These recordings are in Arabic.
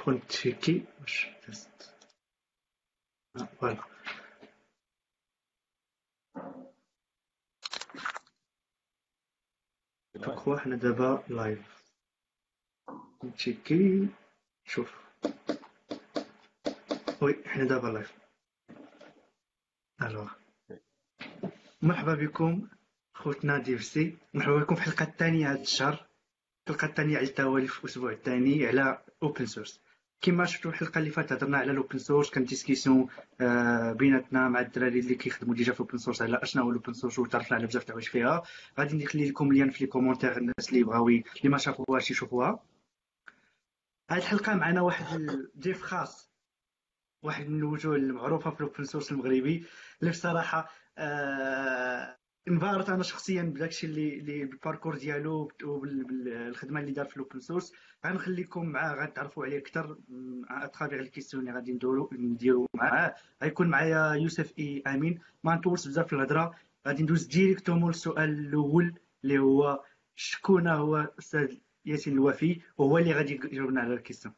ندخل نتشيكي واش دازت فوالا. جو حنا دابا لايف نتشيكي شوف وي حنا دابا لايف الوغ مرحبا بكم خوتنا ديفسي مرحبا بكم في الحلقة الثانية هذا الشهر. الحلقة الثانية على التوالي في الأسبوع الثاني على open source كما شفتوا الحلقة اللي فاتت هضرنا على ال open source كان discussion آه، بيناتنا مع الدراري اللي كيخدموا déjà في ال open source على اشنا هو ال open source وتعرفنا على بزاف تاع فيها. غادي نخلي لكم lien في les commentaires الناس اللي بغاو اللي ما شافوهاش يشوفوها. هذه الحلقة معنا واحد الضيف خاص واحد من الوجوه المعروفة في ال open source المغربي. اللي بصراحه آه انبهرت أنا شخصيا بداكشي اللي اللي بال parcours ديالو وبالخدمه اللي دار في ال open source غنخليكم معاه غتعرفوا عليه أكثر. à travers les questions اللي غادي ندورو نديرو معاه. غيكون معايا يوسف إي أمين. ما نطولش بزاف في الهضرة. غادي ندوز directement للسؤال الأول اللي هو شكون هو الاستاذ ياسين الوفي وهو اللي غادي يجاوبنا على الكيستيون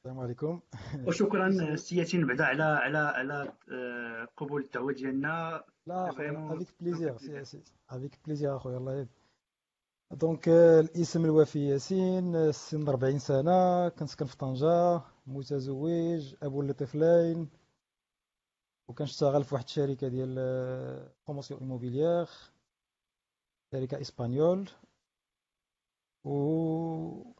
السلام عليكم. وشكرا سي ياسين بعدا على على على آه، قبول الدعوه ديالنا. لا افيك بليزير افيك بليزير أخويا الله يهديك. donc الاسم الوفي ياسين السن 40 سنة كنسكن في طنجة متزوج أبو لطفلين وكنشتغل في واحد الشركة ديال promotion immobilière شركة espagnole. و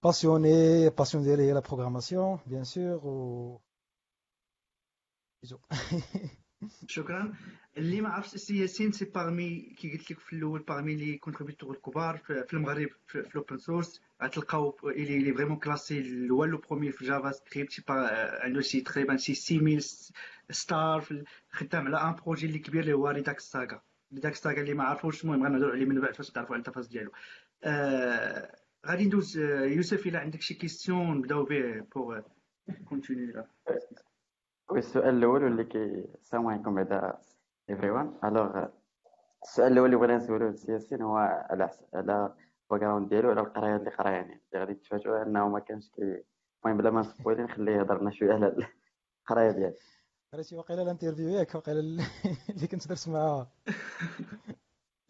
passionné, passion ديالي هي la programmation bien sûr و شكرا اللي ما عرفش السي ياسين c'est parmi كي قلت لك في الأول parmi les contributeurs الكبار في المغرب في ال open source غتلقاو اللي اللي vraiment classé هو le premier في JavaScript شي عنده شي تقريبا شي 6000 star في خدام على un projet اللي كبير اللي هو Redux Saga Redux Saga اللي ما عرفوش المهم غنهضروا عليه من بعد فاش تعرفوا على التفاصيل ديالو آه غادي ندوز يوسف إلى عندك شي question نبداو به pour continuer لا oui السؤال الأول واللي كي السلام عليكم بعدا everyone alors السؤال الأول اللي بغينا نسولو لسي ياسين هو على على الباك ديالو على القرايه اللي قرا يعني اللي غادي تفاجئوا انه ما كانش كي المهم بلا ما نسبويلي نخليه يهضر لنا شوية على القرايه ديالو قريتي واقيلا ال interview ياك واقيلا اللي كنت درت معاها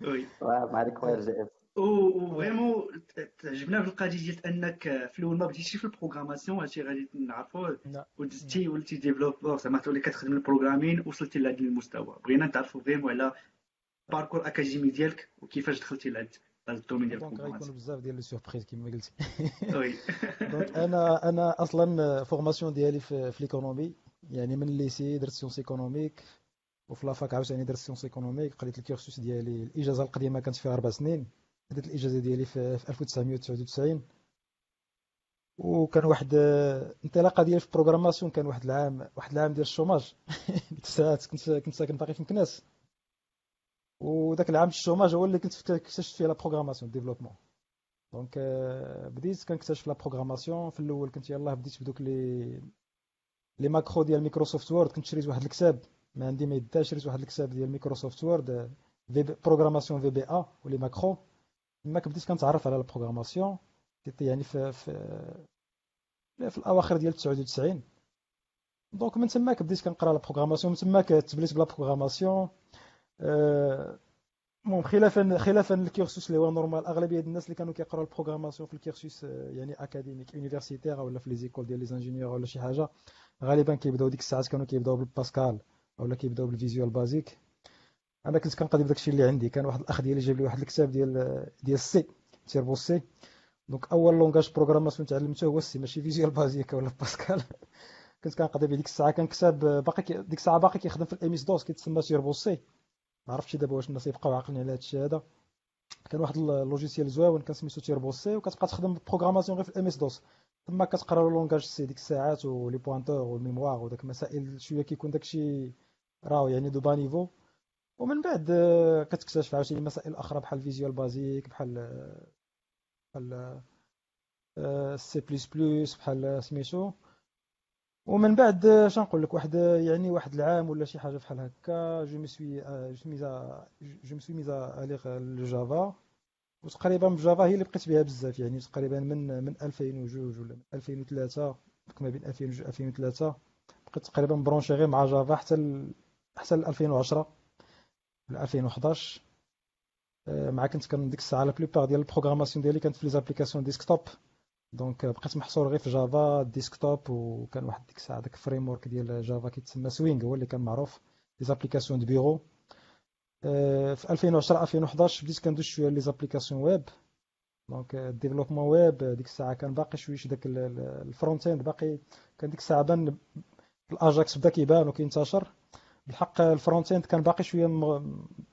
oui مع ديك خويا JF و vraiment تعجبنا في القضية ديال أنك في الأول ما بديتيش في la programmation هادشي غادي نعرفوه ودزتي وليتي développeur زعما تولي كتخدم ال programmation وصلتي لهذا المستوى. بغينا نتعرفوا vraiment على ال parcours académique ديالك وكيفاش دخلتي لهذا ال domaine ديال la programmation. بزاف ديال les surprises كما قلتي. oui. donc أنا أنا أصلا formation ديالي في, في l'économie يعني من ال lycée درت sciences économiques وفي la fac عاوتاني درت sciences économiques قريت ال cursus ديالي الإجازة القديمة كانت فيها أربع سنين. بدات الإجازة ديالي في 1999 وكان واحد الانطلاقه ديالي في la programmation كان واحد العام واحد العام ديال ال chômage. ديك الساعات كنت كنت ساكن باقي في مكناس. وذاك العام ال chômage هو اللي كنت اكتشفت فيه la programmation développement donc بديت كنكتشف la programmation في الأول كنت يلاه بديت بدوك les les macros ديال Microsoft Word. كنت شريت واحد الكتاب. ما عندي ما يدا شريت واحد الكتاب ديال Microsoft Word programmation في VBA و les macros. ما بديت كنتعرف على la programmation يعني في في في الأواخر ديال 99 donc من تماك بديت كنقرا la programmation من تماك تبليت ب la programmation المهم خلافا خلافا ال cursus اللي هو normal أغلبية الناس اللي كانوا كيقراو la programmation في ال cursus يعني académique universitaire ولا في les écoles ديال les ingénieurs ولا شي حاجة غالبا كيبداو ديك الساعات كانوا كيبداو بالباسكال ولا كيبداو بال Visual Basic أنا كنت كنقضي بداكشي اللي عندي. كان واحد الأخ ديالي جاب لي واحد الكتاب ديال ديال ال C Turbo C. donc أول langage programmation تعلمته هو ال C ماشي Visual Basic ولا باسكال. كنت كنقضي به ديك الساعة. كان كتاب باقي ديك الساعة باقي كيخدم في ال MS-DOS كيتسمى Turbo C. ما عرفتش دابا واش الناس يبقاو عاقلين على هادشي هذا. كان واحد ال logiciel زوين كان سميتو تيربو سي وكتبقى تخدم programmation غير في ال MS-DOS تما كتقرا langage C ديك الساعات و les pointeurs وال mémoire وداك المسائل شوية كيكون داكشي راهو يعني de bas niveau. ومن بعد كتكتشف عاوتاني مسائل أخرى بحال Visual Basic بحال بحال سي بلس بلس بحال سميتو. ومن بعد شنقول لك واحد يعني واحد العام ولا شي حاجة بحال هكا je me suis je mis à je me suis mis à lire le Java وتقريبا ب Java هي اللي بقيت بها بزاف يعني تقريبا من من 2002 ولا من 2003 ما بين 2002 و 2003 بقيت تقريبا branché غير مع Java حتى. حتى ل 2010 ولا 2011 مع كنت كان ديك الساعة la plupart ديال la programmation ديالي كانت في les applications desktop. donc بقيت محصور غير في Java desktop وكان واحد ديك الساعة داك framework ديال Java كيتسمى Swing هو اللي كان معروف les applications de bureau. في 2010 2011 بديت كندوز شوية les applications web. donc ال développement web ديك الساعة كان باقي شوية داك ال front-end باقي. كان ديك الساعة بان ال AJAX بدا كيبان وكينتشر. بالحق ال front-end كان باقي شوية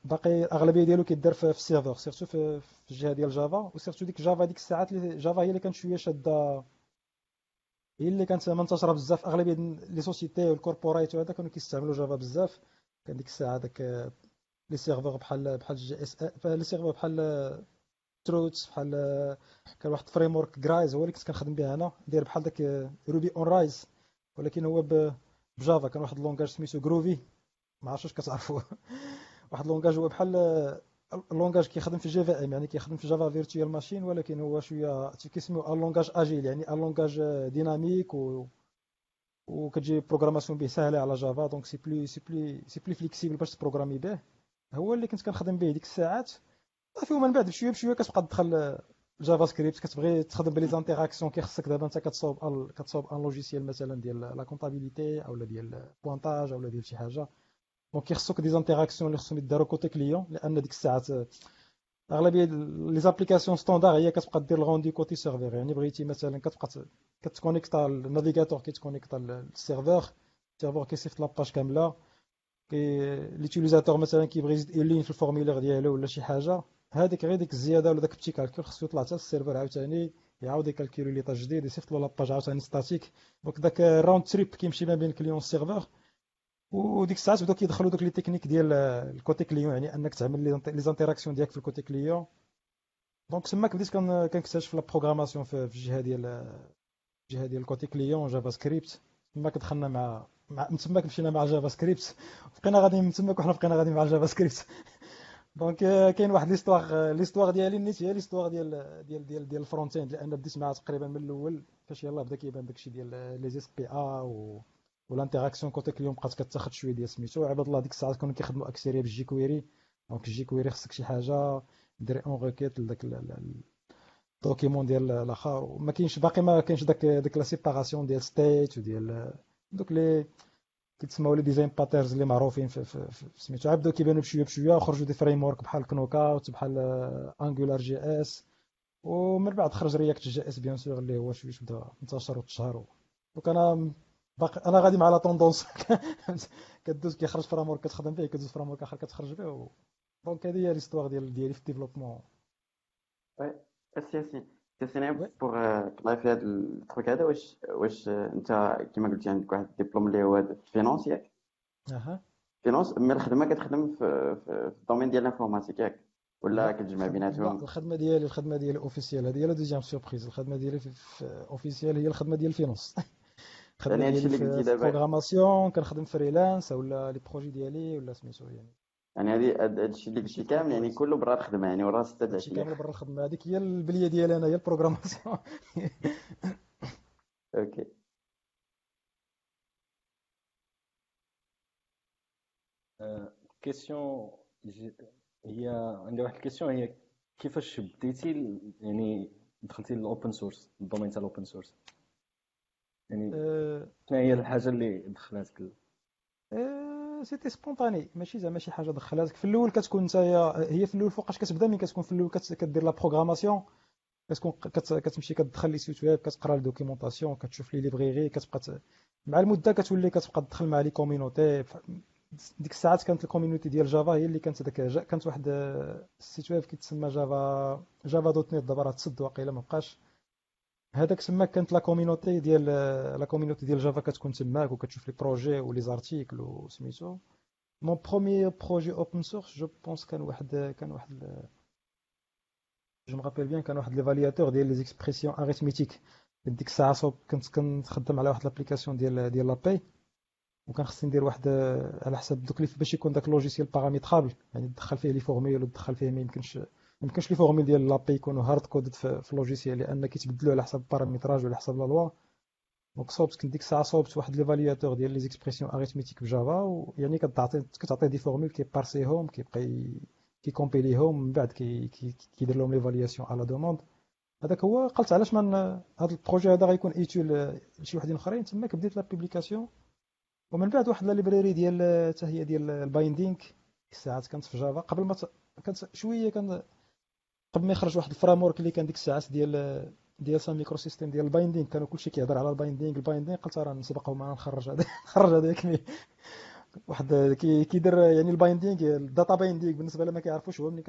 باقي الاغلبيه ديالو كيدار في ال serveur surtout في الجهة ديال Java و surtout ديك Java ديك الساعات Java هي اللي كانت شوية شادة. هي اللي كانت منتشرة بزاف أغلبية les sociétés وال corporate وهذا كانوا كيستعملوا Java بزاف. كان ديك الساعة داك les serveurs بحال بحال JS les serveurs بحال Struts بحال كان واحد framework جرايز هو اللي كنت كنخدم به أنا. داير بحال داك Ruby on Rails ولكن هو ب Java كان واحد ال langage سميتو Groovy ما عرفتش واش كتعرفوا واحد langage هو بحال ال langage كيخدم في JVM يعني كيخدم في Java Virtual Machine ولكن هو شوية كيسميو ال langage agile يعني ال langage dynamique و وكتجي programmation به ساهله على Java donc c'est plus c'est plus c'est plus flexible باش تبروغرامي به. هو اللي كنت كنخدم به ديك الساعات. صافي ومن بعد بشوية بشوية كتبقى تدخل JavaScript كتبغي تخدم ب les interactions كيخصك دابا انت كتصاوب كتصاوب un logiciel مثلا ديال la comptabilité اولا ديال pointage اولا ديال شي حاجة. donc كيخصوك des interactions اللي خصهم يداروا côté client لأن ديك الساعات اغلبيه les applications standard هي كتبقى دير ال rendu côté serveur يعني بغيتي مثلا كتبقى كتكونيكتا ال navigateur كيتكونيكتا لل serveur ال serveur كيصيفط la page كامله كي l'utilisateur مثلا كيبغي يزيد ligne في ال formulaire ديالو ولا شي حاجة هذيك غير ديك الزياده ولا داك ال petit calcul خصو يطلع حتى ال serveur عاوتاني يعاود يكالكولي l'état جديد يصيفط له la page عاوتاني statique donc داك ال round trip كيمشي ما بين ال client وال serveur وديك الساعات بداو كيدخلوا دوك les techniques ديال ال côté client يعني أنك تعمل les interactions ديالك في ال côté client. donc تماك بديت كنكتشف la programmation في الجهة ديال الجهة ديال ال côté client JavaScript تماك دخلنا مع مع من تماك مشينا مع JavaScript بقينا غاديين من تماك وحنا بقينا غاديين مع JavaScript donc كاين واحد l'histoire l'histoire ديالي نيت هي l'histoire ديال ديال ديال ديال ال front-end لأن بديت معها تقريبا من الأول. فاش يلاه بدأ كيبان داكشي ديال les SPA و وال interaction côté client بقات كتاخد شوية ديال سميتو عباد الله ديك الساعات كانوا كيخدموا أكثرية بال jQuery donc ال jQuery خصك شي حاجة ديري une requête لداك ال document ديال الآخر. وما كاينش باقي ما كاينش داك ديك la séparation ديال state وديال دوك لي كيتسموا les design patterns اللي معروفين في, في, في سميتو. وبداو كيبانوا بشوية بشوية خرجوا des frameworks بحال Knockout بحال AngularJS ومن بعد خرج ReactJS bien sûr اللي هو شوية بدا انتشر وتشهر. donc أنا باقي أنا غادي مع la tendance كدوز كيخرج framework كتخدم به كدوز framework اخر كتخرج به donc هذه هي l'histoire ديال ديالي في ال développement. oui c'est c'est pour clarifier هذا ال truc هذا واش واش انت كما قلتي عندك واحد الدبلوم اللي هو في finance ياك أها finance mais الخدمه كتخدم في, في ال domaine ديال ال informatique ياك ولا كتجمع بيناتهم الخدمه ديالي الخدمه ديالي officielle هذه هي la deuxième surprise الخدمه ديالي في officielle هي الخدمه ديال ال finance يعني هادشي اللي قلتي دابا. programmation كنخدم freelance ولا les projets ديالي ولا سميتو يعني. يعني هذه هادشي اللي قلتي كامل يعني كله برا الخدمة يعني ورا 6 هادشي كامل برا الخدمة. هذيك هي البلية ديالي أنا هي ال programmation okay. question هي عندي واحد ال question هي كيفاش بديتي يعني دخلتي لل open source ال domaine تاع ال open source يعني أه شنو هي الحاجة اللي دخلاتك أه c'était spontané ماشي زعما شي حاجة دخلاتك في الأول كتكون نتايا هي في الأول فوقاش كتبدا ملي كتكون في الأول كدير la programmation كتكون كتمشي كتدخل les sites web كتقرا ال documentation كتشوف les librairies كتبقى مع المدة كتولي كتبقى تدخل مع les community ديك الساعات كانت ال community ديال Java هي اللي كانت داك كانت واحد ال site web كيتسمى Java Java dot net دابا راه تسد واقيلا ما بقاش هذاك تما كانت la community ديال la community ديال Java كتكون تماك وكتشوف les projets و les articles وسميتو mon premier projet open source je pense كان واحد كان واحد je me rappelle bien كان واحد l'évaluateur ديال les expressions arithmétiques ديك الساعة كنت كنخدم على واحد l'application ديال ديال la paie وكان خصني ندير واحد على حسب دوك باش يكون داك logiciel paramétrable يعني تدخل فيه les formules وتدخل فيه ما يمكنش يمكنش les formules ديال la paie يكونوا hard coded في ال logiciel لأن كيتبدلوا على حسب ال paramétrage وعلى حسب la loi donc صوبت كنت ديك الساعة صوبت واحد l'évaluateur ديال les expressions arithmétiques ب Java ويعني كتعطي كتعطي des formules كيبارسيهم كيبقى كيكومبيليهم من بعد كيدير لهم l'évaluation à la demande هذاك هو قلت علاش من هذا ال projet هذا غيكون utile لشي وحدين آخرين. تما بديت la publication ومن بعد واحد la librairie ديال حتى هي ديال ال binding الساعات كانت في Java قبل ما كانت شوية كان قبل ما يخرج واحد ال frame اللي كان ديك الساعات ديال ديال Sun Microsystems ديال ال binding كانوا كلشي كيهضر على ال binding ال binding قلت راه نسبقوا معنا نخرج هذا نخرج هذاك واحد كيدير يعني ال binding ال data binding بالنسبة لما كيعرفوش هو ملي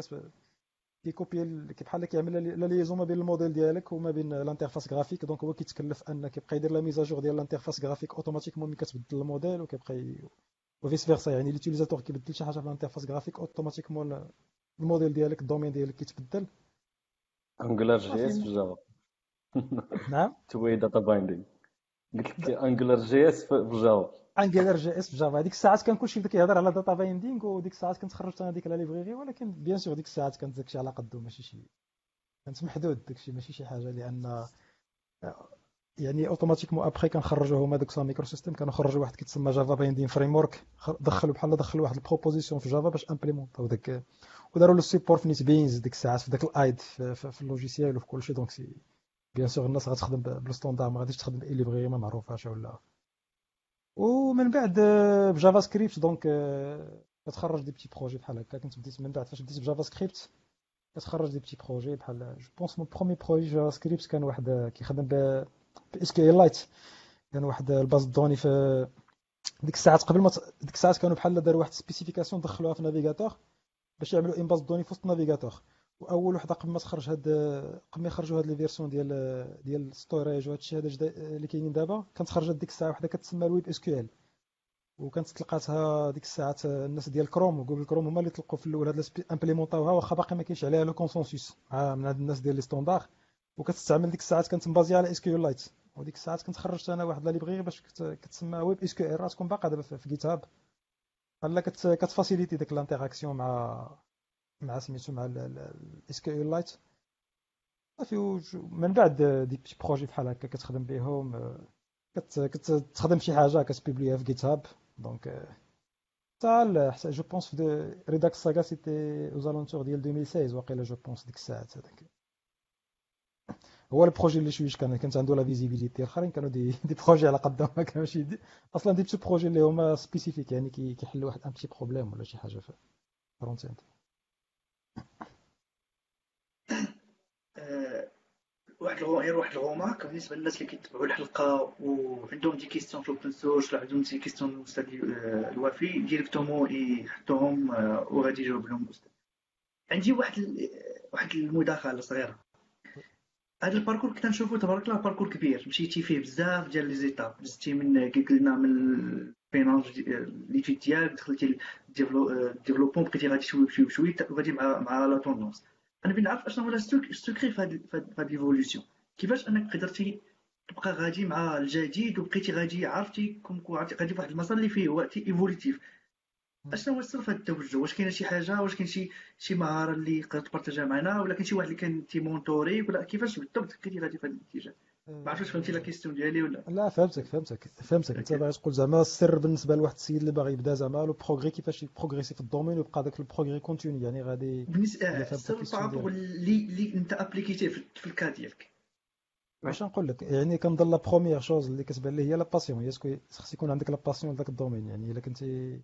كيكوبي بحال كيعمل la liaison ما بين الموديل ديالك وما بين ال interface graphique. donc هو كيتكلف أن كيبقى يدير la mise à jour ديال ال interface graphique automatiquement ملي كتبدل الموديل وكيبقى و vice versa يعني l'utilisateur كيبدل شي حاجة في ال interface graphique automatiquement ال modèle ديالك ال domaine ديالك كيتبدل؟ AngularJS في Java نعم. two-way data binding قلت لك AngularJS في Java AngularJS في Java هذيك الساعات كان كلشي بدا كيهضر على data binding وديك الساعات كنت خرجت أنا ديك la librairie ولكن bien sûr ديك الساعات كانت داكشي على قدو ماشي شي كانت محدود داكشي ماشي شي حاجة لأن يعني automatiquement après كنخرجوا هما دوك Sun Microsystems كانوا خرجوا واحد كيتسمى Java binding framework دخلوا بحال دخلوا واحد ال proposition في Java باش امبليمونطاو داك وداروا له support في NetBeans ديك الساعات في داك ال IDE في, ال logiciel وفي كلشي. donc c'est bien sûr الناس غتخدم بال standard ما غاديش تخدم اي librairie ما معروفاش ولا. ومن بعد ب JavaScript donc كتخرج des petits projets بحال هكا. كنت بديت من بعد فاش بديت ب JavaScript كتخرج des petits projets بحال je pense mon premier projet JavaScript كان واحد كيخدم ب SQLite كان واحد ال base de données في ديك الساعات قبل ما ديك الساعات كانوا بحال داروا واحد spécification دخلوها في navigateur باش يعملوا une base de données في وسط ال navigateur. وأول وحدة قبل ما تخرج هاد قبل ما يخرجوا هاد les versions ديال ديال storage وهادشي هذا اللي كاينين دابا كانت خرجت ديك الساعة وحدة كتسمى ال Web SQL وكانت تلقاتها ديك الساعات الناس ديال Chrome و Google Chrome هما اللي طلقوا في الأول هاد امبليمونطاوها واخا باقي ما كاينش عليها le consensus من هاد الناس ديال les standards وكتستعمل ديك الساعات كانت مبازية على SQLite وديك الساعات كنت خرجت أنا واحد la librairie باش كتسمى Web SQL راه تكون باقا دابا في GitHub بحال كت faciliter ديك ال interaction مع مع سميتو مع ال SQLite صافي من بعد des petits projets بحال هكا كتخدم بهم كتخدم شي حاجة كت publier ها في GitHub donc حتى حتى je pense في Redux Saga c'était aux alentours ديال 2016 واقيلا je pense ديك الساعات هذاك. هو ال projet اللي شوية كان؟ كانت عنده la visibilité. الآخرين كانوا des des projets على قدهم. ما كانوش أصلا des petits projets اللي هما spécifiques يعني كيحلوا واحد un petit problème ولا شي حاجة في front-end واحد غير واحد ال remarque بالنسبة للناس اللي كيتبعوا الحلقة وعندهم des questions في ال open source ولا عندهم des questions الاستاذ الوفي directement يحطوهم وغادي يجاوب لهم الأستاذ. عندي واحد واحد المداخلة صغيرة. هذا ال parcours كنت نشوفه تبارك الله parcours كبير. مشيتي فيه بزاف ديال les étapes. دزتي من كي قلنا من ال finance les études ديالك دخلتي développement بقيتي غادي شوي بشوي بشوي وغادي مع مع la tendance أنا بغيت نعرف أشنو هو ال secret في هاد l'évolution كيفاش أنك قدرتي تبقى غادي مع الجديد وبقيتي غادي عرفتي كون غادي في واحد المسار اللي فيه وقت évolutif. أشنو هو السر في هذا التوجه؟ واش كاينة شي حاجة؟ واش كاين شي شي مهارة اللي قدرت تبارطاجها معنا؟ ولا كاين شي واحد اللي كان تي mentorer ولا كيفاش بالضبط كنتي غادي في هذا الاتجاه؟ ما عرفتش فهمتي la question ديالي ولا. لا فهمتك فهمتك فهمتك. أنت باغي تقول زعما السر بالنسبة لواحد السيد اللي باغي يبدا زعما le progrès كيفاش ي progresser في ال domaine ويبقى داك ال progrès continu يعني غادي بالنسبة السر par rapport اللي اللي أنت ابليكيتيه في ال cas ديالك. واش نقول لك؟ يعني كنظن la première chose اللي كتبان لي هي la passion هي خص يكون عندك la passion لذاك ال domaine يعني إلا كنتي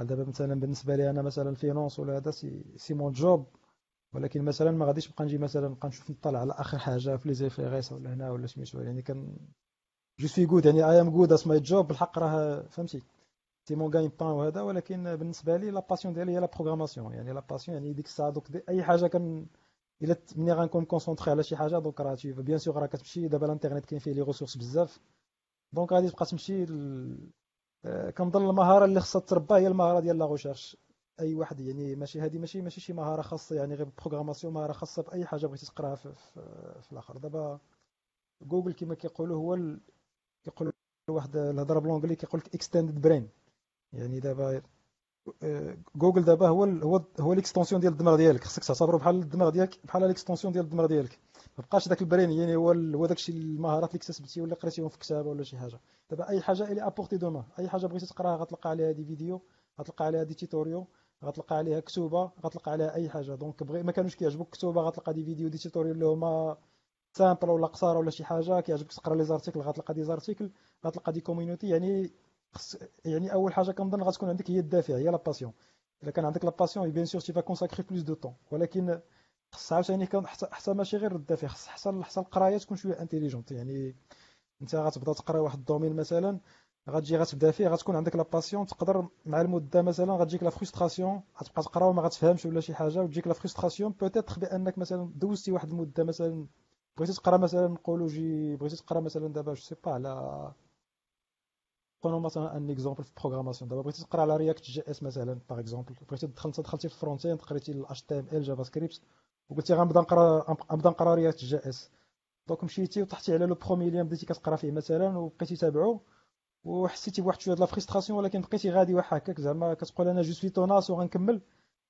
دابا مثلا بالنسبة لي أنا مثلا ال finance ولا هذا c'est c'est mon job ولكن مثلا ما غاديش نبقى نجي مثلا نبقى نشوف نطلع على آخر حاجة في les affaires ولا هنا ولا سميتو يعني كان je suis good يعني I am good at my job بالحق راه فهمتي. c'est mon gagne-pain وهذا ولكن بالنسبة لي la passion ديالي هي la programmation يعني la passion يعني ديك الساعة donc دي أي حاجة كان إلا ملي غنكون concentré على شي حاجة donc راه bien sûr راه كتمشي دابا الانترنت كاين فيه les ressources بزاف. donc غادي تبقى تمشي كنظن المهارة اللي خصها تربى هي المهارة ديال la recherche. أي واحد يعني ماشي هذه ماشي ماشي شي مهارة خاصة يعني غير بال programmation مهارة خاصة بأي حاجة بغيتي تقراها في, في, في الآخر. دابا جوجل كما كيقولوا هو ال... كيقول واحد الهضرة ب l'anglais كيقول لك extended brain يعني دابا جوجل دابا هو هو هو l'extension ديال الدماغ ديالك. خصك تعتبره بحال الدماغ ديالك بحال l'extension ديال الدماغ ديالك. بقاش داك ال brain يعني هو هو داكشي المهارات اللي اكتسبتي ولا قريتيهم في كتابه ولا شي حاجة. دابا أي حاجة اللي à portée de main أي حاجة بغيتي تقرأها غتلقى عليها des vidéos غتلقى عليها des tutoriaux غتلقى عليها كتوبة غتلقى عليها أي حاجة. donc بغي ما كانوش كيعجبوك كتوبة غتلقى des vidéos des tutoriaux اللي هما simples ولا قصار ولا شي حاجة كيعجبك تقرأ les articles غتلقى des articles غتلقى des communities يعني يعني أول حاجة كنظن غتكون عندك هي الدافع هي la passion إلا كان عندك la passion bien sûr tu vas consacrer plus de temps ولكن خص عاوتاني كان حتى ماشي غير الدافع خص حتى حتى القراية تكون شوية intelligente يعني انت غتبدا تقرا واحد ال domaine مثلا غتجي غتبدا فيه غتكون عندك la passion تقدر مع المدة مثلا غتجيك la frustration غتبقى تقرا وما غتفهمش ولا شي حاجة وتجيك la frustration peut-être بأنك مثلا دوزتي واحد المدة مثلا بغيتي تقرا مثلا نقولوا جي بغيتي تقرا مثلا دابا je sais pas على قولوا مثلا un exemple في ال programmation دابا بغيتي تقرا على React JS مثلا par exemple بغيتي تدخل دخلتي في ال front قريتي ال اتش تي ام ال جافا سكريبت وقلتي غنبدا نقرا نبدا نقرا React JS donc مشيتي وطحتي على le premier lien بديتي كتقرا فيه مثلا وبقيتي تابعو وحسيتي بواحد شوية د la frustration ولكن بقيتي غادي واحد هكاك زعما كتقول أنا je suis tenace وغنكمل.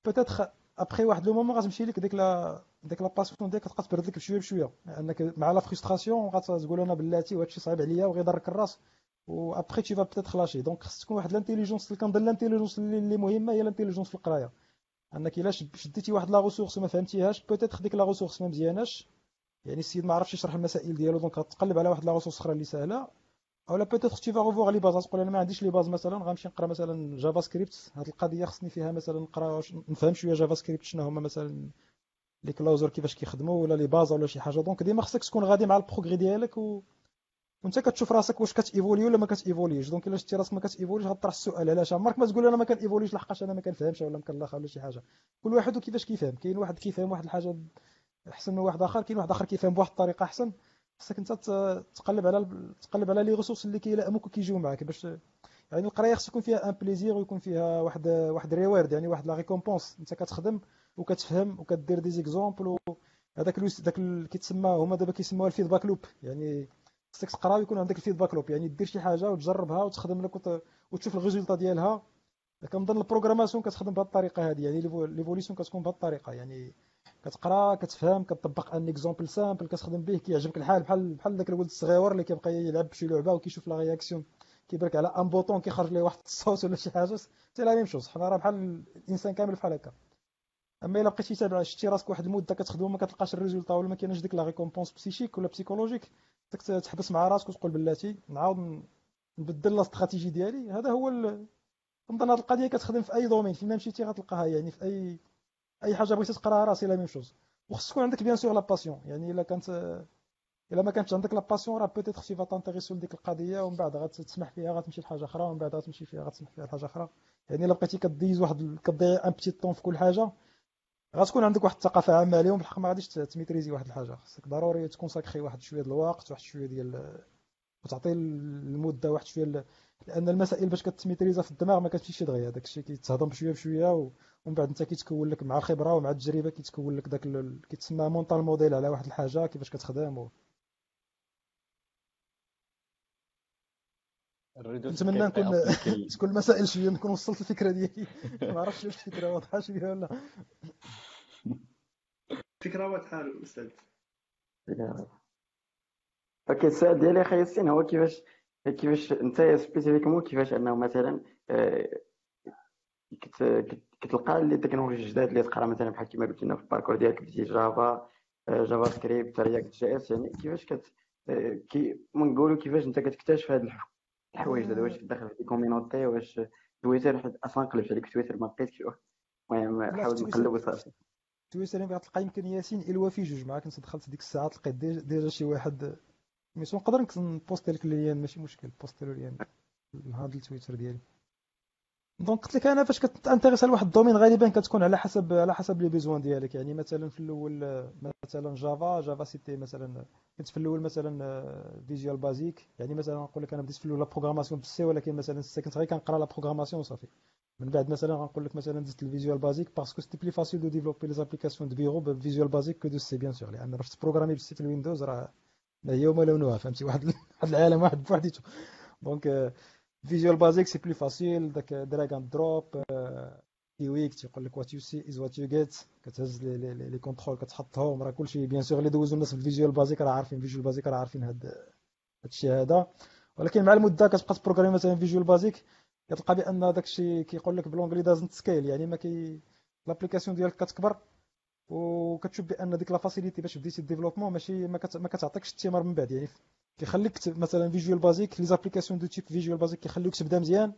peut-être après واحد le moment غتمشي لك ديك la ديك la passion ديالك كتبقى تبرد لك بشوية. بشويه انك مع la frustration غتقول أنا بلاتي وهادشي صعيب عليا وغيضرك الراس. و après tu vas peut-être lâcher donc خص تكون واحد ال intelligence اللي كنظن ال intelligence اللي مهمة هي ال intelligence في القراية. أنك إلا شديتي واحد la ressource وما فهمتيهاش peut-être ديك la ressource ما مزياناش. يعني السيد ما عرفش يشرح المسائل ديالو donc غتقلب على واحد la ressource أخرى اللي سهلة. أولا peut-être tu vas revoir les bases تقول أنا ما عنديش les bases مثلا غنمشي نقرأ مثلا JavaScript هاد القضية خصني فيها مثلا نقرأ نفهم شوية JavaScript شنو هما مثلا les closures كيفاش كيخدموا ولا les bases ولا شي حاجة. donc ديما خصك تكون غادي مع ال progrès ديالك و وانت كتشوف راسك واش كت évoluer ولا ما كتيفوليش donc الا شتي راسك ما كتيفوليش غطرح السؤال علاش عمرك ما تقول أنا ما كنيفوليش لحقاش أنا ما كنفهمش ولا مكلخ ولا شي حاجة كل واحد وكيفاش كيفهم كاين واحد كيفهم واحد الحاجة احسن من واحد اخر كاين واحد اخر كيفهم بواحد الطريقة احسن خصك انت تقلب على تقلب على les ressources اللي كيلائموك وكيجيو معاك باش يعني القرايه خص يكون فيها un plaisir ويكون فيها واحد واحد reward يعني واحد la récompense انت كتخدم وكتفهم وكدير des exemples هذاك داك كيتسمى هما دابا كيسموها ال feedback loop يعني خصك تقرا ويكون عندك ال feedback loop يعني دير شي حاجة وتجربها وتخدم لك وتشوف ال résultat ديالها. كنظن ال programmation كتخدم بهذه الطريقة هذه يعني l'évolution كتكون بهذه الطريقة. يعني كتقرا كتفهم كتطبق un exemple simple كتخدم به كيعجبك الحال. بحال بحال داك الولد الصغير اللي كيبقى يلعب بشي لعبة وكيشوف la réaction كيبان على un bouton كيخرج ليه واحد الصوت ولا شي حاجة. c'est la même chose. حنا راه بحال الإنسان كامل بحال هكا. أما إلا بقيتي تابع شتي راسك واحد المدة كتخدم ما كتلقاش ال résultat ولا ما كاينش ديك la récompense psychique ولا psychologique خصك تحبس مع راسك وتقول بلاتي نعاود نبدل la stratégie ديالي. هذا هو كنظن هذه القضية كتخدم في أي domaine فين مشيتي غتلقاها يعني في اي أي حاجة بغيتي تقراها راه c'est la même chose وخص تكون عندك bien sûr la passion يعني إلا كانت إلا ما كانتش عندك la passion راه peut-être سي فا لديك القضية ومن بعد غتسمح فيها غتمشي لحاجة أخرى ومن بعد غتمشي فيها غتسمح فيها لحاجة أخرى. يعني إلا بقيتي كديز واحد كضيع un petit temps في كل حاجة غتكون عندك واحد الثقافة عامة عليهم بالحق ما غاديش ت maîtriser واحد الحاجة. خصك ضروري تكون sacrée واحد شوية ديال الوقت واحد شوية ديال وتعطي المدة واحد شوية لأن المسائل باش كتميتريزها في الدماغ ما كتمشيش دغيا داك الشيء كيتهضم بشوية بشوية ومن بعد أنت كيتكون لك مع الخبرة ومع التجربة كيتكون لك داك كيتسمى مونطال موديل على واحد الحاجة كيفاش كتخدم و... نتمنى نكون تكون المسائل شوية نكون وصلت الفكرة ديالي. ما عرفتش واش الفكرة واضحه شوية ولا. الفكرة واضحه الاستاذ okay السؤال ديالي أخي ياسين هو كيفاش كيفاش أنت spécifiquement كيفاش أنه مثلا آه، كتلقى les technologies جداد اللي تقرأ مثلا بحال كيما قلت لنا في ال parcours ديالك بديتي Java JavaScript React JS يعني كيفاش كت آه، كي نقولوا كيفاش أنت كتكتشف هاد الحوايج هذا واش كدخل في communauté واش تويتر أصلا قلبت عليك تويتر ما لقيتش المهم حاول نقلب وصافي. تويتر يعني غتلقى يمكن ياسين الوا في جوج معاك كنت دخلت ديك الساعات لقيت déjà شي واحد ميسون نقدر ن poster لك ال lien ماشي مشكل poster له ال lien هذا التويتر ديالي. donc قلت لك أنا فاش كت intéresse لواحد ال domaine غالبا كتكون على حسب على حسب les besoins ديالك. يعني مثلا في الأول مثلا Java Java c'était مثلا كنت في الأول مثلا Visual Basic يعني مثلا نقول لك أنا بديت في الأول programmation بال C ولكن مثلا كنت غير كنقرأ la programmation وصافي. من بعد مثلا غنقول لك مثلا دزت ال Visual Basic parce que c'était plus facile de développer les applications de bureau بال Visual Basic que de C bien sûr لأن باش ت programmer بال C في ال Windows راه هي وما لونها فهمتي؟ واحد واحد العالم واحد بوحديته donc Visual Basic c'est plus facile داك drag and drop quick تيقول لك what you see is what you get كتهز لي les contrôles كتحطهم راه كلشي bien sûr اللي دوزو الناس في ال Visual Basic راه عارفين Visual Basic راه عارفين هاد هادشي هذا ولكن مع المدة كتبقى ت programmer مثلا Visual Basic كتلقى بأن داكشي كيقول لك بلونجلي doesn't scale يعني ما كي l'application ديالك كتكبر وكتشوف بأن ديك la facilité باش بديتي ال développement ماشي ما كتعطيكش الثمار من بعد يعني كيخليك مثلا Visual Basic les applications de type Visual Basic كيخليوك تبدأ مزيان.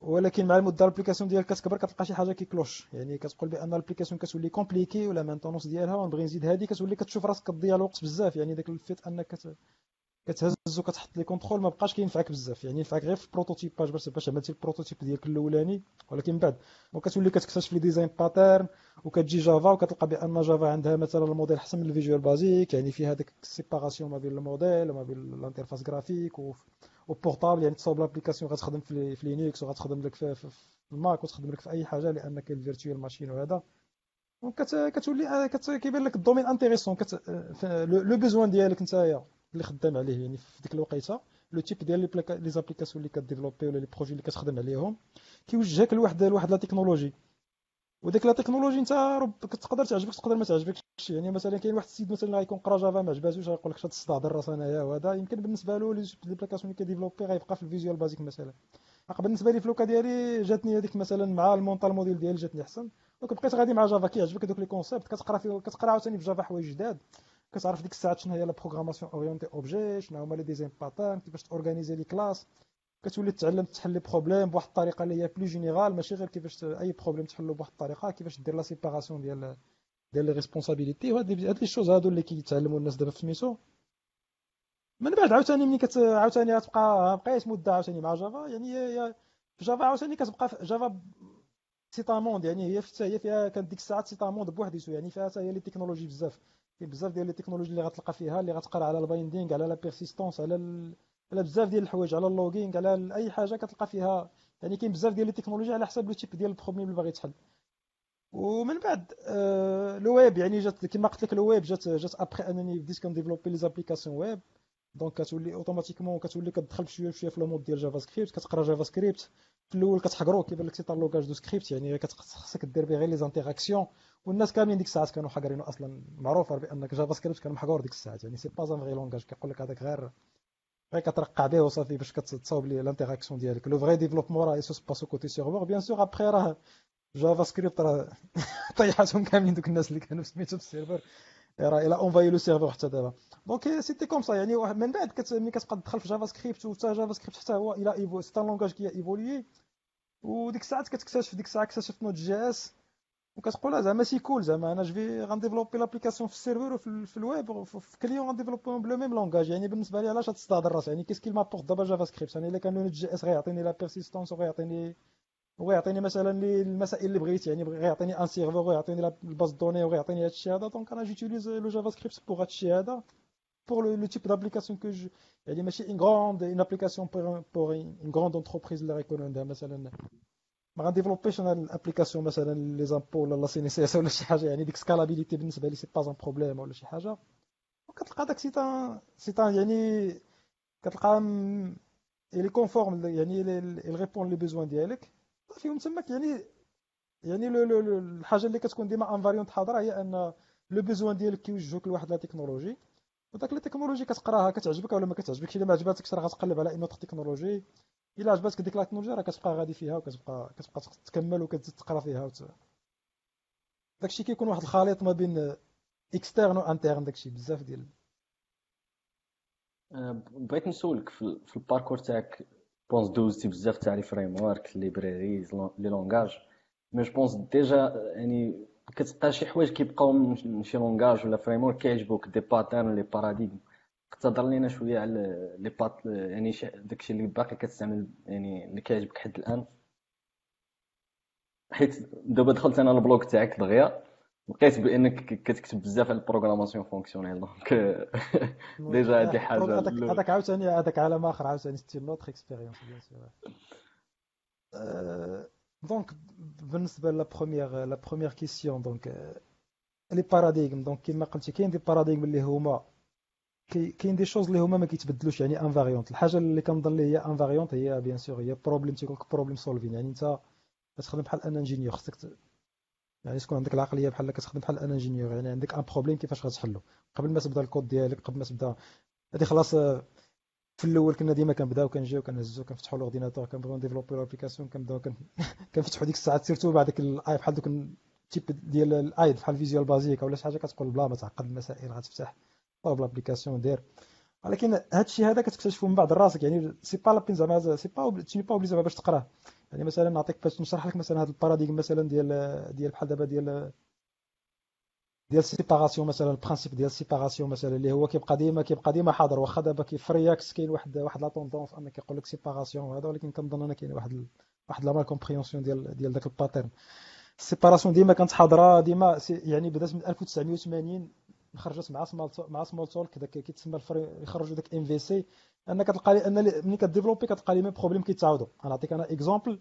ولكن مع المده ال application ديالك كتكبر كتلقى شي حاجة كي cloche. يعني كتقول بأن ال application كتولي compliquée و la maintenance ديالها ونبغي نزيد هذه كتولي كتشوف راسك كضيع الوقت بزاف. يعني داك ال fait أنك كتهز وكتحط les contrôles ما بقاش كينفعك بزاف. يعني ينفعك غير في ال prototypage باش باش عملتي ال prototype ديالك الأولاني ولكن من بعد وكتولي كتكتشف les design patterns وكتجي Java وكتلقى بأن Java عندها مثلا الموديل احسن من ال Visual Basic يعني فيها ديك ال séparation ما بين الموديل وما بين ال interface graphique و portable يعني تصاوب l'application غتخدم في Linux وغتخدم لك في, ال Mac وتخدم لك في أي حاجة لأن كاين ال virtual machine وهذا. كتولي كيبان لك ال domaine intéressant le besoin ديالك نتايا اللي خدام عليه. يعني في ديك الوقيتة le type ديال les applications اللي ك développer ولا les projets اللي كتخدم عليهم كيوجهك لواحد لواحد la technologie وديك la technologie انت تقدر تعجبك تقدر ما تعجبكش. يعني مثلا كاين واحد السيد مثلا غيكون قرا Java ما عجباتوش غيقول لك الصداع الراس انايا وهذا. يمكن بالنسبة له les applications اللي كي développer غيبقى في ال Visual Basic مثلا. بالنسبة لي في le cas ديالي جاتني هذيك مثلا مع ال mental model ديالي جاتني أحسن. donc بقيت غادي مع Java كيعجبك دوك les concepts كتقرا فيه كتقرا عاوتاني في Java حوايج جداد. كتعرف ديك الساعات شنو هي la programmation orientée objet شنو هما les design patterns كيفاش ت organiser les classes كتولي تتعلم تحل les problèmes بواحد الطريقة اللي هي plus générale ماشي غير كيفاش أي problème تحلو بواحد الطريقة كيفاش دير la séparation ديال ديال les responsabilités وهاد هاد les choses هادو اللي كيتعلموا الناس دابا في سميتو من بعد عاوتاني ملي كت عاوتاني غتبقى بقيت مده عاوتاني مع Java يعني هي في Java عاوتاني كتبقى في Java c'est un monde يعني هي هي فيها كانت ديك الساعات c'est un monde بوحديتو يعني فيها حتى هي les technologies بزاف. كاين بزاف ديال les technologies اللي غتلقى فيها اللي غتقرأ على ال binding على la persistance على ال... على بزاف ديال الحوايج على ال logging على أي حاجة كتلقى فيها. يعني كاين بزاف ديال les technologies على حسب le type ديال ال problème اللي باغي تحل ومن بعد آه le web يعني جات كما قلت لك le web جات جات ابخي أنني بديت كن développer les applications web. donc كتولي automatiquement كتولي كتدخل بشويه بشويه في le monde ديال JavaScript كتقرأ JavaScript في الأول كتحقرو كيبان لك c'est langage de script يعني خصك دير به غير les interactions. والناس كاملين ديك الساعات كانوا حاقرينه أصلا معروف بأنك JavaScript كان محقور ديك الساعات. يعني c'est pas un vrai langage كيقول لك هذاك غير غير كترقع به وصافي باش كتصاوب les l'interaction ديالك le vrai développement راه se passe côté serveur bien sûr après راه JavaScript راه طيحاتهم كاملين دوك الناس اللي كانوا سميتو في ال serveur راه il envoie le serveur حتى دابا donc c'était comme ça يعني من بعد ملي كتبقى تدخل في JavaScript وتا JavaScript حتى هو il évolue c'est un langage qui évolue وديك الساعات كتكتشف ديك الساعة اكتشفت Node.js وكتقول زعما c'est cool زعما أنا je vais غنديفلوبي l'application في ال serveur وفي في الويب في client غنديفلوبي ب le même langage يعني بالنسبة لي علاش تصدع الراس يعني qu'est-ce qu'il m'apporte دابا JavaScript يعني الا كان Node.js غيعطيني la persistance وغيعطيني وغيعطيني مثلا المسائل اللي بغيت يعني غيعطيني un serveur وغيعطيني ال base de données وغيعطيني هادشي هذا donc أنا j'utilise le JavaScript pour هادشي هذا pour le, le type d'application que je يعني ماشي une grande une application pour, pour une grande entreprise اللي غيكون عندها مثلا ما غنديفلوبيش أنا ال application مثلا les impôts ولا la CNSS ولا شي حاجة يعني ديك scalabilité بالنسبة لي c'est pas un problème ولا شي حاجة. وكتلقى داك سي سي يعني كتلقى les conformes يعني répond les besoins ديالك. ومن تماك يعني يعني الحاجة اللي كتكون ديما invariante حاضرة هي أن le besoin ديالك كيوجهوك لواحد la technologie وداك la technologie كتقراها كتعجبك ولا ما كتعجبكش إلا ما عجباتكش راه غتقلب على une technologie إلا عجباتك ديك la technologie راه كتبقى غادي فيها وكتبقى كتبقى تكمل وكتزيد تقرا فيها وت... داكشي كيكون واحد الخليط ما بين externe و interne داكشي بزاف ديال أه، بغيت نسولك في ال parcours تاعك pense دوزتي بزاف تاع les frameworks libraries les langages mais je pense déjà يعني كتلقى شي حوايج كيبقاو من شي لونغاج ولا framework كيعجبوك des patterns les paradigmes تهضر لينا شوية على les pat- يعني داكشي اللي باقي كتستعمل يعني اللي كيعجبك حد الآن. حيت دابا دخلت أنا ال blog تاعك دغيا لقيت بأنك كتكتب بزاف على ال programmation fonctionnelle. donc déjà هادي حاجة هذاك عاوتاني هذاك عالم آخر عاوتاني c'est une autre expérience bien sûr donc بالنسبة la première la première question donc les paradigmes donc كيما قلتي كاين des paradigmes اللي هما كاين des choses اللي هما ما كيتبدلوش يعني invariante الحاجة اللي كنظن اللي هي invariante هي bien sûr هي problème تيقول لك problem solving يعني انت كتخدم بحال un ingénieur خصك يعني تكون عندك العقلية بحال كتخدم بحال un ingénieur. يعني عندك un problème كيفاش غتحلو. قبل ما تبدا الكود ديالك قبل ما تبدا هادي خلاص في الأول كنا ديما كنبداو كنجيو كنهزو كنفتحوا ال ordinateur كنبغيو نديفلوبيو l'application كنبداو كنفتحوا ديك الساعات سيرتو بعد ديك الاي بحال دوك التيب ديال الايد بحال فيزيوال بازيك ولا شي حاجة كتقول بلا ما تعقد المسائل غتفتح. طوب لابليكاسيون دير ولكن هذا الشيء هذا كتكتشفوا من بعد راسك يعني سي با لابين زعما سي با تشني با اوبلي باش تقراه. يعني مثلا نعطيك باش نشرح لك مثلا هذا الباراديغم مثلا ديال ديال بحال دابا ديال ديال سيباراسيون مثلا البرانسيب ديال سيباراسيون مثلا اللي هو كيبقى ديما كيبقى ديما حاضر واخا دابا كيفرياكس كاين واحد واحد لا طوندونس أن كيقول لك سيباراسيون وهذا ولكن كنظن أنا كاين واحد واحد لا مال كومبريونسيون ديال ديال داك الباترن السيباراسيون ديما كانت حاضرة ديما يعني بدات من 1980 خرجت مع سمول مع سمول تولك داك كيتسمى الفري يخرجوا داك ام في سي ان كتلقى لي ان ملي كديفلوبي كتلقى لي ميم بروبليم كيتعاودوا نعطيك أنا اكزومبل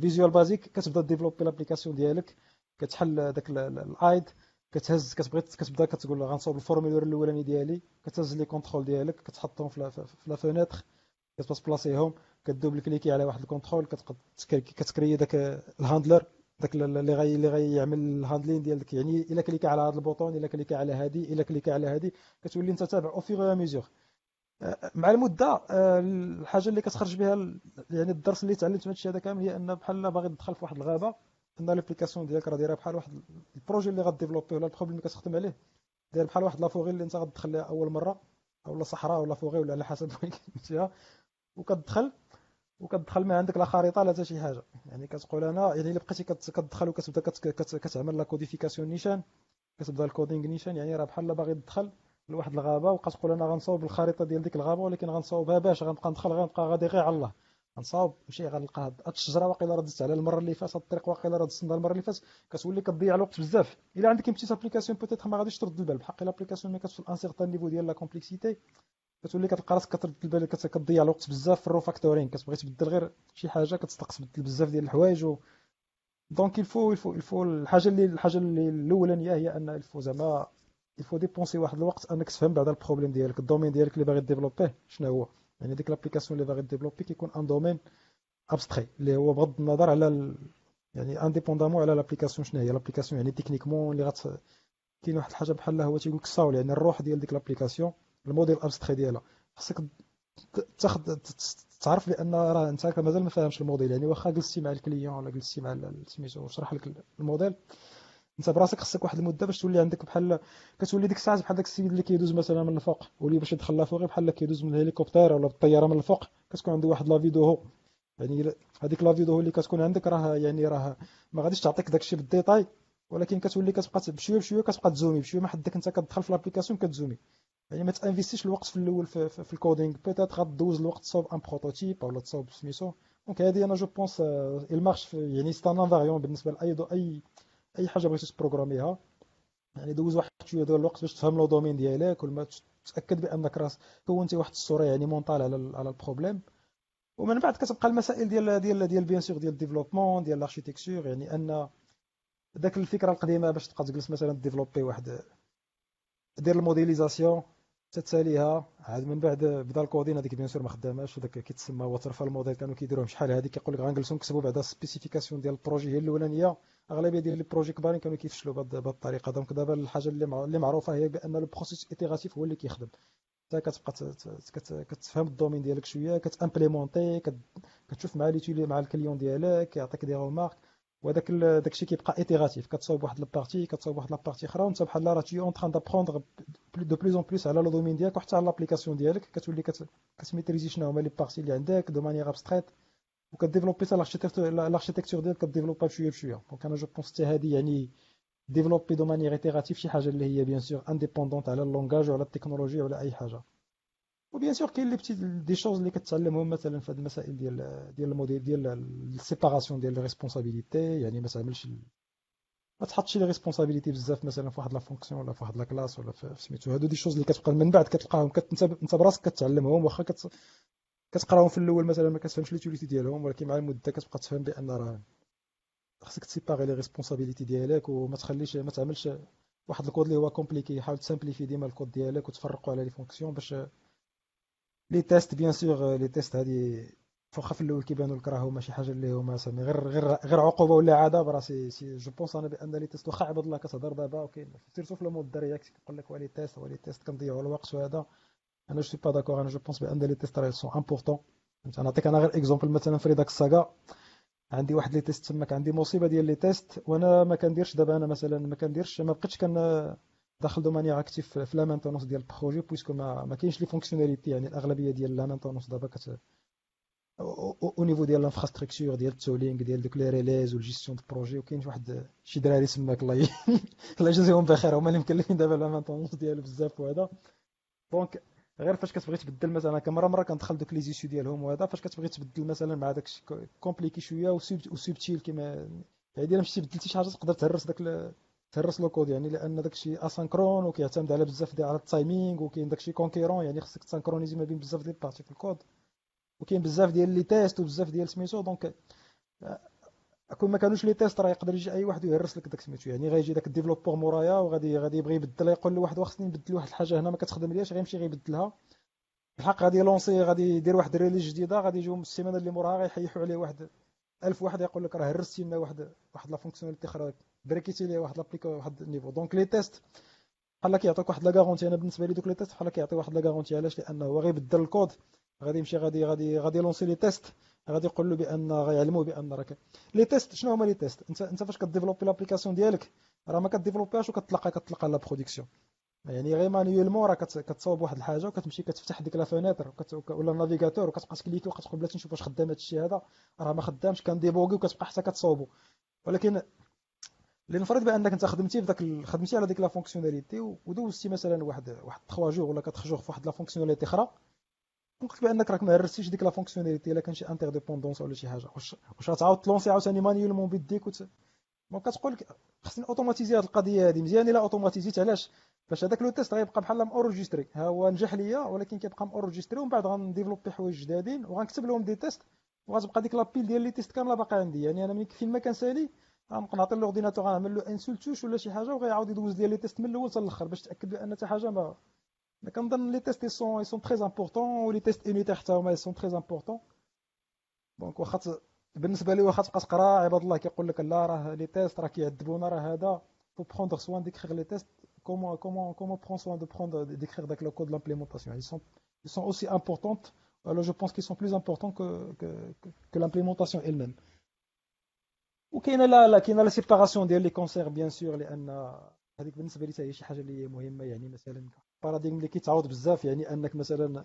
فيزوال بازيك كتبدا ديفلوبي لابليكاسيون ديالك كتحل داك الايد كتهز كتبغي كتبدا كتقول غنصاوب الفورمولير الأولاني ديالي كتهز لي كونترول ديالك كتحطهم في la fenêtre كتباس بلاصيهم كدوبل كليكي على واحد ال contrôle كتكري داك ال handler داك اللي غي اللي غيعمل ال handling ديالك. يعني إلا كليكي على هذا ال bouton إلا كليكي على هذه إلا كليكي على هذه كتولي أنت تابع au fur et à mesure مع المدة آه، الحاجة اللي كتخرج بها يعني الدرس اللي تعلمت من الشيء هذا كامل هي أن بحال باغي تدخل في واحد الغابة ان l'application ديالك راه دايرة بحال واحد ال projet اللي غديفلوبي ولا ال problème اللي كتخدم عليه داير بحال واحد la forêt اللي أنت غتدخل لها أول مرة أو صحراء و la forêt ولا على حسب وين كنتيها وكتدخل. وكتدخل ما عندك لا خريطه لا حتى شي حاجة. يعني كتقول أنا يعني إلا بقيتي كتدخل وكتبدا كتعمل la codification نيشان كتبدا ال coding نيشان يعني راه بحال باغي تدخل لواحد الغابة وبقى تقول أنا غنصاوب الخريطة ديال ديك الغابة ولكن غنصاوبها باش غنبقى ندخل غنبقى غادي غير على الله. غنصاوب نمشي غنلقى هاد الشجرة واقيلا راه دزت على المرة اللي فاتت الطريق واقيلا راه دزت المرة اللي فاتت كتولي كتضيع الوقت بزاف. إلا عندك petite application peut-être ما غاديش ترد البال بحق l'application ملي كتوصل un certain niveau ديال la complexité كتولي كتلقى راسك كتضيع الوقت بزاف في ال refactoring كتبغي تبدل غير شي حاجة كتستقص تبدل بزاف ديال الحوايج donc il faut il faut il faut الحاجة اللي الحاجة اللي الأولانية هي أن il faut زعما il faut dépenser واحد الوقت أنك تفهم بعدا ال problème ديالك ال domaine ديالك اللي باغي ديفلوبيه شنو هو؟ يعني ديك l'application اللي باغي ديفلوبي كيكون un domaine abstrait اللي هو بغض النظر على ال... يعني indépendamment على l'application شنو هي. l'application يعني techniquement اللي غت كاين واحد الحاجة بحال هو تيقول لك ال soul يعني الروح ديال ديك l'application ال modèle abstrait ديالها. خصك تاخذ تعرف بأن راه أنت مازال ما فاهمش الموديل. يعني واخا جلستي مع ال client ولا جلستي مع سميتو شرح لك الموديل. أنت براسك خصك واحد المدة باش تولي عندك بحال كتولي ديك الساعات بحال داك السيد اللي كيدوز مثلا من الفوق. ولي باش يدخل لفوق بحال كيدوز من الهليكوبتر ولا بالطيارة من الفوق. كتكون عنده واحد لا فيديو. يعني هذيك لا فيديو اللي كتكون عندك راه يعني راه ما غاديش تعطيك داكشي بالديتاي. ولكن كتولي كتبقى بشوية بشوية كتبقى تزومي. بشوية ما حدك أنت كتدخل في لابليكاسيون كتزومي. يعني ما تانفيستيش الوقت في الأول في, في, في الكودينغ بيتيت غدوز الوقت تصاوب ان بروتوتيب ولا تصاوب سميتو. دونك هذه أنا جو بونس المارش يعني سي ان انفاريون بالنسبة لأي دو اي أي حاجة بغيتي تبروغراميها. يعني دوز واحد شوية ديال الوقت باش تفهم لو دومين ديالك وما تاكد بأنك راس compter واحد الصورة يعني mentale على على ال problème ومن بعد كتبقى المسائل ديال ديال ديال bien sûr ديال ال développement ديال ال architecture يعني أن داك الفكرة القديمة باش تبقى تجلس مثلا développer واحد دير ال modélisation. تتساليها عاد من بعد بدأ ال coding هذيك bien sûr ما خداماش وداك كيتسمى waterfall model كانوا كيديروهم. شحال هذيك كيقول لك غنجلسوا نكتبوا بعدا spécification ديال ال projet هي الأولانية. أغلبية ديال les projets كبارين كانوا كيفشلوا بهذه الطريقة. donc دابا الحاجة اللي معروفة هي بأن le process itératif هو اللي كيخدم. انت كتبقى كتفهم ال domaine ديالك شوية كت implémenter كتشوف مع les مع ال client ديالك كيعطيك des remarques وهذاك داكشي كيبقى itératif. كتصاوب واحد ال partie كتصاوب واحد la partie أخرى. وانت بحال راه t'es en train d'apprendre de plus en plus على le domaine ديالك وحتى على l'application ديالك. كتولي كت maîtriser شنو هما les parties اللي عندك de manière abstraite وك développer حتى l'architecture ديالك ك développer بشوية بشوية. donc أنا je pense حتى هادي يعني développer de manière itérative شي حاجة اللي هي bien sûr indépendante على ال langage وعلى التكنولوجيا ولا أي حاجة. و bien sûr كاين les petites des choses اللي كتعلمهم مثلا في هذه المسائل ديال ديال الموديل ديال ال séparation ديال ال responsabilité يعني ما تعملش ما تحطش les responsabilités بزاف مثلا في واحد la fonction ولا في واحد la classe ولا في سميتو. هادو des choses اللي كتبقى من بعد كتلقاهم انت براسك كتعلمهم واخا كت... كتقراهم في الأول مثلا ما كتفهمش l'utilité ديالهم ولكن مع المدة كتبقى تفهم بأن راه خصك ت séparer les responsabilités ديالك وما تخليش ما تعملش واحد الكود اللي هو compliqué حاول ت simplifier ديما الكود ديالك وتفرقوا على les fonctions باش les tests bien sûr les tests هادي واخا في الأول كيبانوا لك راهو ماشي حاجة اللي هما سامي. غير غير غير عقوبة ولا عذاب راه c'est je pense أنا بأن les tests واخا عباد الله كتهضر دابا وكاين surtout في ال mode الدراري كيقول لك و les tests و les tests كنضيعوا الوقت وهذا أنا je suis pas d'accord أنا je pense بأن les tests راه sont importants فهمت؟ نعطيك أنا غير exemple مثلا في داك الساغا عندي واحد les tests تماك عندي مصيبة ديال les tests وأنا ما كنديرش دابا أنا مثلا ما كنديرش ما بقيتش كان داخل de manière active في la maintenance ديال ال projet puisque ما, ما كاينش les fonctionnalités يعني الأغلبية ديال la maintenance دابا كت au niveau ديال ال infrastructure ديال ال tooling ديال دوك les releases وال gestion de projet وكاين واحد شي دراري سماك الله الله يجازيهم بخير هما اللي مكلفين دابا la maintenance ديالو بزاف وهذا. donc غير فاش كتبغي تبدل مثلا كل مرة مرة كندخل دوك les issues ديالهم وهذا فاش كتبغي تبدل مثلا مع داك compliqué شوية و subtile كيما يعني إلا مشيتي بدلتي شي حاجة تقدر تهرس داك تهرس le code يعني لأن داكشي asynchrone وكيعتمد على بزاف ديال على ال timing وكاين داكشي concurrent يعني خصك ت synchroniser ما بين بزاف ديال ال parties في الكود. وكاين بزاف ديال les tests وبزاف ديال سميتو donc كون ما كانوش les tests راه يقدر يجي أي واحد ويهرس لك داك سميتو. يعني غيجي داك ال développeur مورايا وغادي غادي يبغي يبدل يقول لواحد خصني نبدل واحد الحاجة هنا ما كتخدم لياش غيمشي غيبدلها الحق غادي ي lancer غادي يدير واحد ال release جديدة غادي يجيو السيمانة اللي موراها غيحيحوا عليه واحد ألف واحد يقول لك راه هرستي لنا واحد واحد la fonctionnalité أخرى بريكيتي ليه واحد l'applica واحد ال niveau donc les tests بحال كيعطيك واحد la garantie أنا بالنسبة لي دوك les tests بحال كيعطي واحد la garantie علاش؟ لأنه هو غيبدل الكود. غادي يمشي غادي غادي غادي ي lancer les tests غادي يقول له بأن غيعلموه بأن راك les tests شنو هما les tests انت أنت فاش ك développer l'application ديالك؟ راه ما ك développer هاش وكتلقى كتلقى la production يعني غير manuellement راه كتصاوب واحد الحاجة وكتمشي كتفتح ديك la fenêtre ولا ال navigateur وكتبقى ت cliquer وكتقول بلاتي نشوف واش خدام هذا الشيء هذا راه ما خدامش كن déboguer وكتبقى حتى كتصاوبو. ولكن لنفرض بأنك انت خدمتي في داك خدمتي على ديك la fonctionnalité ودوزتي مثلا واحد واحد 3 jours ولا 4 jours في واحد la fonctionnalité أخرى قلت بأنك راك ما هرستيش ديك la fonctionnalité الا كان شي interdépendance ولا شي حاجة. واش واش غتعاود ت lancer عاوتاني manuellement بيديك وت... donc كتقول خصني automatiser هذه القضية هذه مزيان إلا automatiser ت علاش؟ باش هذاك le test غيبقى بحال م enregistré ها هو نجح ليا ولكن كيبقى م enregistré ومن بعد غن développer حوايج جدادين وغنكتب لهم des tests وغتبقى ديك la pile ديال les tests كاملة باقا عندي. يعني أنا فين ما كنسالي غنبقى نعطي l'ordinateur غنعمل له un seul touche ولا شي حاجة وغيعاود يدوز لي les tests من الأول حتى الآخر باش تأكد بأن حتى حاجة ما كنظن les tests sont sont très importants و les tests unitaires حتى هما sont très importants donc واخا بالنسبة لي واخا تبقى تقرا عباد الله كيقول لك لا راه les tests راه كيعذبونا راه هذا. faut prendre soin d'écrire les tests comment, comment, comment prendre soin de prendre, d'écrire avec le code de l'implémentation. Ils sont, ils sont aussi importantes, alors je pense qu'ils sont plus importants que, que, que, que l'implémentation elle-même. وكاينه لا لا كاينة la séparation ديال les concerns bien sûr لأن هذيك بالنسبة لي هي شي حاجة اللي مهمة يعني مثلا paradigme اللي كيتعاود بزاف يعني أنك مثلا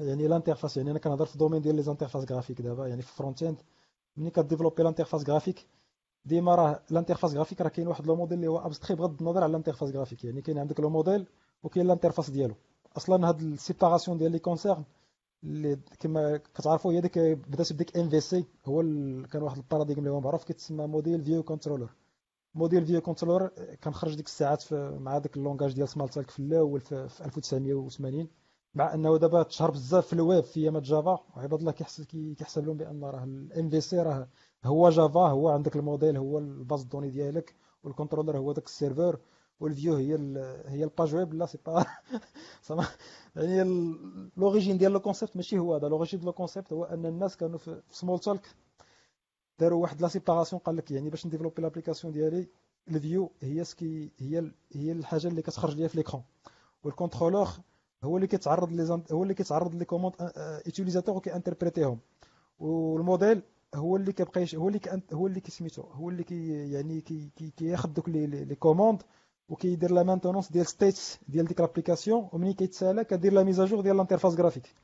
يعني ال interface يعني أنا كنهضر في ال domaine ديال les interfaces graphiques دابا يعني في front-end ملي ك développer ال interface graphique ديما راه ال interface graphique راه كاين واحد le modèle اللي هو abstrait بغض النظر على ال interface graphique. يعني كاين عندك le modèle وكاين ال interface ديالو. أصلا هاد ال séparation ديال les concerns اللي كما كتعرفوا هي ديك بدأت بديك MVC هو كان واحد ال paradigme اللي هو معروف كيتسمى model view controller model view controller كان خرج ديك الساعات مع داك ال langage ديال Smalltalk في الأول في 1980 مع أنه دابا تشهر بزاف في الويب في أيامات Java وعباد الله كيحسب كيحسب لهم بأن راه ال MVC راه هو Java هو عندك الموديل هو ال base de données ديالك وال controller هو داك ال server وال view هي هي ال page web لا c'est pas يعني l'origine ديال le concept ماشي هو هذا. l'origine ديال le concept هو أن الناس كانوا في Smalltalk داروا واحد la séparation قال لك يعني باش ن développer l'application ديالي ال view هي ce qui هي هي الحاجة اللي كتخرج ليا في l'écran وال contrôleur هو اللي كيتعرض لي هو اللي كيتعرض les commandes utilisateur وكي interpréter هم. والموديل هو اللي كيبقى هو اللي هو اللي كيسميتو. هو اللي كي يعني كي كي كياخذ دوك les commandes وكيدير la maintenance ديال states ديال ديك l'application ومنين كيتسالى كدير la mise à jour ديال l'interface graphique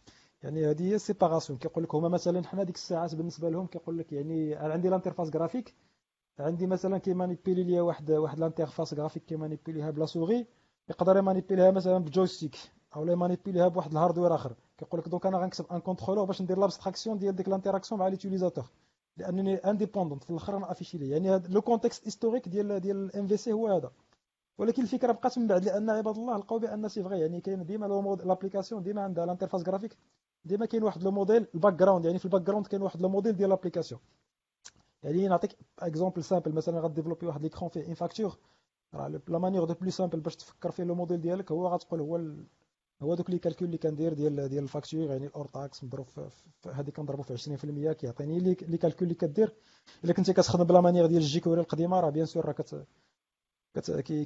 يعني هذه هي ال séparation كيقول لك هما مثلا حنا ديك الساعات بالنسبة لهم كيقول لك يعني عندي l'interface graphique عندي مثلا كي manipuler ليا واحد واحد l'interface graphique كي manipuler ها بلا سوغي يقدر ي manipuler ها مثلا ب joystick. أو لا يمانيبيليها بواحد ال hardware آخر. كيقول لك donc أنا غنكتب un contrôleur باش ندير l'abstraction ديال ديك l'interaction مع l'utilisateur لأنني indépendante في الأخر أنا afficher لي يعني le contexte historique ديال ديال ال MVC هو هذا. ولكن الفكرة بقات من بعد لأن عباد الله لقاو بأن c'est vrai يعني كاين ديما l'application ديما عندها l'interface graphique ديما كاين واحد le modèle الbackground يعني في ال background كاين واحد le modèle ديال l'application يعني نعطيك exemple simple مثلا غا développer واحد l'écran فيه une facture راه la manière de plus simple باش تفكر فيه le modèle ديالك هو غتقول هو. هو دوك les calculs اللي كندير ديال ديال ال facture يعني ال hors taxe مضروب في هذه كنضربو في 20% كيعطيني لي les calculs اللي كدير. إلا كنتي كتخدم ب la manière ديال ال jQuery القديمة راه bien sûr راه كت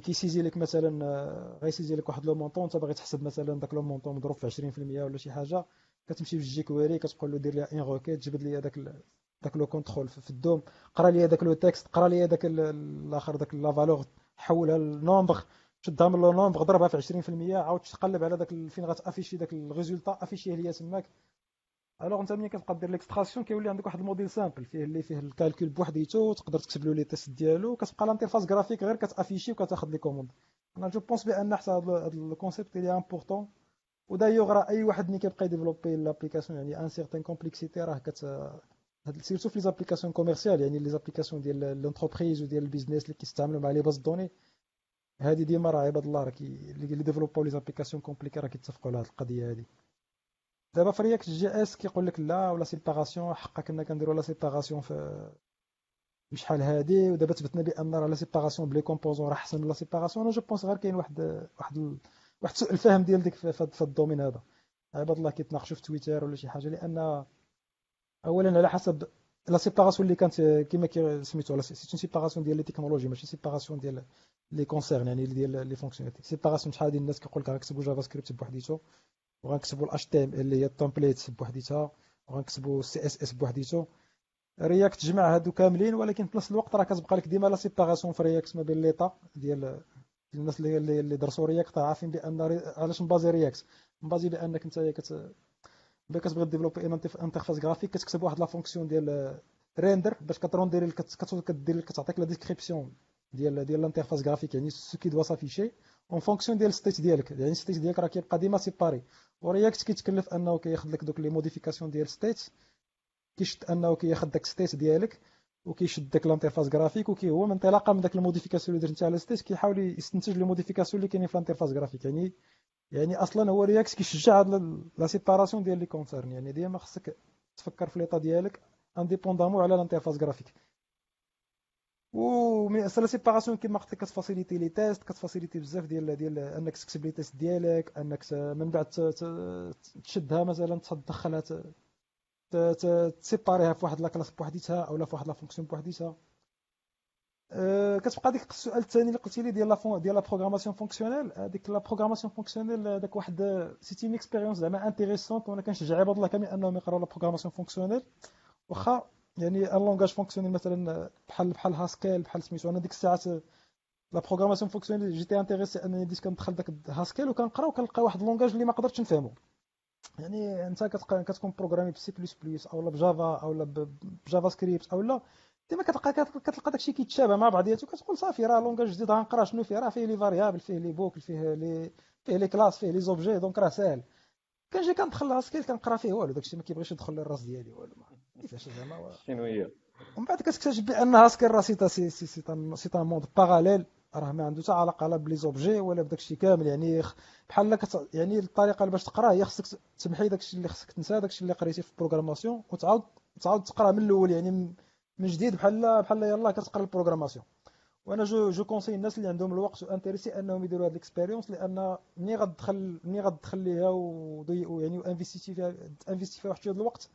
كي saisir لك مثلا آه، غي saisir لك واحد le montant انت باغي تحسب مثلا داك le montant مضروب في 20% ولا شي حاجة كتمشي في ال jQuery كتقول له دير لي une requête جبد لي هذاك داك le contrôle في ال DOM قرا لي هذاك le texte قرا لي هذاك الآخر داك la valeur حولها ل nombre. شدها من le nombre ضربها في 20% عاود تقلب على داك فين غت afficher داك ال résultat afficher ه ليا تماك alors أنت ملي كتبقى دير l'extraction كيولي عندك واحد ال modèle simple فيه اللي فيه ال calcul بوحديتو تقدر تكتب له les tests ديالو كتبقى l'interface graphique غير كت afficher وكتاخذ les commandes. أنا je pense بأن حتى هذا ال concept اللي important و d'ailleurs راه أي واحد ملي كيبقى ي développer l'application يعني une certaine complexité راه كت surtout في les applications commerciales يعني les applications ديال l'entreprise وديال ال business اللي كيستعملوا مع les bases données. هادي ديما راه عباد الله راه اللي ديفلوباو les applications compliquées راه كيتفقوا على هاد القضية هادي. دابا في React JS كيقول لك لا ولا séparation حقا كنا كنديروا la séparation في شحال هادي. ودابا تبتنا بأن راه la séparation ب les composants راه أحسن من la séparation. أنا je pense غير كاين واحد واحد واحد سوء الفهم ديال ديك في ال domaine هذا. عباد الله كيتناقشوا في تويتر ولا شي حاجة لأن اولا على حسب la séparation اللي كانت كيما سميتو là c'est une séparation ديال les technologies ماشي séparation ديال les concerns يعني ديال les fonctionnalités séparation شحال ديال الناس كيقول لك غنكتبوا JavaScript بوحديتو وغنكتبوا ال HTM اللي هي ال template بوحديتها وغنكتبوا ال CSS بوحديتو React تجمع هادو كاملين ولكن في نفس الوقت راه كتبقى لك ديما la séparation في React ما بين l'état ديال الناس اللي اللي درسوا React عارفين بان علاش م basé React م basé بانك انت كت كتبغي développer interface graphique كتكتب واحد la fonction ديال render باش كت render كدير كتعطيك la description ديال ديال l'interface graphique يعني ce qui doit s'afficher en fonction ديال ال state ديالك يعني ال state ديالك راه كيبقى ديما séparé و React كيتكلف أنه كياخذ لك دوك les modifications ديال state كيشد أنه كياخذ داك state ديالك وكيشد داك l'interface graphique وكي هو من انطلاقا من داك ال modification اللي درتي على state كيحاول يستنتج les modifications اللي كاينين في l'interface graphique يعني يعني أصلا هو React كيشجع هاد la séparation ديال les concerns يعني ديما خصك تفكر في l'état ديالك indépendamment على l'interface graphique و la séparation كيما قلت لك كت faciliter les tests كت faciliter بزاف ديال ديال أنك تكتب les tests ديالك أنك من بعد تشدها مثلا تدخلها ت séparer ها في واحد la classe بوحديتها اولا في واحد la fonction بوحديتها. كتبقى ديك السؤال الثاني اللي قلتي لي ديال لا ديال la programmation fonctionnelle هذيك la programmation fonctionnelle داك واحد c'était expérience زعما intéressante وأنا كنشجع عباد الله كامل انهم يقراو la programmation fonctionnelle واخا يعني un langage fonctionnel مثلا بحال بحال Haskell بحال سميتو أنا ديك الساعات la programmation fonctionnelle j'étais intéressé أنني بديت كندخل داك Haskell وكنقرا وكنلقى واحد langage اللي ما قدرتش نفهمو. يعني أنت كتكون بروغرامي بسي بلس بلس اولا ب Java اولا ب JavaScript اولا ديما كتلقى كتلقى داكشي كيتشابه مع بعضياتو كتقول صافي راه langage جديد غنقرا شنو فيه راه فيه les variables فيه les boucles فيه لي فيه les classes فيه les objets donc راه ساهل كنجي كندخل Haskell كنقرا فيه والو داكشي ما كيبغيش يدخل للراس ديالي والو كيفاش زعما شنو هي ومن بعد كتكتشف بان Haskell راه c'est c'est c'est c'est un monde parallèle راه ما عنده حتى علاقه لا ب les objets ولا بداك الشيء كامل يعني بحال كت... يعني الطريقة اللي باش تقرا هي خصك تمحي داك الشيء اللي خصك تنسى داك الشيء اللي قريتي في ال programmation وتعاود تعاود تقرا من الأول يعني من جديد بحال بحال يلاه كتقرا ال programmation. وأنا je je conseille الناس اللي عندهم الوقت و intéressés انهم يديروا هاد l'expérience لأن ملي غتدخل ملي غتدخل ليها ويعني و investir فيها investir فيها واحد شوية الوقت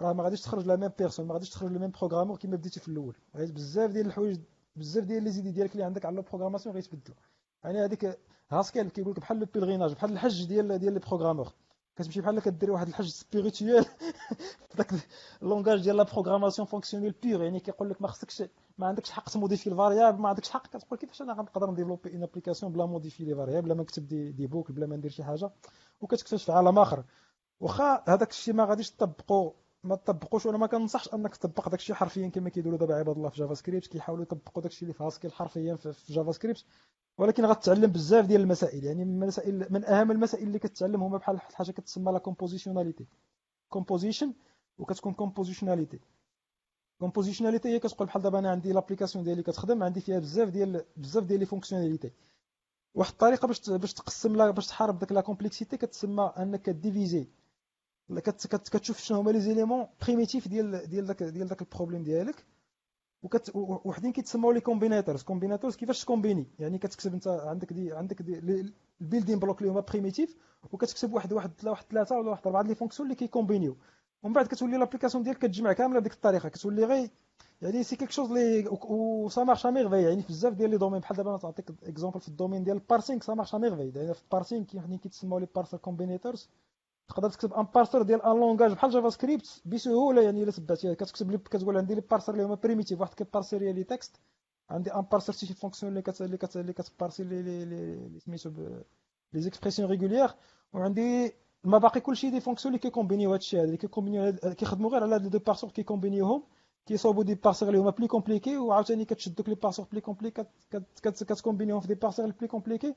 راه ما غاديش تخرج la même personne ما غاديش تخرج le même programmeur كيما بديتي في الأول. غادي بزاف ديال الحوايج بزاف ديال les idées ديالك اللي عندك على ال programmation غيتبدلوا يعني هذيك Haskell كيقول لك بحال le pèlerinage بحال الحج ديال ديال les programmeurs كتمشي بحال كدير واحد الحج spirituel داك ال langage ديال la programmation fonctionnelle pure يعني كيقول لك ما خصكش ما عندكش حق ت modifier ال variable ما عندكش حق كتقول كيفاش أنا غنقدر ن développer une application بلا modifier les variables بلا ما نكتب des, des boucles بلا ما ندير شي حاجة. وكتكتشف عالم آخر. واخا هذاك الشيء ما غاديش تطبقوا ما تطبقوش وأنا ما كنصحش انك تطبق داك الشيء حرفيا كما كيديروا دابا عباد الله في JavaScript كيحاولوا يطبقوا داك الشيء اللي في Haskell حرفيا في JavaScript ولكن غتعلم بزاف ديال المسائل يعني المسائل من أهم المسائل اللي كتعلم هما بحال حاجة كتسمى la compositionality composition وكتكون compositionality compositionality هي كتقول بحال دابا أنا عندي l'application ديالي كتخدم عندي فيها بزاف ديال بزاف ديال les fonctionnalités واحد الطريقة باش باش تقسم باش تحارب داك la complexité كتسمى أنك ك diviser كتشوف شنو هما les éléments primitifs ديال ديال داك ديال داك ال problème ديالك وكت وحدين كيتسموا les combinators combinators كيفاش ت combiner يعني كتكتب أنت عندك des عندك des ال building blocks اللي هما primitifs وكتكتب واحد واحد واحد ثلاثة ولا واحد اربعه les fonctions اللي كيكومبينيو ومن بعد كتولي l'application ديالك كتجمع كاملة بديك الطريقة. كتولي غير يعني c'est quelque chose لي و ça marche merveille يعني بزاف ديال les domaines بحال دابا نعطيك exemple في ال domaine ديال ال parsing ça marche merveille يعني في ال parsing كاين كيتسموا les parser combinators تقدر تكتب un parser ديال un langage بحال JavaScript بسهولة يعني إلا تبعتيها كتكتب لي كتقول عندي les parsers اللي هما primitifs واحد كي parser les textes عندي un parser شي fonction اللي كت اللي كت اللي كت parser les les les سميتو les expressions régulières وعندي ما باقي كلشي des fonctions اللي كيكومبينيو هادشي هذا اللي كيكومبينيو كيخدموا غير على هاد les deux parseurs كيكومبينيوهم كيصوبوا des parseurs اللي هما plus compliqués وعاوتاني كتشد دوك les parseurs plus compliqués كتكومبينيوهم في des parseurs plus compliqués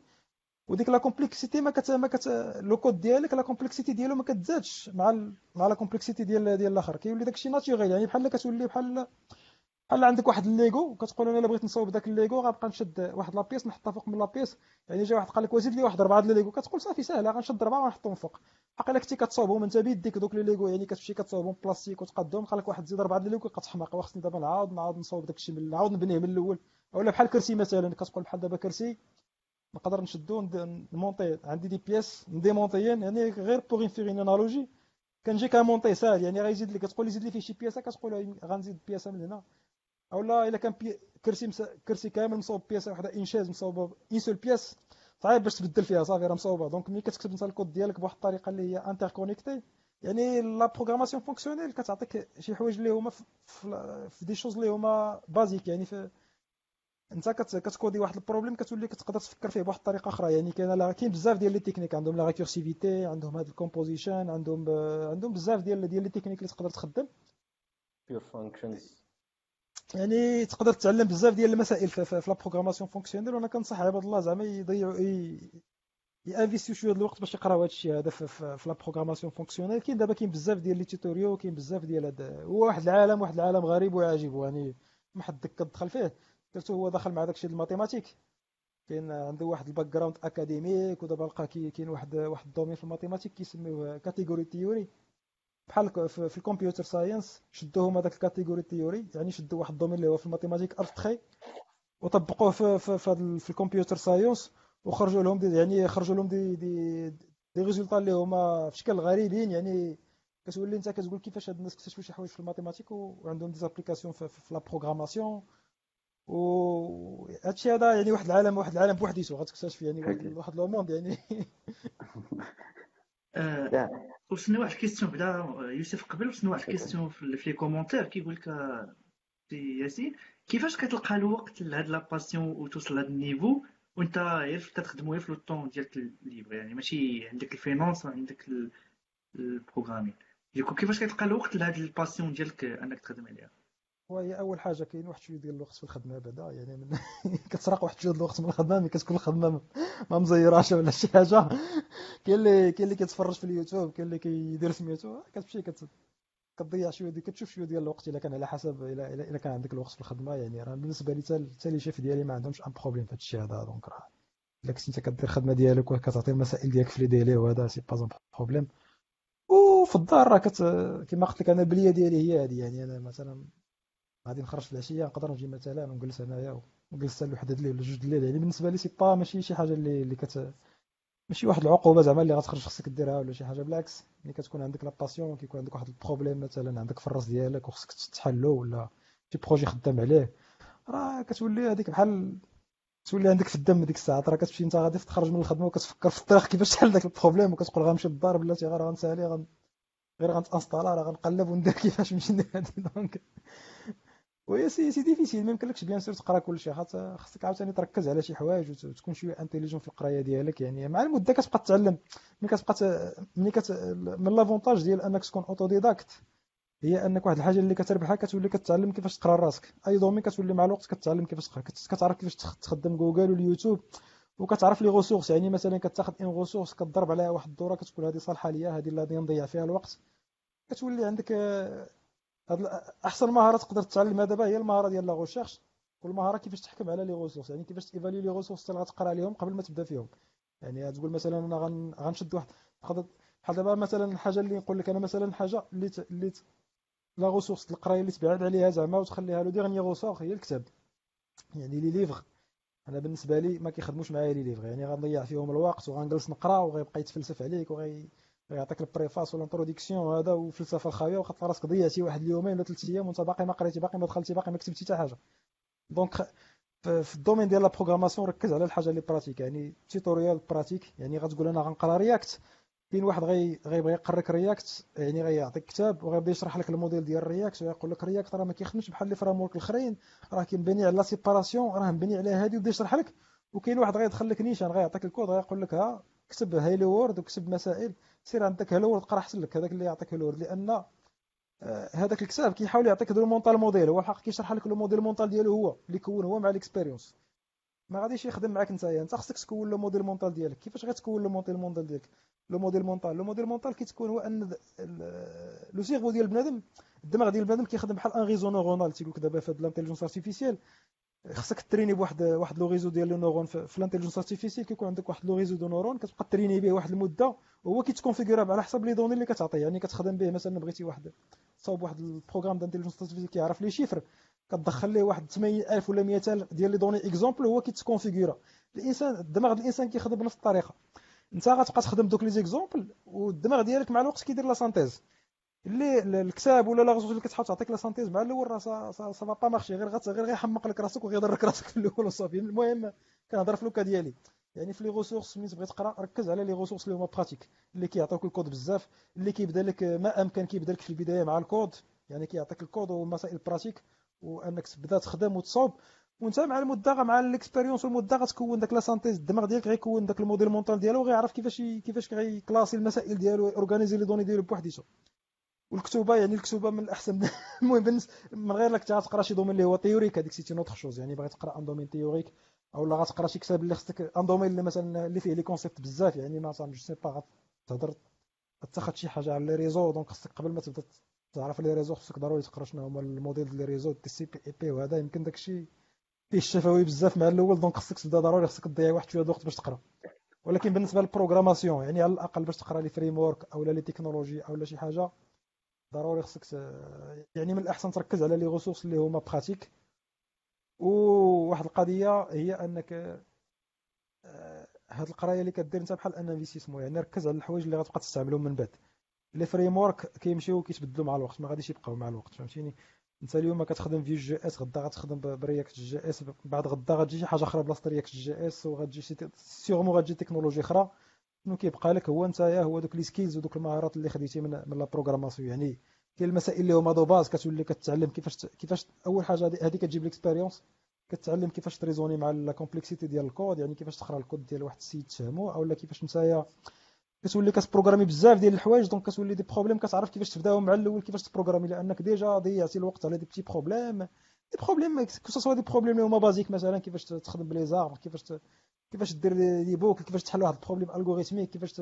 وديك la complexité ما كت ما كت le code ديالك la complexité ديالو ما كتزادش مع ال... مع la complexité ديال ديال الآخر. كيولي داكشي naturel يعني بحال كتولي بحال بحال عندك واحد الليغو وكتقول أنا إلا بغيت نصاوب داك الليغو غنبقى نشد واحد la pièce نحطها فوق من la pièce يعني جا واحد قال لك وزيد لي واحد ربعه د الليغو. كتقول صافي ساهله غنشد ربعه ونحطهم فوق. حق الا كنتي كتصاوبهم انت بيديك دوك les Lego يعني كتمشي كتصاوبهم بلاستيك وتقادهم قال لك واحد زيد ربعه د الليغو كتحماق وخصني دابا نعاود نعاود نصاوب داكشي من نعاود نبنيه من الأول. اولا بحال كرسي مثلا كتقول بحال دابا كرسي نقدر نشدو ن monter. عندي des pièces démontées يعني غير pour faire une analogie كنجي كن monter ساهل يعني غيزيد لك كتقول لي زيد لي فيه شي بياسة كتقول غنزيد بياسة من هنا. أولا إلا كان بي... كرسي مس... كرسي كامل مصوب بياسة وحدة une chaise مصوبة une seule pièce. صعيب باش تبدل فيها صافي راه مصوبة. donc ملي كتكتب انت الكود ديالك بواحد الطريقة اللي هي interconnectée يعني la programmation fonctionnelle كتعطيك شي حوايج اللي هما في, في des choses اللي هما basiques يعني في انت كت coder واحد ال problème كتولي كتقدر تفكر فيه بواحد الطريقة أخرى. يعني كاين لا كاين بزاف ديال les techniques. عندهم la récursivité عندهم هاد ال composition عندهم عندهم بزاف ديال ديال les techniques اللي تقدر تخدم. pure functions يعني تقدر تتعلم بزاف ديال المسائل في, في, في la programmation fonctionnelle وأنا كنصح عباد الله زعما يضيعوا يانفيستيو شوية ديال الوقت باش يقراو هذا الشيء هذا في, في, في la programmation fonctionnelle كاين دابا كاين بزاف ديال les tutoriaux كاين بزاف ديال هذا هو واحد العالم واحد العالم غريب وعجيب يعني ما حد كتدخل فيه. surtout هو دخل مع داكشي ال mathématiques. كاين عنده واحد ال background académique ودابا لقى كاين واحد واحد ال domaine في ال mathématiques كيسميوه category theory بحال في ال computer science شدوا هما داك ال category theory يعني شدوا واحد ال domaine اللي هو في ال mathématiques abstraits وطبقوه في في, في, في ال computer science وخرجوا لهم des يعني خرجوا لهم des des des résultats اللي هما في شكل غريبين يعني كتولي انت كتقول كيفاش هاد الناس اكتشفوا شي حوايج في ال mathématiques وعندهم des applications في, في, في la programmation وهادشي هذا يعني واحد العالم واحد العالم بوحديتو غتكتشف يعني واحد le monde يعني. آه، وصلنا واحد ال question بدا يوسف قبل وصلنا واحد ال question في les commentaires كيقول لك سي ياسين كيفاش كتلقى الوقت لهاد la passion وتوصل لهاد ال niveau؟ وانت غير كتخدمو غير في le temps ديالك ال libre يعني ماشي عندك ال finance عندك ال programming. du coup كيفاش كتلقى الوقت لهاد ال passion ديالك انك تخدم عليها؟ وهي أول حاجة كاين واحد شوية ديال الوقت في الخدمة بعدا يعني من كتسرق واحد شوية ديال الوقت من الخدمة ملي كتكون الخدمة ما مزيراش ولا شي حاجة. كاين اللي كاين اللي كيتفرج في اليوتيوب كاين اللي كيدير سميتو كتمشي كت كتضيع شوية ديال كتشوف شوية ديال الوقت إلا كان على حسب الا الا كان عندك الوقت في الخدمة يعني راه بالنسبة لي حتى les chefs ديالي ما عندهمش un problème في هادشي هذا donc راه إلا كنت انت كدير الخدمه ديالك وكتعطي المسائل ديالك في les délais وهذا c'est pas problème وفي الدار راه كت كما قلت لك أنا البليه ديالي هي هذه يعني أنا مثلا غادي نخرج في العشية نقدر نجي مثلا ونجلس انايا ونجلس حتى لوحده الليل جوج الليل. يعني بالنسبة لي c'est pas ماشي شي حاجة اللي اللي كت ماشي واحد العقوبة زعما اللي غتخرج خصك ديرها ولا شي حاجة بالعكس ملي كتكون عندك la passion كيكون عندك واحد ال problème مثلا عندك في الرأس ديالك وخصك تحلو ولا شي projet خدام عليه راه كتولي هذيك بحال تولي عندك في الدم ديك الساعة راه كتمشي انت غادي تخرج من الخدمة وكتفكر في الطريق كيفاش تحل داك ال problème وكتقول غنمشي للدار بلاتي غير غنسالي غن... غير غنتانستالا راه غنقلب وندير كيفاش نمشي ندير donc وهي c'est c'est difficile ما يمكنلكش bien sûr تقرا كلشي خاصك عاوتاني تركز على شي حوايج وتكون شوية intelligent في القراية ديالك. يعني مع المدة كتبقى تتعلم ملي كتبقى ملي كت من l'avantage ديال انك تكون autodidacte هي انك واحد الحاجة اللي كتربحها كتولي كتعلم كيفاش تقرا راسك. أي domaine كتولي مع الوقت كتعلم كيفاش تقرا. كتعرف كيفاش تخدم Google وال YouTube وكتعرف les ressources يعني مثلا كتاخذ une ressource كتضرب عليها واحد الدورة كتقول هذه صالحة ليا هذه اللي غادي نضيع فيها الوقت. كتولي عندك هاد أحسن مهارة تقدر تتعلمها دابا هي المهارة ديال la recherche والمهاره كيفاش تحكم على les ressources يعني كيفاش ت évaluer les ressources اللي غتقرا عليهم قبل ما تبدأ فيهم. يعني تقول مثلا أنا غنشد واحد بحال دابا مثلا الحاجة اللي نقول لك أنا مثلا حاجة اللي اللي la ressource القراية اللي تبعد عليها زعما وتخليها le dernier ressource هي الكتاب. يعني لي ليفغ. أنا بالنسبة لي ما كيخدموش معايا لي ليفغ. يعني غنضيع فيهم الوقت وغنجلس نقرأ وغيبقى يتفلسف عليك وغي يعطيك ال préface وال introduction هذا وفلسفة الخاوية وخاطر راسك ضيعتي واحد اليومين ولا ثلاث أيام وانت باقي ما قريتي باقي ما دخلتي باقي ما كتبتي حتى حاجة. donc في ال domaine ديال لا ركز على الحاجة اللي pratique يعني tutoriel pratique يعني غتقول أنا غنقرأ React كاين واحد غي غيبغي يقرك React يعني غيعطيك كتاب وغيبدا يشرح لك الموديل ديال React ويقول لك React راه ما كيخدمش بحال les frameworks الاخرين راه كيبني على la séparation راه مبني على هادي وبدا يشرح لك. وكاين واحد غيدخل لك نيشان غيعطيك الكود غيقول لك ها كتب hello world وكتب مسائل. سير عندك hello world قرأ احسن لك هذاك اللي يعطيك hello world لأن آه، هذاك الكتاب كيحاول يعطيك du mental model. هو الحق كيشرح لك le modèle mental ديالو هو اللي كون هو مع ال expérience. ما غاديش يخدم معاك نتايا. أنت خصك تكون le modèle mental ديالك. كيفاش غتكون le modèle mental ديالك؟ le modèle mental le modèle mental كيتكون هو أن le cerveau ديال بنادم الدماغ ديال بنادم كيخدم بحال un réseau neuronal تيقول لك دابا في هاد ال intelligence artificielle خصك تريني بواحد واحد le réseau ديال le neurone في ال intelligence artificielle كيكون عندك واحد le réseau de neurones كتبقى تريني به واحد المدة وهو كيت configura على حسب les données اللي كتعطيه. يعني كتخدم به مثلا بغيتي واحد تصاوب واحد ال programme d'intelligence artificielle كيعرف les chiffres كتدخل ليه واحد 80000 ولا 100000 ديال les données exemple هو كيت configura الإنسان الدماغ ديال الإنسان كيخدم بنفس الطريقة. أنت غتبقى تخدم دوك les exemples والدماغ ديالك مع الوقت كيدير la synthèse اللي الكتاب ولا لا غزوج اللي كتحط تعطيك la synthèse مع الأول راه ça va marcher غير غير غيحمق لك راسك وغيضرك راسك في الأول وصافي. المهم كنهضر في le cas ديالي. يعني في les ressources ملي تبغي تقرا ركز على les ressources اللي هما pratiques اللي كيعطيوك الكود بزاف اللي كيبدا لك ما أمكن كيبدا لك في البداية مع الكود. يعني كيعطيك الكود ومسائل pratiques وأنك تبدا تخدم وتصوب وأنت مع المدة مع ال expérience والمدة غتكون داك la synthèse الدماغ ديالك غيكون داك ال modèle mental ديالو وغيعرف كيفاش كيفاش غي classer المسائل ديالو organiser les données ديالو بوحديته والكتوبة يعني الكتوبة من الأحسن. المهم من غير لك تقرأ شي domaine اللي هو théorique هذيك c'était une autre chose يعني باغي تقرأ un domaine théorique أو لا غتقرأ شي كتاب اللي خصك un domaine اللي مثلا اللي فيه les concepts بزاف. يعني مثلا je sais pas تهضر تاخذ شي حاجة على les réseaux donc خصك قبل ما تبدا تعرف les réseaux خصك ضروري تقرأ شنو هما الموديل ديال les réseaux TCP/IP وهذا. يمكن داكشي فيه الشفوي بزاف مع الأول. donc خصك تبدا ضروري خصك تضيع واحد شوية الوقت باش تقرأ. ولكن بالنسبة لل programmation يعني على الأقل باش تقرأ les frameworks أو les technologies أو لا شي حاجة. ضروري خصك يعني من الأحسن تركز على les ressources اللي هما pratiques. وواحد القضية هي أنك آه، هاد القراية اللي كدير انت بحال un investissement يعني ركز على الحوايج اللي غتبقى تستعملهم من بعد. les frameworks كيمشيو وكيتبدلوا مع الوقت ما غاديش يبقاو مع الوقت فهمتيني؟ انت اليوم كتخدم في JS غدا غتخدم ب React JS بعد غدا غتجي شي حاجة أخرى بلاصة React JS وغتجي sûrement غتجي تكنولوجي أخرى. شنو كيبقى لك هو نتايا هو دوك les skills ودوك المهارات اللي خديتي من من la programmation يعني كاين المسائل اللي هما de base كتولي كتعلم كيفاش كيفاش أول حاجة هذه كتجيب l'expérience كتعلم كيفاش ت raisonner مع la complexité ديال الكود يعني كيفاش تقرأ الكود ديال واحد السيد تفهمو أولا كيفاش نتايا كتولي كت programmer بزاف ديال الحوايج donc كتولي des problèmes كتعرف كيفاش تبداهم مع الأول كيفاش ت programmer لأنك déjà ضيعتي الوقت على des petits problèmes des problèmes que des problèmes اللي هما basiques مثلا كيفاش تخدم ب les arrays كيفاش. كيفاش دير debug كيفاش تحل واحد ال problème algorithmique كيفاش.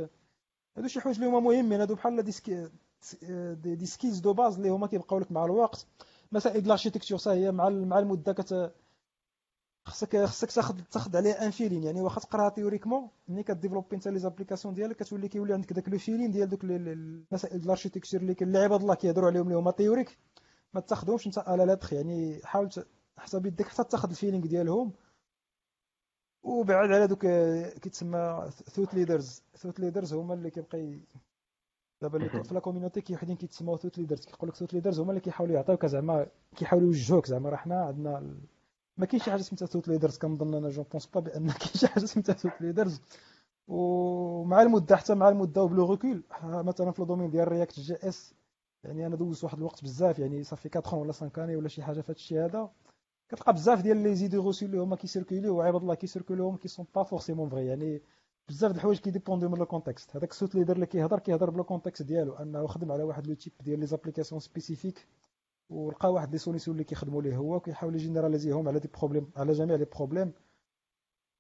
هادو شي حوايج اللي هما مهمين هادو بحال des ski... des skills de base اللي هما كيبقاو لك مع الوقت مسائل ال architecture حتى هي مع مع المدة كت خصك خصك تاخذ تاخذ عليه un feeling يعني واخا تقراها théoriquement ملي ك développer انت les applications ديالك كتولي كيولي عندك داك le feeling ديال دوك المسائل ديال ال architecture اللي اللي عباد الله كيهضروا عليهم اللي هما théoriques ما تاخذهمش انت على la lettre يعني حاول حسب يدك حتى تاخذ ال feeling ديالهم. وبعد على دوك كيتسمى thought leaders thought leaders هما اللي كيبقى دابا اللي في la community كي وحدين كيتسموا thought leaders كيقول لك thought leaders هما اللي كيحاولوا يعطيوك زعما كيحاولوا يوجهوك. زعما راه حنا عندنا ما كاينش شي حاجة سميتها thought leaders كنظن أنا je pense pas بأن كاين شي حاجة سميتها thought leaders ومع المدة حتى مع المدة و plus de recul مثلا في ال domaine ديال React JS يعني أنا دوزت واحد الوقت بزاف يعني صافي 4 ولا 5 années ولا شي حاجة في هذا الشيء هذا. كتلقى بزاف ديال les idées reçues اللي هما كي circuler وعباد الله كي circuler وهم qui sont pas forcément vraies يعني بزاف د الحوايج كي dépendre و من ال contexte هذاك ال thought leader اللي كيهضر كيهضر بلا contexte ديالو. أنه خدم على واحد le type ديال les applications spécifiques ولقى واحد les solutions اللي كيخدموا ليه هو وكيحاول ي généraliser هم على des problèmes على جميع les problèmes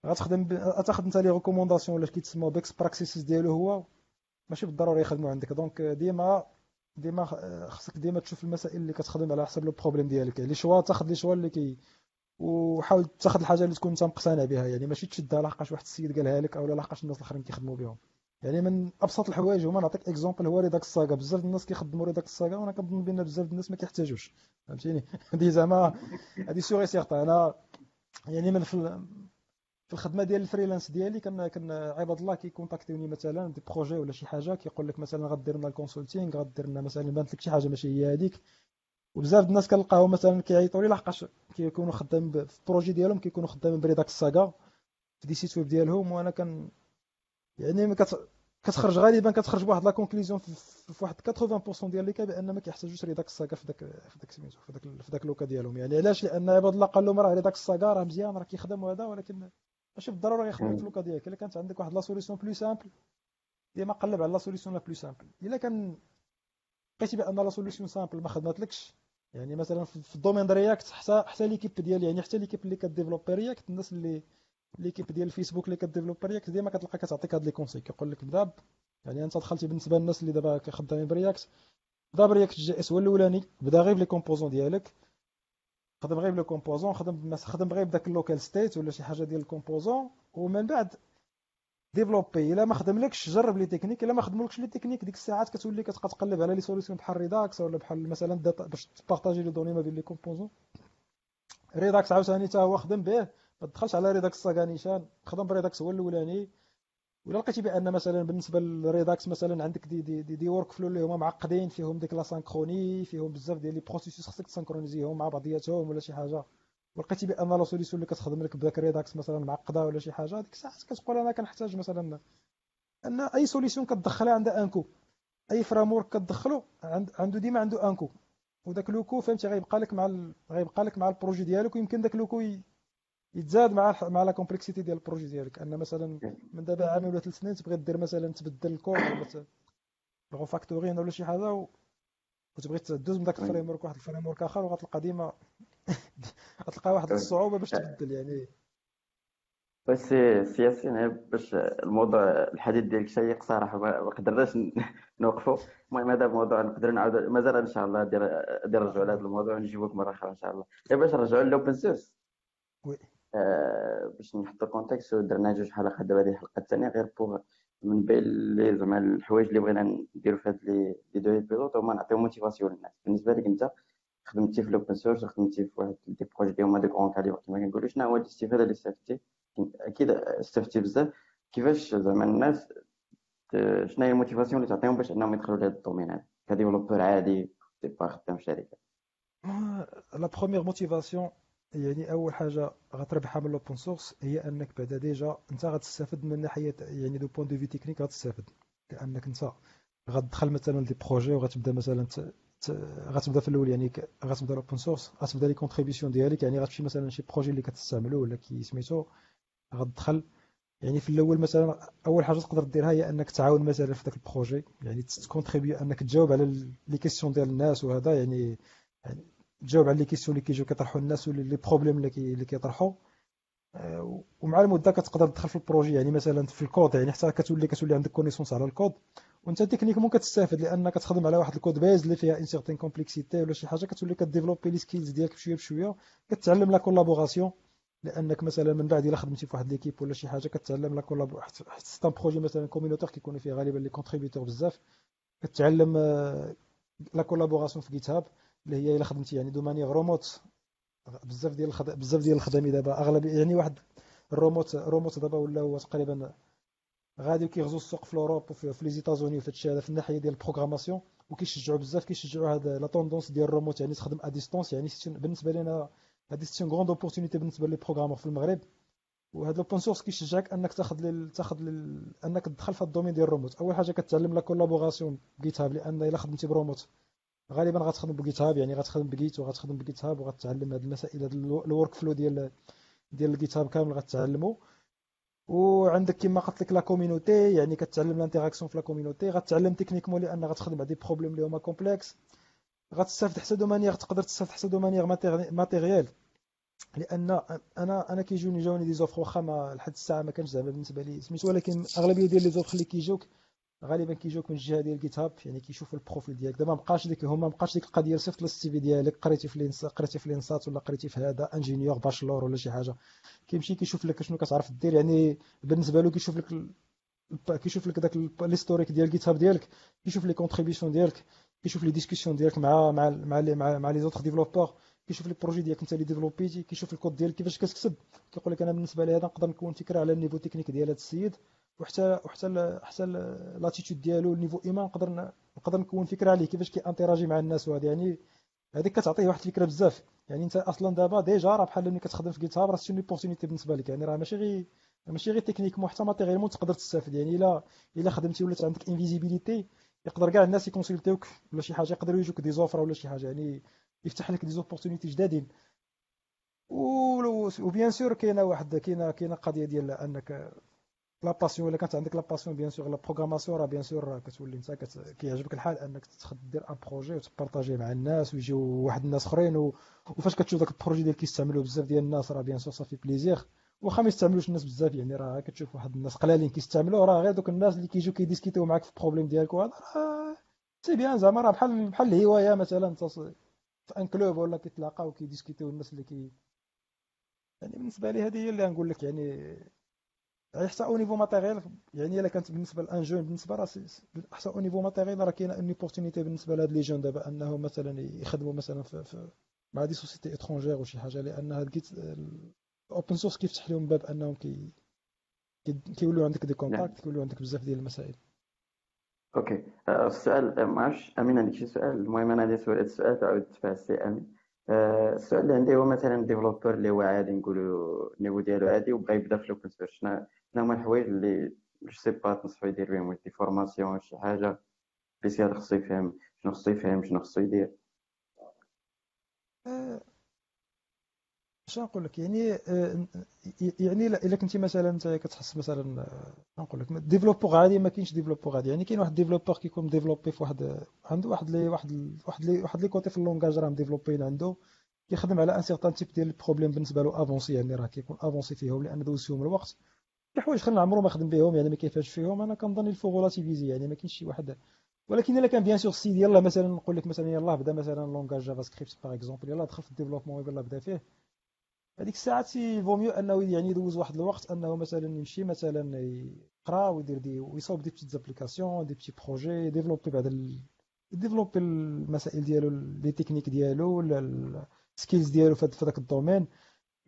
غتخدم ب... غتاخد انت les recommandations ولا كيتسموا best practices ديالو هو. ماشي بالضروري يخدموا عندك. donc ديما ديما خصك ديما تشوف المسائل اللي كتخدم على حسب le problème ديالك. يعني les choix تاخذ les choix اللي كي وحاول تاخذ الحاجة اللي تكون انت مقتنع بها. يعني ماشي تشدها لحقاش واحد السيد قالها لك أو لحقاش الناس الآخرين كيخدموا بهم. يعني من أبسط الحوايج هما نعطيك exemple هو Redux Saga. بزاف الناس كيخدموا Redux Saga وأنا كنظن بأن بزاف الناس ما كيحتاجوش. فهمتيني؟ هذه زعما هذه سيغي سيغتا. أنا يعني من في في الخدمة ديال ال freelance ديالي كان كان عباد الله كي contacter وني مثلا des projets ولا شي حاجة كيقول لك مثلا غدير لنا ال consulting غدير لنا مثلا بانت لك شي حاجة ماشي هي هذيك. وبزاف الناس كنلقاهم مثلا كيعيطوا لي لحقاش كيكونوا خدامين في ال projet ديالهم كيكونوا خدامين ب Redux Saga في des sites web ديالهم وأنا كان يعني كتخرج غالبا كتخرج بواحد la conclusion في واحد 80% ديال les cas بأن ما كيحتاجوش Redux Saga في داك في داك سميتو في داك في داك le cas ديالهم. يعني علاش؟ لأن عباد الله قال لهم راه Redux Saga راه مزيان راه كيخدم وهذا ولكن ماشي بالضروره يخدم في le cas ديالك إلا كانت عندك واحد la solution plus simple ديما قلب على la solution la plus simple إلا كان لقيتي بان la solution simple ما خدماتلكش يعني مثلا في ال domaine React حتى حتى l'équipe ديال يعني حتى l'équipe اللي ك développer React الناس اللي l'équipe ديال الفيسبوك اللي ك développer React ديما كتلقى كتعطيك هاد les conseils كيقول لك بدا يعني أنت دخلتي بالنسبة للناس اللي دابا كيخدمين ب React بدا ب React JS هو الأولاني. بدا غير ب les composants ديالك. خدم غير ب les composants خدم خدم غير بداك ال local state ولا شي حاجة ديال ال composant ومن بعد développer. إلا ما خدملكش جرب les techniques. إلا ما خدملكش les techniques ديك الساعات كتولي كتبقى تقلب على les solutions بحال Redux ولا بحال مثلا data باش ت partager les données ما بين les composants. Redux عاوتاني حتى هو خدم به ما تدخلش على Redux ساكا نيشان خدم ب Redux هو الأولاني. ولا لقيتي بأن مثلا بالنسبة لل Redux مثلا عندك des des des, des workflow اللي هما معقدين فيهم ديك la synchronie فيهم بزاف ديال les processus خصك ت synchroniser هم مع بعضياتهم ولا شي حاجة ولقيتي بأن la solution اللي كتخدم لك بداك Redux مثلا معقدة ولا شي حاجة ديك الساعات كتقول أنا كنحتاج مثلا أن أي solution كتدخلها عندها un coût أي framework كتدخلو عنده ديما عنده un coût وداك le coût فهمتي غيبقى لك مع. غيبقى لك مع ال projet ديالك ويمكن داك le coût. يتزاد مع مع la complexité ديال ال projet ديالك. أن مثلا من دابا عام ولا ثلاث سنين تبغي دير مثلا تبدل الكود ولا refactoring ولا شي حاجة و... وتبغي تدوز من داك ال framework واحد ال framework آخر وغتلقى ديما غتلقى واحد الصعوبة باش تبدل يعني. بس سياسي باش الموضوع الحديث ديالك شيق صراحة ما قدرناش نوقفوا المهم هذا موضوع نقدر نعاود مازال إن شاء الله ندير ندير نرجعوا لهذا الموضوع ونجيبوك مرة أخرى إن شاء الله. باش نرجعوا l'open source وي. باش نحطوا contexte درنا جوج حلقات دابا هذه الحلقة الثانية غير pour من بين لي زعما الحوايج اللي بغينا نديرو في هاد les deux épisodes هما نعطيو motivation للناس. بالنسبة لك أنت خدمتي في l'open source خدمتي في واحد des projets اللي هما d'un calibre كما كنقولوا شنو هو الاستفادة اللي استفدتي؟ أكيد استفدتي بزاف. كيفاش زعما الناس شنو هي ال motivation اللي تعطيهم باش إنهم يدخلوا لهذا ال domaine هذا ك développeur عادي تبقى خدام في شركه la première motivation يعني أول حاجة غتربحها من ال open source هي أنك بعدا déjà أنت غتستافد من ناحية يعني du point de vue technique غتستافد. لأنك أنت غتدخل مثلا des projets وغتبدا مثلا ت... ت... غتبدأ في الأول يعني غتبدأ ال open source غتبدأ les contributions ديالك يعني غتمشي مثلا شي projet اللي كتستعملو ولا كي سميتو غتدخل. يعني في الأول مثلا أول حاجة تقدر ديرها هي أنك تعاون مثلا في ذاك ال projet يعني ت contribuer أنك تجاوب على les questions ديال الناس وهذا يعني يعني تجاوب على les questions اللي كيجيو كيطرحوا الناس ولا les problèmes اللي كيطرحوا آه، ومع المدة كتقدر تدخل في ال projet يعني مثلا في الكود يعني حتى كتولي كتولي عندك connaissance على الكود. وانت techniquement كتستافد لانك كتخدم على واحد ال code base اللي فيها une certaine complexité ولا شي حاجة كتولي ك développer les skills ديالك بشويه بشوية. كتعلم la collaboration لأنك مثلا من بعد إلا خدمتي في واحد l'équipe ولا شي حاجة كتعلم la collabor حتى projet مثلا communautaire كيكونوا فيه غالبا les contributeurs بزاف. كتعلم la collaboration في GitHub اللي هي إلا خدمتي. يعني de manière remote. بزاف ديال الخد... بزاف ديال الخدامي دابا. أغلب يعني واحد ال remote remote دابا ولا هو تقريبا غادي كيغزو السوق في Europe وفي les États-Unis وفي هادشي هذا في الناحية ديال ال programmation وكيشجعوا بزاف كيشجعوا هاد la tendance ديال الروموت. يعني تخدم à distance يعني بالنسبة لنا هادي c'est une grande opportunité بالنسبة les programmeurs في المغرب. وهذا ال open source كيشجعك أنك تاخذ لل... تاخذ لل... أنك تدخل في ال domaine ديال الروموت. أول حاجة كتعلم la collaboration ب GitHub لأن إلا خدمتي بروموت غالبا غتخدم ب GitHub يعني غتخدم ب Git وغتخدم ب GitHub وغتعلم هاد المسائل هاد ال workflow ديال ديال ال GitHub كامل غتعلمو. وعندك كما قلت لك la community يعني كتعلم ال interaction في la community غتعلم techniquement لأن غتخدم على des problèmes اللي هما complexes غتستافد حتى de manière تقدر تستافد حتى de manière matérielle لأن أنا أنا كيجوني جاوني des offres واخا لحد الساعة ما كانش زعما بالنسبة لي. سميتو ولكن أغلبية ديال les offres اللي كيجوك غالبا كيجوك من الجهة ديال GitHub يعني كيشوفوا ال profil ديالك. دابا مابقاش ديك هما مابقاش ديك القضية صيفط ال CV ديالك قريتي في l'ENS قريتي في l'ENSA ولا قريتي في هذا ingénieur bachelor ولا شي حاجة. كيمشي كيشوف لك شنو كتعرف دير يعني بالنسبة له كيشوف لك كيشوف لك داك l'historique ديال GitHub ديالك كيشوف les contributions ديالك كيشوف les discussions ديالك مع مع مع مع, les autres développeurs كيشوف les projets ديالك انت اللي développé تي كيشوف الكود ديالك كيفاش كتكتب. كيقول لك أنا بالنسبة لي هذا نقدر نكون فكرة على ال niveau technique ديال هذا السيد. وحتى وحتى حتى l'attitude ديالو ال niveau humain نقدر نقدر نكون فكره عليه كيفاش كي interagir مع الناس وهذا يعني هذيك كتعطيه واحد الفكرة بزاف يعني انت أصلا دابا déjà راه بحال ملي كتخدم في GitHub راه une opportunité بالنسبة لك يعني راه ماشي غير ماشي غير تكنيك حتى matériellement تقدر تستافد يعني الا الا خدمتي ولات عندك une visibilité يقدر كاع الناس ي consulter وك ولا شي حاجة يقدروا يجوك des offres ولا شي حاجة يعني يفتح لك des opportunités جدادين و bien sûr كاينة واحد كاينة كاينة قضيه ديال انك la passion إلا كانت عندك la passion bien sûr la programmation راه bien sûr كتولي انت كيعجبك الحال أنك دير un projet وت partager مع الناس ويجيو واحد الناس أخرين وفاش كتشوف داك ال projet ديال كيستعملوه بزاف ديال الناس راه bien sûr صافي plaisir واخا ما يستعملوش الناس بزاف يعني راه كتشوف واحد الناس قلالين كيستعملوه راه غير دوك الناس اللي كيجيو كي discuter و معاك في ال problème ديالك وهذا راه c'est bien زعما راه بحال بحال الهواية مثلا انت في un club ولا كيتلاقاو كي discuter و الناس اللي كي يعني بالنسبة لي هذه هي اللي غنقول لك يعني حتى au niveau matériel يعني إلا كانت بالنسبة ل un jeune بالنسبة راه حتى au niveau matériel راه كاينة une opportunité بالنسبة لهاد les jeunes دابا أنه مثلا يخدموا مثلا في, في مع des sociétés étrangères وشي حاجة لأن هاد كيت ال open source كيفتح لهم باب أنهم كي كيولوا عندك des contacts كيولوا عندك بزاف ديال المسائل. OK. أه، السؤال ما عرفتش أمين عندك شي سؤال؟ المهم أنا غادي نسول هذا السؤال تعاود تفاعل السي أمين. أه، السؤال اللي عندي هو مثلا développeur اللي هو عادي نقولوا ال niveau ديالو عادي وبغى يبدا في ال open source شنو هما الحوايج اللي je sais pas تنصحو يدير بهم des formations شي حاجة سبيسيال خصو يفهم شنو خصو يفهم شنو خصو يدير اش نقول لك يعني يعني الا كنتي مثلا انت كتحس مثلا نقول لك ديفلوبور عادي ما كاينش ديفلوبور عادي يعني كاين واحد ديفلوبور كيكون ديفلوبي في واحد عنده واحد لي واحد واحد لي واحد لي كوتي في اللونغاج راه ديفلوبين عنده كيخدم على ان سيغتان تيب ديال البروبليم بالنسبة له افونسي يعني راه كيكون افونسي فيهم لأن دوز فيهم الوقت حوايج خلينا عمرو ما خدم بهم يعني ما كيفاش فيهم. أنا كنظن il faut relativiser يعني ما كاينش شي واحد. ولكن إلا كان bien sûr السيد يلاه مثلا نقول لك مثلا يلاه بدا مثلا langage JavaScript par exemple يلاه دخل في ال développement يلاه بدا فيه. هذيك الساعات vaut mieux أنه يعني يدوز واحد الوقت أنه مثلا يمشي مثلا يقرأ ويدير دي ويصاوب des petites applications des petits projets développer بعد ال... développer المسائل ديالو les techniques ديالو ال skills ديالو في هذاك ال domaine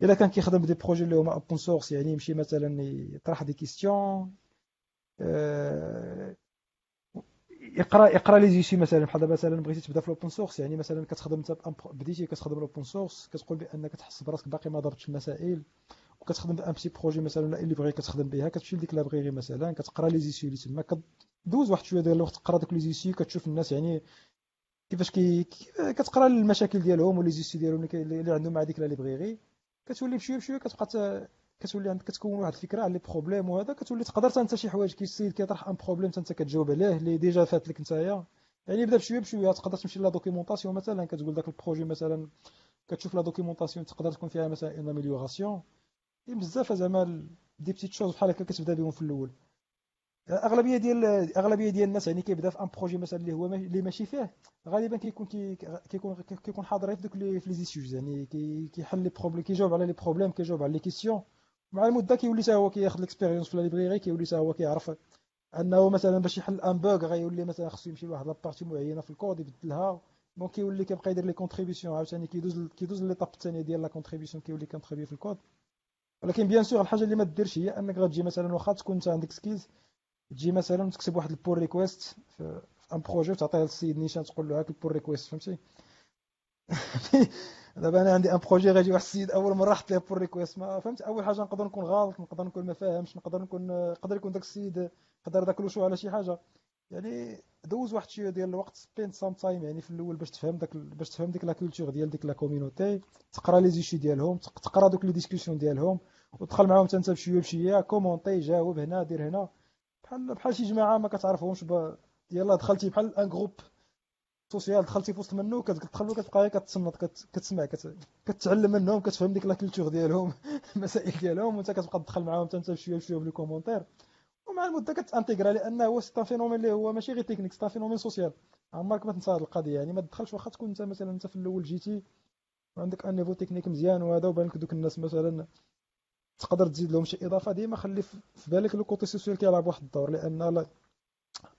الا كان كيخدم ب des projets اللي هما open source يعني يمشي مثلا يطرح des questions يقرا يقرا les issues مثلا بحال دابا مثلا بغيتي تبدا في ال open source يعني مثلا كتخدم بديتي كتخدم ال open source كتقول بانك تحس براسك باقي ما ضربتش المسائل وكتخدم ب un petit projet مثلا ولا library كتخدم بها كتمشي لديك la library مثلا كتقرا les issues اللي تما كدوز واحد شوية ديال الوقت تقرا دوك les issues كتشوف الناس يعني كيفاش كي كتقرا المشاكل ديالهم و les issues ديالهم اللي عندهم مع ديك لا كتولي بشويه بشويه كتبقى كتولي عندك كتكون واحد الفكرة على les problèmes وهذا كتولي تقدر انت شي حوايج كي السيد كيطرح un problème انت كتجاوب عليه اللي déjà فات لك نتايا. يعني بدا بشويه بشوية تقدر تمشي la documentation مثلا كتقول داك ال projet مثلا كتشوف la documentation تقدر تكون فيها مثلا une amélioration كاين بزاف زعما des petites choses بحال هكا كتبدا بهم في الأول. أغلبية ديال أغلبية ديال الناس يعني كيبدا في un projet مثلا اللي هو اللي ماشي فيه غالبا كيكون كيكون كيكون حاضر في دوك les في les issues يعني كيحل les problèmes كيجاوب على les problèmes كيجاوب على les questions مع المدة كيولي حتى هو كياخذ ال expérience في ال library كيولي حتى هو كيعرف أنه مثلا باش يحل un bug غيولي مثلا خصو يمشي لواحد la partie معينة في الكود يبدلها. donc كيولي كيبقى يدير les contributions عاوتاني كيدوز كيدوز l'étape الثانية ديال la contribution كيولي contribuer في الكود ولكن bien sûr الحاجة اللي ما ديرش هي أنك غتجي مثلا واخا تكون أنت عندك skills تجي مثلا تكتب واحد ال pull request في un projet وتعطيه للسيد نيشان تقول له هاك ال pull request فهمتي؟ دابا أنا عندي un projet غيجي واحد السيد أول مرة حط ليه pull request ما فهمت؟ أول حاجة نقدر نكون غلط نقدر نكون ما فاهمش نقدر نكون نقدر يكون داك السيد قدر داك شو على شي حاجة. يعني دوز واحد شوية ديال الوقت spend some time يعني في الأول باش تفهم داك باش تفهم ديك la culture ديال ديك la community تقرا les issues ديالهم تقرا دوك les discussions ديالهم وتدخل معاهم حتى انت بشوية بشويه commenter جاوب هنا دير هنا. بحال بحال شي جماعة ما كتعرفهمش يلاه دخلتي بحال un groupe social دخلتي في وسط منه كتدخل وكتبقى كتصنت كتسمع كتعلم منهم كتفهم ديك la culture ديالهم المسائل ديالهم وانت كتبقى تدخل معاهم حتى انت بشوية بشويه ب les commentaires ومع المدة كت intégra لأن هو c'est phénomène اللي هو ماشي غير technique c'est phénomène social عمرك ما تنسى هذه القضية يعني ما تدخلش واخا تكون انت مثلا انت في الأول جيتي وعندك un niveau technique مزيان وهذا وبان لك دوك الناس مثلا تقدر تزيد لهم شي إضافة ديما خلي في بالك le côté social كيلعب واحد الدور لأن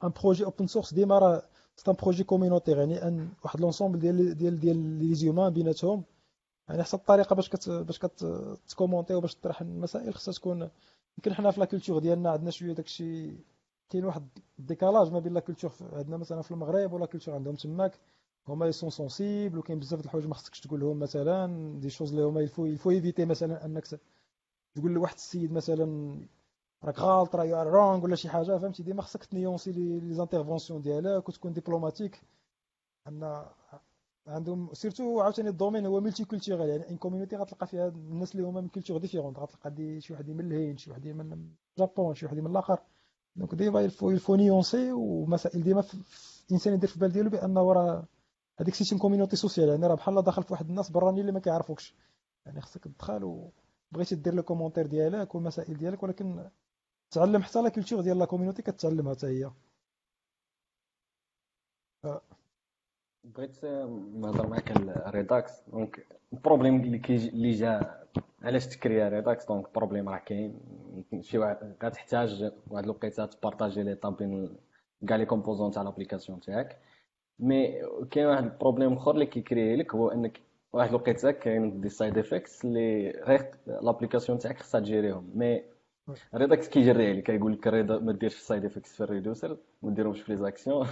un projet open source ديما راه c'est un projet communautaire يعني أن واحد l'ensemble ديال ديال ديال les humains بيناتهم يعني حتى الطريقة باش كت باش كت commenter وباش تطرح المسائل خصها تكون يمكن حنا في la culture ديالنا عندنا شوية داكشي كاين واحد ال décalage ما بين la culture عندنا مثلا في المغرب و la culture عندهم تماك هما ils sont sensibles وكاين بزاف د الحوايج ما خصكش تقول لهم مثلا des choses اللي هما il faut il faut éviter مثلا أنك تقول لواحد السيد مثلا راك غلط راه wrong ولا شي حاجة فهمتي؟ ديما خصك ت nuancer les interventions ديالك وتكون diplomatique ان عندهم surtout عاوتاني ال domaine هو multiculturel يعني un community غتلقى فيها الناس اللي هما من cultures différentes غتلقى دي شي واحد من الهند شي واحد من الجابون شي واحد من الآخر. donc ديما il faut il faut nuancer ومسائل ديما الانسان يدير في بال ديالو بانه راه هذيك c'est une community sociale يعني راه بحال داخل في واحد الناس برانيين اللي ما كيعرفوكش. يعني خصك تدخل وبغيتي دير le commentaire ديالك والمسائل ديالك ولكن تعلم حتى la culture ديال la community كتعلمها حتى هي. بغيت نهضر معاك على Redux donc ال problème اللي كيجي اللي جا علاش ت créa Redux donc ال problème راه كاين. شي واحد غتحتاج واحد الوقيته ت partager l'état بين كاع les composants تاع l'application تاعك. mais كاين واحد ال problème آخر اللي كي créer لك هو إنك واحد الوقيته كاين des side effects اللي غير l'application تاعك خصها ت gérer هم. mais Redux كيجري عليك كيقول لك ما ديرش ال side effects في ال reducer ما ديرهمش في les actions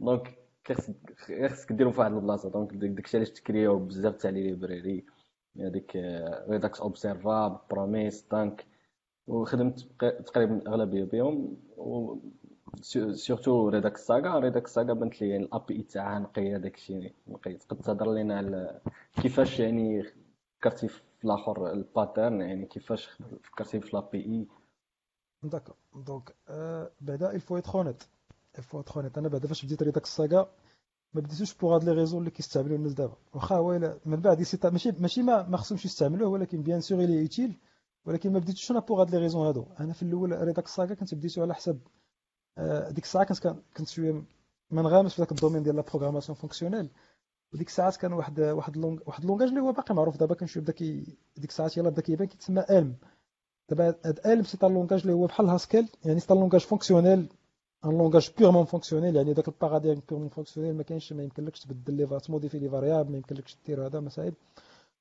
donc خصك ديرهم في واحد البلاصة. donc داكشي علاش ت créa و بزاف تاع les libraries هذيك Redux Observable Promise Thunk وخدمت تقريبا الاغلبيه بهم surtout Redux Saga. Redux Saga بانت لي يعني ال API تاعها نقية داكشي نقي تقدر تهضر لينا على كيفاش يعني فكرتي في الآخر ال pattern يعني كيفاش فكرتي في l'API؟ d'accord donc بعدا il faut être honnête il faut honnête أنا بعدا فاش بديت Redux Saga ما بديتوش pour هاد les raisons اللي كيستعملوا الناس دابا. واخا هو من بعد ماشي ماشي ما ما خصهمش يستعملوه ولكن bien sûr il est utile ولكن ما بديتوش أنا pour هاد les raisons هادو. أنا في الأول Redux Saga كنت بديتو على آه، ديك الساعة كنت كنت شوية منغمس في ذاك ال domaine ديال la programmation fonctionnelle وديك الساعات كان واحد واحد langue واحد ال langage اللي هو باقي معروف دابا كنشوف بدا كي ديك الساعات يلاه بدا كيبان كيتسمى Elm دابا هاد Elm c'est un langage اللي هو بحال Haskell يعني c'est un langage fonctionnel un langage purement fonctionnel يعني داك ال paradigme purement fonctionnel ما كاينش ما يمكنلكش تبدل les ت modifier les variables ما يمكنلكش دير هذا مسائل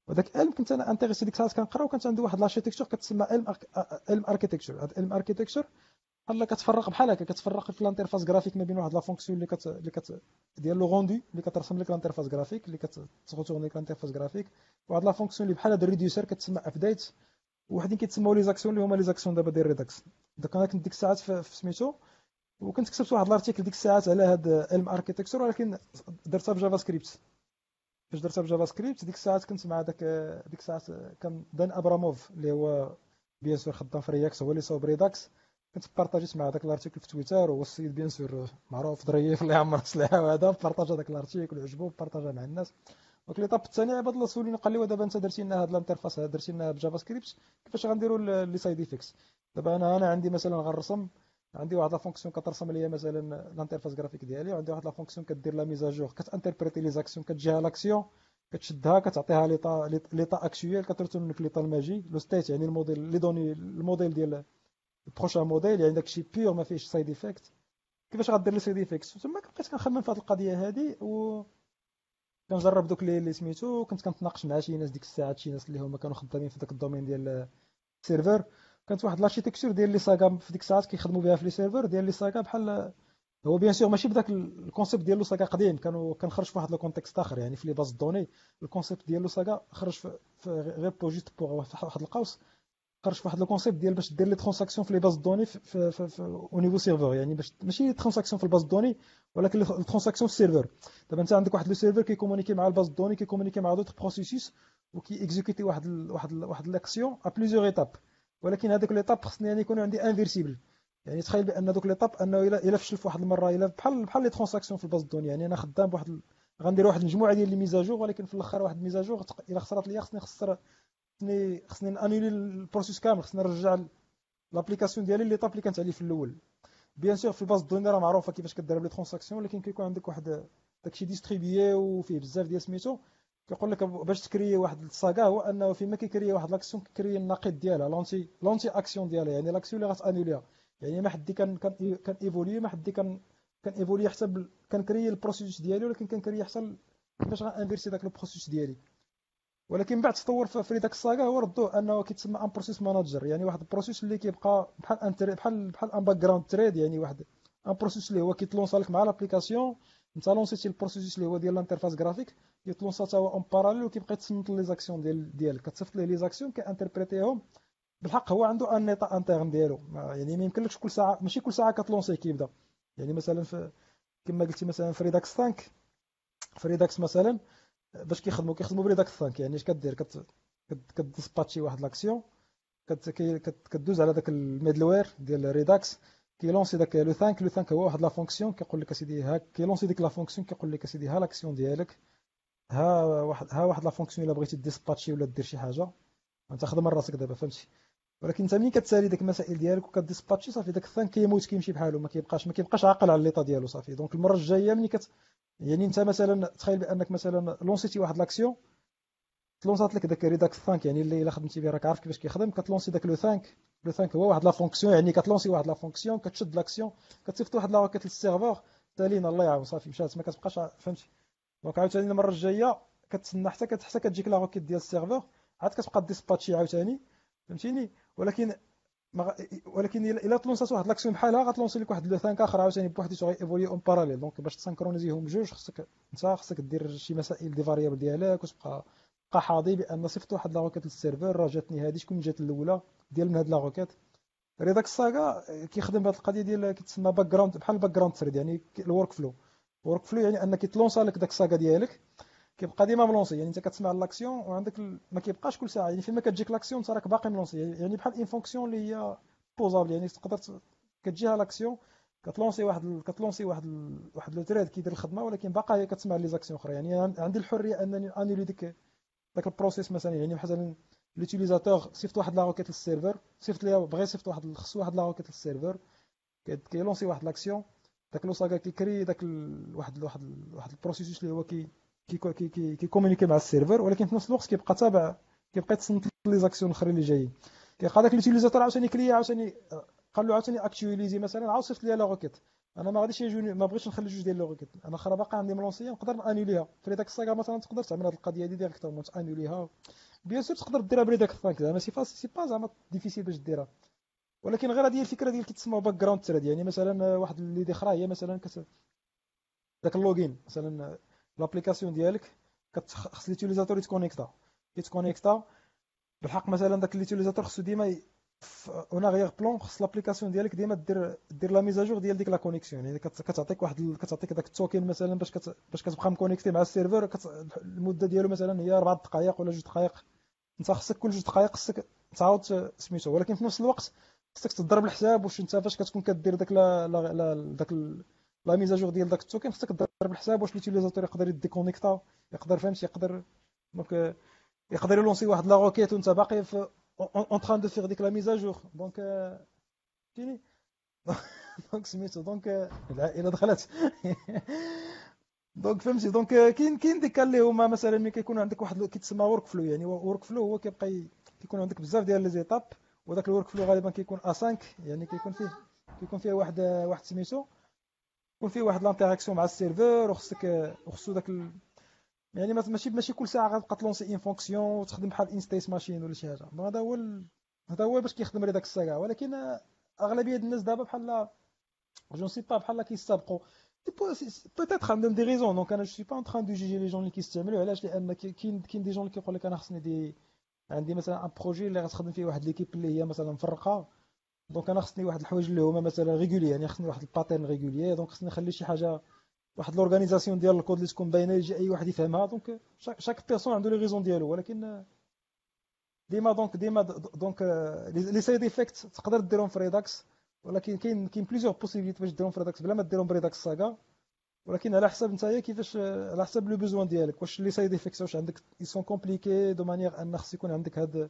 وداك Elm كنت أنا intéressé ديك الساعات كنقرا وكانت عندي واحد l'architecture كتسمى Elm Elm هاد Elm architecture بحال كتفرق بحال هكا كتفرق في ال interface graphique ما بين واحد la fonction اللي كت اللي كت ديال le rendu اللي كترسم لك ال interface graphique اللي كت retourner لك ال interface graphique وواحد la fonction اللي بحال هاد ال reducer كتسمى update وحدين كيتسموا les actions اللي هما les actions دابا ديال Redux donc أنا كنت ديك الساعات في سميتو وكنت كتبت واحد ال article ديك الساعات على هاد Elm architecture ولكن درتها ب JavaScript فاش درتها ب JavaScript ديك الساعات كنت مع داك ديك الساعات كان دان أبراموف اللي هو bien sûr خدام في React هو اللي صوب Redux كنت بارطاجيت مع داك ال article في تويتر هو السيد bien sûr معروف ظريف الله يعمر السلاحه وهذا بارطاجا داك ال article وعجبو بارطاجا مع الناس. donc l'étape الثاني عباد الله سوليني قال لي ودابا انت درتي لنا هاد ال interface درتي لنا ب JavaScript كيفاش غنديروا les side effects دابا أنا أنا عندي مثلا غنرسم عندي واحد la fonction كترسم ليا مثلا ال interface graphique ديالي وعندي واحد la fonction كدير la mise à jour كت interpréter les actions كتجيها l'action كتشدها كتعطيها l'état l'état actuel كترسم لك l'état الماجي le state يعني ال modèle les données ال modèle ديال ال prochain modèle يعني داكشي pure ما فيهش side effect كيفاش غدير les side effects تما بقيت كنخمم في هذه القضية هذه و كنجرب دوك اللي سميتو كنت كنتناقش مع شي ناس ديك الساعات شي ناس اللي هما كانوا خدامين في داك ال domaine ديال ال serveur. كانت واحد l'architecture ديال les sagas في ديك الساعات كيخدموا بها في les serveurs ديال les sagas بحال هو bien sûr ماشي بداك ال concept ديالو saga قديم كانوا كنخرج في واحد ال contexte آخر يعني في les bases de données ال concept ديالو saga خرج في غير pour juste pour واحد القوس. خرج في واحد ال concept ديال باش دير les transactions في les bases de données au niveau serveur يعني باش ماشي transactions في ال base de données ولكن ال transactions في ال serveur دابا انت عندك واحد le serveur كي communiquer مع ال base de données كي communiquer مع d'autres processus وكي exécuter واحد ال واحد ال واحد l'action à plusieurs étapes ولكن هذوك les étapes خصني يعني يكونوا عندي inversibles يعني تخيل بأن دوك les étapes أنه الا إلا فشل في واحد المرة إلا بحال بحال les transactions في ال base de données. يعني أنا خدام بواحد. غندير واحد المجموعه ديال les mises à jour ولكن في الأخر واحد ال mise à jour إلا خسرت ليا خصني خسر خصني خصني annuler ال process كامل خصني نرجع l'application ديالي ل l'étape اللي كانت عليه في الأول. bien sûr في ال base de données راه معروفة كيفاش كدير les transactions ولكن كيكون عندك واحد داكشي distribué وفيه بزاف ديال سميتو. كيقول لك باش ت créer واحد ال saga هو أنه فيما كي créer واحد l'action كي créer النقيض ديالها l'anti l'anti-action ديالها يعني l'action اللي غتانوليها يعني ما حدي كان كان كان évoluer ما حدي كان كان évoluer حتى كن créer ال process ديالي ولكن كن créer حتى كيفاش غ inverser داك ال process ديالي. ولكن بعد تطور في داك ال saga هو ردوه انه كيتسمى un process manager يعني واحد ال process اللي كيبقى بحال un بحال بحال un background thread يعني واحد un process اللي هو كيتلونسا لك مع l'application انت لونسيتي ال process اللي هو ديال ال interface graphique يتلونسا حتى هو en parallèle وكيبقى يتصنت les actions ديال ديالك. كتصيفط ليه les actions كانتربريتيهم بالحق هو عنده un état interne ديالو. يعني ما يمكنلكش كل ساعة ماشي كل ساعة كت lancer كيبدا. يعني مثلا في كما قلتي مثلا في Redux Thunk في Redux مثلا باش كيخدموا كيخدموا بريداكس 5 يعني اش كدير؟ كت ك dispatcher واحد l'action كدوز على داك ال middleware ديال Redux كي lancer داك le thunk le thunk هو واحد la fonction كيقول لك أسيدي ها كي lancer ديك la fonction كيقول لك أسيدي ها l'action ديالك. ها واحد ها واحد la fonction إلا بغيتي dispatcher ولا دير شي حاجة. انت خدم راسك دابا فهمتي؟ ولكن انت ملي كتسالي ديك المسائل ديالك وك dispatcher صافي داك ال thunk كيموت كيمشي بحالو. ما كيبقاش ما كيبقاش عاقل على l'état ديالو صافي. donc المرة الجاية ملي كت يعني انت مثلا تخيل بأنك مثلا لونسيتي واحد l'action تلونسات لك داك Redux Thunk يعني اللي إلا خدمتي به راك عارف كيفاش كيخدم كت lancer داك le thunk le thunk هو واحد la fonction يعني كت lancer واحد la fonction كتشد l'action كتصيفط واحد la requête لل serveur تالينا الله يعاون صافي مشات ما كتبقاش فهمتي؟ donc عاوتاني المرة الجاية كتسنى حتى حتى كتجيك la requête ديال ال serveur عاد كتبقى dispatcher عاوتاني فهمتيني؟ ولكن ولكن الا تلونسات واحد l'action بحالها غت lancer لك واحد لو 5 آخر عاوتاني بوحديتو évoluer en parallèle donc باش تسانكرونيزيهم بجوج خصك انت خصك دير شي مسائل des variables ديالك وتبقى بقى حاضي بأن صيفط واحد لا روكيت للسيرفر راه جاتني هذه شكون جات الاولى ديال من هاد la requête Redux Saga كيخدم بهاد القضية ديال كتسمى background بحال ال background thread يعني ال workflow ال workflow يعني أنك تلونسا لك داك ال saga ديالك كيبقى ديما ملونسي يعني انت كتسمع l'action وعندك ما كيبقاش كل ساعة يعني فيما كتجيك l'action انت راك باقي ملونسي يعني بحال une fonction اللي هي pausable يعني تقدر كتجيها l'action كتلونسي واحد كتلونسي واحد واحد لو تريد كيدير الخدمة ولكن باقا هي كتسمع les actions أخرى. يعني عندي الحرية أنني انولي ديك داك ال process مثلا يعني مثلا l'utilisateur صيفط واحد la requête لل server صيفط ليها بغى يصيفط واحد خصو واحد la requête للسيرفر كيلونسي واحد l'action داك le saga كيكري داك واحد واحد واحد ال processus اللي هو كي كيكومونيكي مع ال server ولكن في نفس الوقت كيبقى تابع كيبقى يتصنت les actions الاخرين اللي جايين. كيلقى داك l'utilisateur عاوتاني كليكا عاوتاني قال له عاوتاني actualiser مثلا عاود صيفط لي la requête أنا ما غاديش يجوني ما بغيتش نخلي جوج ديال les requêtes أنا أخرى باقا عندي ملونسية نقدر انوليها في داك ال saga مثلا تقدر تعمل هذه القضية هذه directement تانوليها bien sûr تقدر ديرها ب Redux زعما c'est c'est pas زعما difficile باش ديرها. ولكن غير هذه الفكرة ديال كيتسمى background thread يعني مثلا واحد l'idée أخرى هي مثلا كت داك ال login. مثلا l'application ديالك خص l'utilisateur يتكونيكتا يتكونيكتا بالحق مثلا داك l'utilisateur خصو ديما en arrière-plan خص l'application ديالك ديما دير دير la mise à jour ديال ديك la connexion يعني كتعطيك واحد كتعطيك داك ال token مثلا باش كت... باش كتبقى مكونيكتي مع ال server كت... المده ديالو مثلا هي 4 دقائق ولا 2 دقائق انت خصك كل 2 دقائق خصك تعاود سميتو ولكن في نفس الوقت خصك تضرب الحساب واش انت فاش كتكون كدير داك لا داك la mise à jour ديال داك ال token خصك تضرب الحساب واش l'utilisateur يقدر يديكونيكتا يقدر فهمتي يقدر donc يقدر يلونسي واحد la requête وانت باقي في en train de faire ديك la mise à jour donc فهمتيني donc سميتو donc العائلة دخلت. donc فهمتي دونك كاين كاين ديك اللي هما مثلا ملي كيكون عندك واحد كيتسمى workflow يعني workflow هو كيبقى كيكون عندك بزاف ديال les étapes وداك ال workflow غالبا كيكون ا 5 يعني كيكون فيه كيكون فيه واحد واحد سميتو. يكون فيه واحد l'interaction مع ال serveur وخصك وخصو داك ال... يعني ماشي ماشي كل ساعة غتبقى تلونسي une fonction وتخدم بحال une state machine ولا شي حاجة. هذا هو. هذا هو باش كيخدم داك الساعة. ولكن أغلبية الناس دابا بحال je sais pas بحال كيستابقوا peut-être عندهم des raisons donc أنا je sais pas en train de juger les gens اللي كيستعملوا علاش؟ لأن كاين كاين des gens اللي كيقول لك أنا خصني des عندي مثلا un projet اللي غتخدم فيه واحد l'équipe اللي هي مثلا مفرقة. donc أنا خصني واحد الحوايج اللي هما مثلا régulier يعني خصني واحد ال pattern régulier donc خصني نخلي شي حاجة واحد l'organisation ديال الكود اللي تكون باينه يجي اي واحد يفهمها donc chaque personne عنده les raisons ديالو ولكن ديما donc ديما donc les side effects تقدر ديرهم في Redux ولكن كاين كاين plusieurs possibilités باش ديرهم في Redux بلا ما ديرهم ب Redux Saga ولكن على حسب نتايا كيفاش على حسب le besoin ديالك واش les side effects واش عندك ils sont compliqués de manière ان خص يكون عندك هاد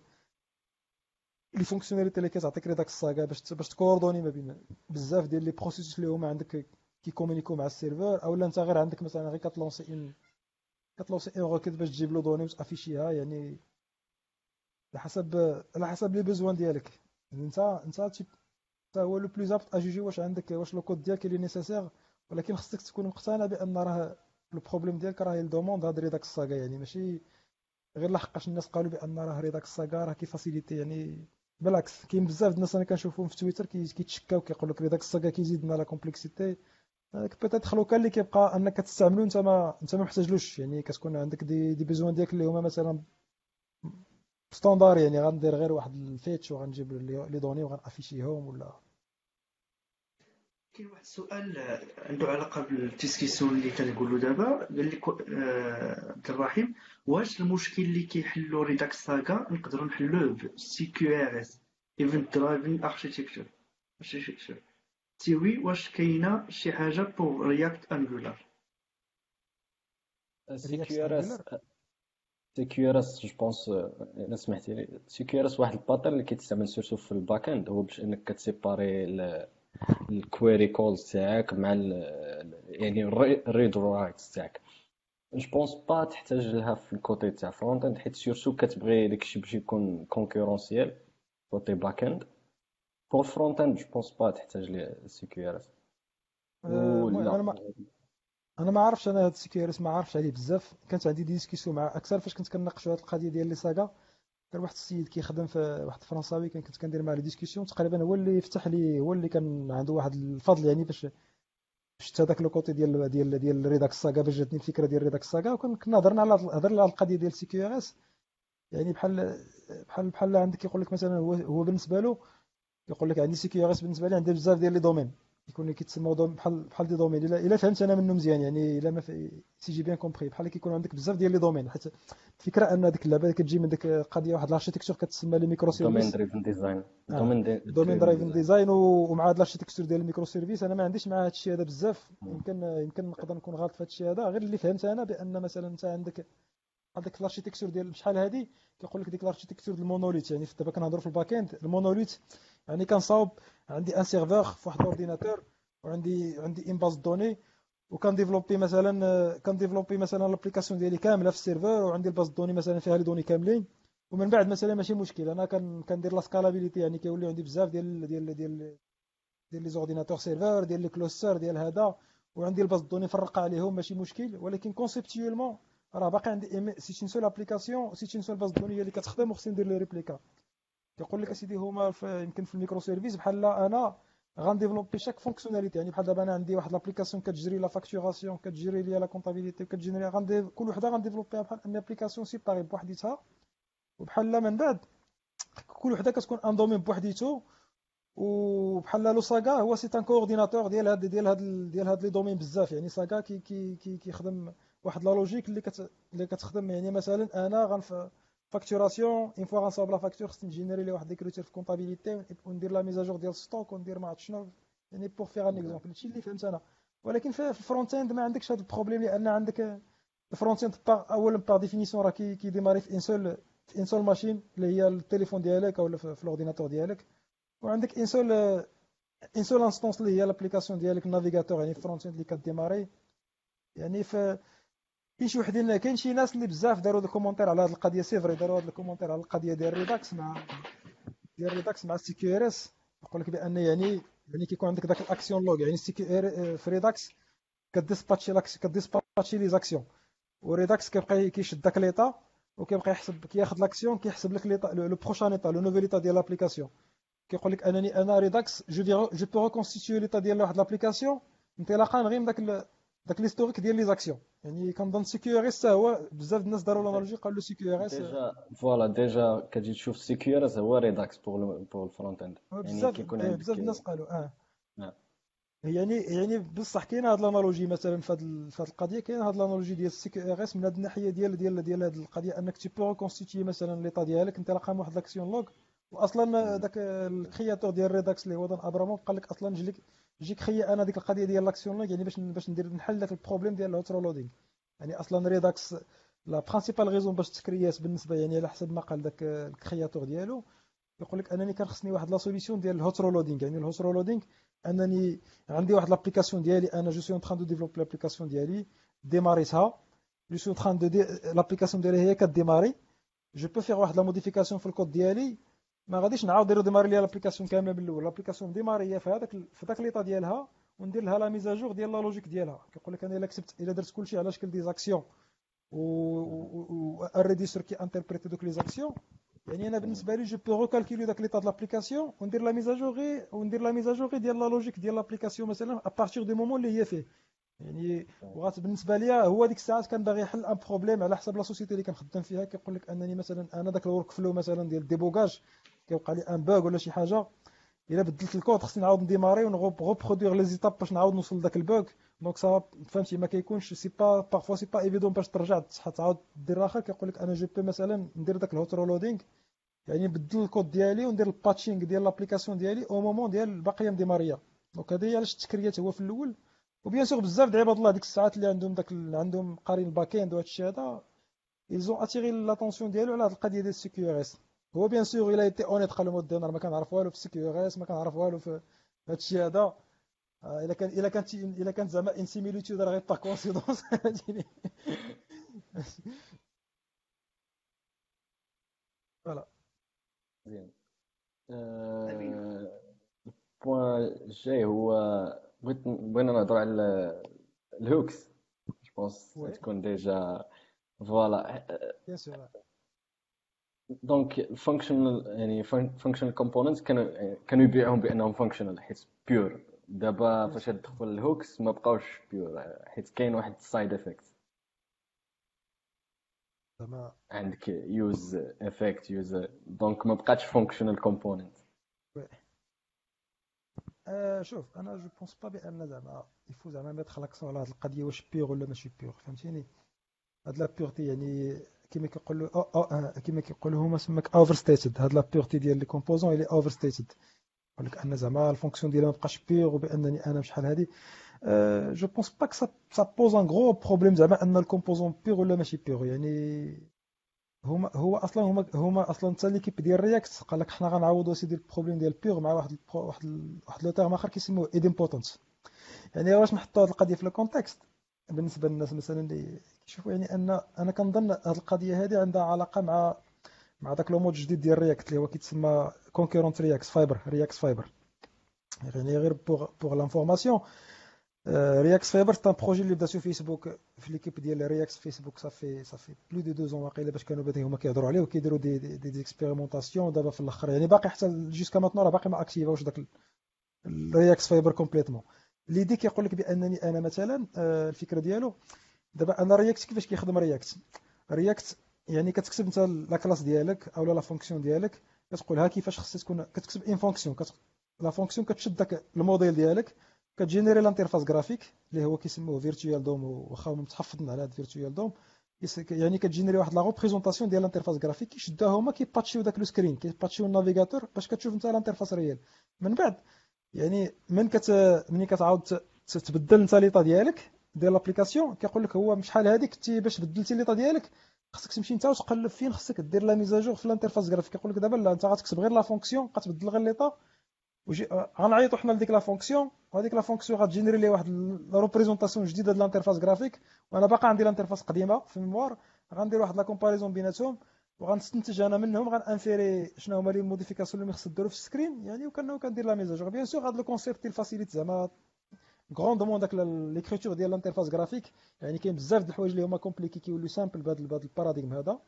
les fonctionnalités اللي كتعطيك Redux Saga باش باش تكوردوني ما بين بزاف ديال les process اللي هما عندك كيكومونيكو مع ال server أو أنت غير عندك مثلا غير كتلونسي une كتلونسي une requête باش تجيب les données وتأفيشيها يعني على حسب على حسب les besoins ديالك. يعني انت أنت أنت هو le plus apte à juger واش عندك واش le code ديالك اللي nécessaire ولكن خصك تكون مقتنع بأن راه ال problème ديالك راه ال demande هاد Redux Saga يعني ماشي غير لحقاش الناس قالوا بأن راه Redux Saga راه كيفاسيليتي يعني بالعكس كاين بزاف الناس أنا كنشوفهم في تويتر كيتشكاو كيقول لك Redux Saga كيزيد لنا la complexité peut-être لو كان اللي كيبقى أنك تستعملو أنت ما أنت ما محتاجلوش. يعني كتكون عندك des des besoins ديالك اللي هما مثلا standard يعني غندير غير واحد ال fetch وغنجيب les données وغنأفيشيهم ولا. كاين واحد السؤال عنده علاقة بال discussion اللي كنقولوا دابا قال لك آه، عبد الرحيم واش المشكل اللي كيحلو Redux Saga نقدروا نحلوه CQRS event driven architecture architecture si oui واش كاينة شي حاجة pour React Angular CQRS CQRS je pense أنا سمحتي لي. CQRS واحد ال pattern اللي كيتستعمل surtout في ال back end هو باش إنك كتسيباري ال query calls تاعك مع يعني ال read writes تاعك. je pense pas تحتاج لها في ال côté تاع front end حيت surtout كتبغي داكشي باش يكون concurrentiel côté back end pour front end je pense pas تحتاج ليه CQRS أنا ما أنا ما عرفتش أنا هاد ال CQRS ما عرفتش عليه بزاف. كانت عندي discussion مع أكثر فاش كنت كناقشوا هاد القضية ديال les sagas كان واحد السيد كيخدم في واحد الفرنساوي كان كنت كندير معاه les discussions تقريبا هو اللي فتح لي هو اللي كان عنده واحد الفضل يعني باش شفت هذاك le côté ديال ديال ديال Redux Saga باش جاتني الفكرة ديال Redux Saga وكنا هضرنا على هضرنا على القضية ديال CQRS يعني بحال بحال بحال عندك يقول لك مثلا هو هو بالنسبة له يقول لك عندي CQRS بالنسبة لي عندي بزاف ديال les domaines. يكون كيتسموا بحال بحال des domaines. الا إلا فهمت أنا منه مزيان يعني إلا ما si j'ai bien compris. بحال كيكون عندك بزاف ديال les domaines. حيت الفكرة أن ديك اللعبة كتجي من ديك قضية واحد ال architecture كتسمى les microservices domain driven design domain driven design ومع هاد ال architecture ديال ال microservices أنا ما عنديش مع هاد الشيء هذا بزاف. يمكن يمكن نقدر نكون غلط في هاد الشيء هذا. غير اللي فهمت أنا بأن مثلا أنت عندك هذاك ال architecture ديال شحال هادي؟ كيقول لك ديك ال architecture ديال ال monolithe. يعني دابا كنهضروا في ال back end ال monolithe يعني كنصاوب عندي un serveur في واحد ال ordinateur وعندي عندي une base données développé مثلا développé مثلا l'application ديالي كاملة في ال server وعندي ال base données مثلا فيها les données كاملين. ومن بعد مثلا ماشي مشكل. أنا كندير la scalabilité يعني كيولي عندي بزاف ديال ديال ديال ديال les ordinateurs serveurs ديال les clusters ديال هذا. وعندي ال base de données مفرقه عليهم ماشي مشكل. ولكن conceptuellement راه باقي عندي c'est une seule application c'est une seule base de données هي اللي كتخدم وخصني ندير les réplicas كيقول لك أسيدي هما يمكن في ال microservices بحال أنا غن développer chaque fonctionnalité. يعني بحال دابا أنا عندي واحد l'application كت gérer la facturation كت gérer ليا la comptabilité كت générer غندي كل وحدة غن développer ها بحال une application séparée بوحديتها. وبحال لا من بعد كل وحدة كتكون un domaine بوحديتو. وبحال le saga هو c'est un coordinateur ديال هاد ديال هاد ديال هاد les domaines بزاف. يعني saga كي كي كي كيخدم واحد la logique اللي كت اللي كتخدم. يعني مثلا أنا غنف facturation une fois غنصاوب la facture خصني ن générer لي واحد d'écriture في comptabilité وندير la mise à jour ديال stock وندير ما عرفت شنو يعني pour faire un exemple هادشي اللي فهمت أنا ولكن في ال front end ما عندكش هذا ال problème لأن عندك ال front end اولا par définition راه كي démarrer في une seule في une seule machine اللي هي التليفون ديالك أو في ال ordinateur ديالك وعندك une seule une seule instance اللي هي l'application ديالك ال navigateur يعني ال front end اللي ك démarrer يعني في كاين شي وحدين كاين شي ناس اللي بزاف داروا ال commentaire على هذه القضية c'est vrai داروا هذا ال commentaire على القضية ديال Redux مع ديال Redux مع ال CQRS. يقول لك بأن يعني يعني كيكون عندك داك ال action log يعني ال CQR في Redux ك dispatcher l'ac- ك dispatcher les actions. و Redux كيبقى كيشد داك l'état وكيبقى يحسب كياخذ l'action كيحسب لك l'état le prochain état le nouvel état ديال l'application كيقول لك انني أنا Redux je je peux reconstituer l'état ديال واحد l'application انطلاقا غير من داك داك l'historique ديال les actions يعني كنظن CQRS هو بزاف الناس داروا l'analogie قالوا CQRS. déjà voilà déjà كتجي تشوف CQRS هو Redux pour pour ال front end يعني كيكون عندك بزاف الناس قالوا آه. يعني يعني بصح كاين هاد ال analogie مثلا في هاد القضية كاين هاد ال analogie ديال ال CQRS من هاد الناحية ديال ديال ديال هاد القضية أنك tu peux constituer مثلا l'état ديالك انت رقم واحد l'action log واصلا داك ال créateur ديال Redux اللي هو Dan Abramov قال لك أصلا جليك جيك خيي أنا ديك القضية ديال l'action log يعني باش باش ندير نحل داك ال problème ديال ال hot reloading يعني أصلا Redux la principale raison باش ت créer ات بالنسبة يعني على حسب ما قال داك ال créateur ديالو يقول لك انني كان خصني واحد la solution ديال ال hot reloading يعني ال hot reloading انني عندي واحد l'application ديالي أنا je suis en train de développer l'application ديالي démarrer تها je suis en train de dé- l'application ديالي هي ك démarrer je peux faire واحد la modification في الكود ديالي ما غاديش نعاود ندير démarrer ليا l'application كاملة من الأول l'application démarrer هي في هذاك في ذاك l'état ديالها وندير لها la mise à jour ديال la logique ديالها. كيقول لك أنا إلا كتبت إلا درت كلشي على شكل des actions و un reducer qui interpréter دوك les actions يعني أنا بالنسبة لي je peux recalculer داك l'état د l'application وندير la mise à jour وندير la mise à jour ديال la logique ديال l'application مثلا à partir du moment اللي هي فيه. يعني وغات بالنسبة ليا هو ديك الساعات كان باغي يحل un problème على حسب la société اللي كنخدم فيها. كيقول لك أنني مثلا أنا داك ال workflow مثلا ديال débogage كيوقع لي un bug ولا شي حاجة. إلا بدلت الكود خصني نعاود ن démarrer ون reproduire les étapes باش نعاود نوصل لذاك ال bug donc ça فهمتي ما كيكونش c'est pas parfois c'est pas évident باش ترجع تعاود دير آخر. كيقول لك أنا je peux مثلا ندير داك ال hot reloading يعني نبدل الكود ديالي وندير ال patching ديال l'application ديالي au moment ديال باقيه م démarrer ية. donc هذه هي علاش الت créer ات هو في الأول. و bien sûr بزاف د عباد الله ديك الساعات اللي عندهم داك عندهم قارين ال back end وهذا الشيء هذا ils ont attiré l'attention ديالو على هذه القضية ديال ال C هو bien sûr il a été honnête قال لهم أنا ما كنعرف والو في CQRS ما كنعرف والو في هذا الشيء هذا إلا كان إلا كانت إلا كانت زعما une similitude راه غير par coïncidence voilà. مزيان ال point الجاي هو بغيت بغينا نهضروا على ال hooks. je pense تكون déjà voilà bien sûr donc ال functional يعني functional components كانوا كانوا يبيعوهم بأنهم functional حيت pure دابا فاش تدخل ال hooks ما بقاوش pure حيت كاين واحد ال side effect زعما عندك useEffect use donc ما بقاتش functional component آه شوف أنا je pense pas بأن زعما يفو زعما mettre l'accent على هاد القضية واش pure ولا ماشي pure فهمتيني؟ هاد la pureté يعني كيما كيقولوا كيما كيقولوا هما سماك overstated هاد la ديال les composants اللي overstated يقول لك أن زعما ال fonction ديالها ما بقاش pure وبأنني أنا بشحال هادي. je pense pas que ça pose un gros problème زعما أن ال composant pure ولا ماشي pure يعني هما هو أصلا هما هما أصلا حتى l'équipe ديال React قال لك حنا غنعوضوا سيدي ال problème ديال pure مع واحد واحد واحد le terme آخر كيسموه idempotent يعني واش نحطوا هذه القضية في ال contexte بالنسبة للناس مثلا اللي كيشوفوا يعني ان أنا كنظن هذه القضية هذه عندها علاقة مع مع داك le mode جديد ديال React اللي هو كيتسمى concurrent React Fiber React Fiber يعني غير pour pour l'information React Fiber c'est projet اللي بداتو فيسبوك في l'équipe ديال React فيسبوك صافي صافي plus de deux ans واقيلا باش كانوا بادئين هما كيهضروا عليه وكيديروا des des, des, des expérimentations دابا في الأخر يعني باقي حتى jusqu'à maintenant راه باقي ما activer اوش داك ال React Fiber complètement l'idée كيقول لك بأنني أنا مثلا الفكرة ديالو. دابا أنا React كيفاش كيخدم React React يعني كتكتب أنت la classe ديالك أو la fonction ديالك. كتقولها كيفاش خصها تكون كتكتب une fonction la fonction كتشد داك الموديل ديالك. كت générer l'interface graphique اللي هو كيسموه virtual DOM واخا متحفظين على هذا virtual DOM يعني كت générer واحد la représentation ديال l'interface graphique كيشدوها هما كي patch يو داك le screen كي patch يو ال navigateur باش كتشوف أنت l'interface réelle من بعد يعني من كت ملي كتعاود تبدل انت l'état ديالك ديال l'application كيقول لك هو شحال هذيك كنتي باش بدلتي l'état ديالك خصك تمشي انت وتقلب فين خصك دير la mise à jour في ال interface graphique كيقول لك دابا لا انت غتكتب غير la fonction غتبدل غير l'état. وجي غنعيطوا حنا لديك la fonction وهذيك la fonction غت générer لي واحد la représentation جديدة ديال ال interface graphique وأنا باقي عندي ال interface قديمة في ال mémoire غندير واحد la comparaison بيناتهم. وغنستنتج أنا منهم غن inférer شنو هما les modifications اللي خص ديرو في ال screen. يعني وكأنه كندير la mise à jour bien sûr هذا le concept ديال facilite زعما grandement داك l'écriture ديال ال interface graphique يعني كاين بزاف د الحوايج اللي هما compliqués كيوليو simples بهذا ال paradigme هذا.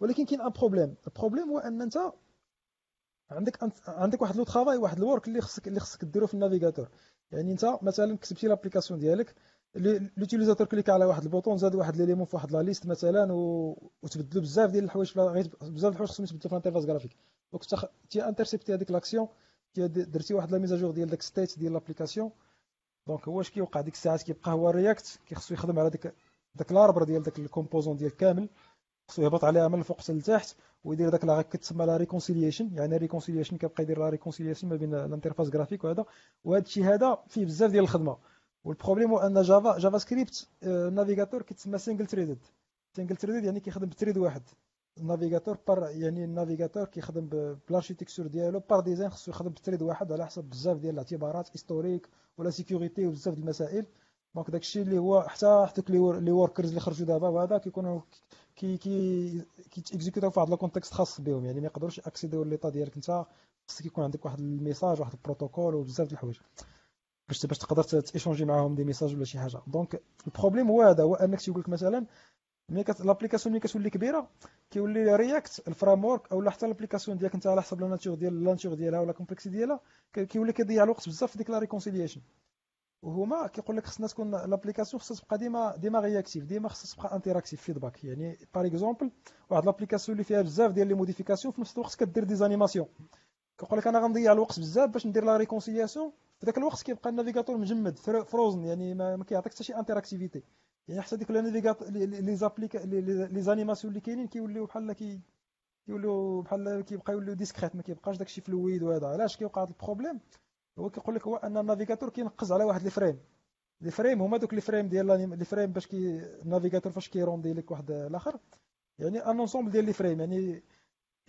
ولكن كاين un problème ال problème هو أن أنت عندك عندك واحد le travail واحد ال work اللي خصك اللي خصك ديرو في ال navigateur. يعني أنت مثلا كتبتي l'application ديالك. l'utilisateur clique على واحد ال bouton زاد واحد l'élément في واحد la liste مثلا و... وتبدلوا بزاف ديال الحوايج بزاف الحوايج خصهم يتبدلوا في ال interface graphique donc تخ... تي intercepter هذيك l'action درتي واحد la mise à jour ديال داك state ديال l'application. donc هو اش كيوقع؟ ديك الساعات كيبقى هو ال React كيخصو يخدم على داك داك l'arbre ديال داك ال composants ديال كامل. خصو يهبط عليها من الفوق حتى لتحت ويدير داك لا كتسمى la reconciliation يعني reconciliation كيبقى يدير la reconciliation ما بين ال interface graphique وهذا. وهذا الشيء هذا فيه بزاف ديال الخدمة. وال problème هو ان Java JavaScript ال navigateur كيتسمى single threaded single threaded يعني كيخدم ب thread واحد. ال navigateur par يعني ال navigateur كيخدم بال architecture ديالو par design خصو يخدم ب thread واحد على حسب بزاف ديال الاعتبارات historiques ولا sécurité وبزاف ديال المسائل. donc داكشي اللي هو حتى حتى les workers اللي خرجوا دابا وهذا كيكونوا كي كي كيت exécuter او في واحد ال contexte خاص بهم. يعني ما يقدروش ي accéder و l'état ديالك. أنت خصك يكون عندك واحد ال message واحد البروتوكول وبزاف د الحوايج. باش باش تقدر ت échanger معاهم des messages ولا شي حاجة. donc ال problème هو هذا هو أنك تيقول لك مثلا ملي l'application ملي كتولي كبيرة كيولي React ال framework أو حتى l'application ديالك أنت على حسب la nature ديال la nature ديالها ولا complexité ديالها كيولي كيضيع الوقت بزاف في ديك la reconciliation وهما كيقول لك خصنا تكون l'application خصها تبقى ديما ديما réactive ديما خصها تبقى interactive feedback يعني par exemple واحد l'application اللي فيها بزاف ديال les modifications في نفس الوقت كدير des animations كيقول لك أنا غنضيع الوقت بزاف باش ندير la réconciliation. في ذاك الوقت كيبقى ال navigateur مجمد frozen يعني ما, كيعطيك حتى شي interactivité يعني حتى ديك les applic les animations اللي كاينين كيوليو بحال كي كيوليو بحال كيبقى يوليو discrètes ما كيبقاش داكشي fluide وهذا. علاش كيوقع هذا ال problème هو كيقول لك هو أن ال navigateur كينقز على واحد ال frame les frames هما دوك les frames ديال les frames باش كي ال navigateur فاش كي render لك واحد الآخر. يعني un ensemble ديال les frames يعني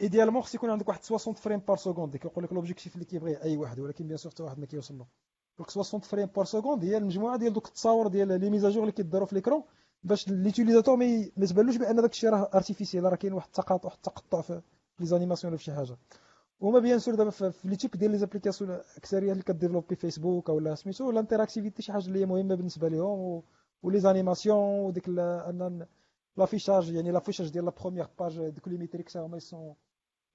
idéalement خص يكون عندك واحد 60 frames par seconde. كيقول لك l'objectif اللي كيبغي أي واحد ولكن bien sûr حتى واحد ما كيوصل له. donc 60 frames par seconde هي المجموعة ديال دوك التصاور ديال les mises à jour اللي كيداروا في l'écran باش l'utilisateur ما يتبانلوش بأن داك الشيء راه artificiel راه كاين واحد التقاطع واحد التقطع في les animations ولا في شي حاجة. وما bien sûr دابا في les types ديال les applications أكثرية اللي ك développer Facebook ولا سميتو ال interactivité شي حاجة اللي هي مهمة بالنسبة لهم و les animations وديك ان l'affichage يعني l'affichage ديال la première page دوك les metrics هما يسون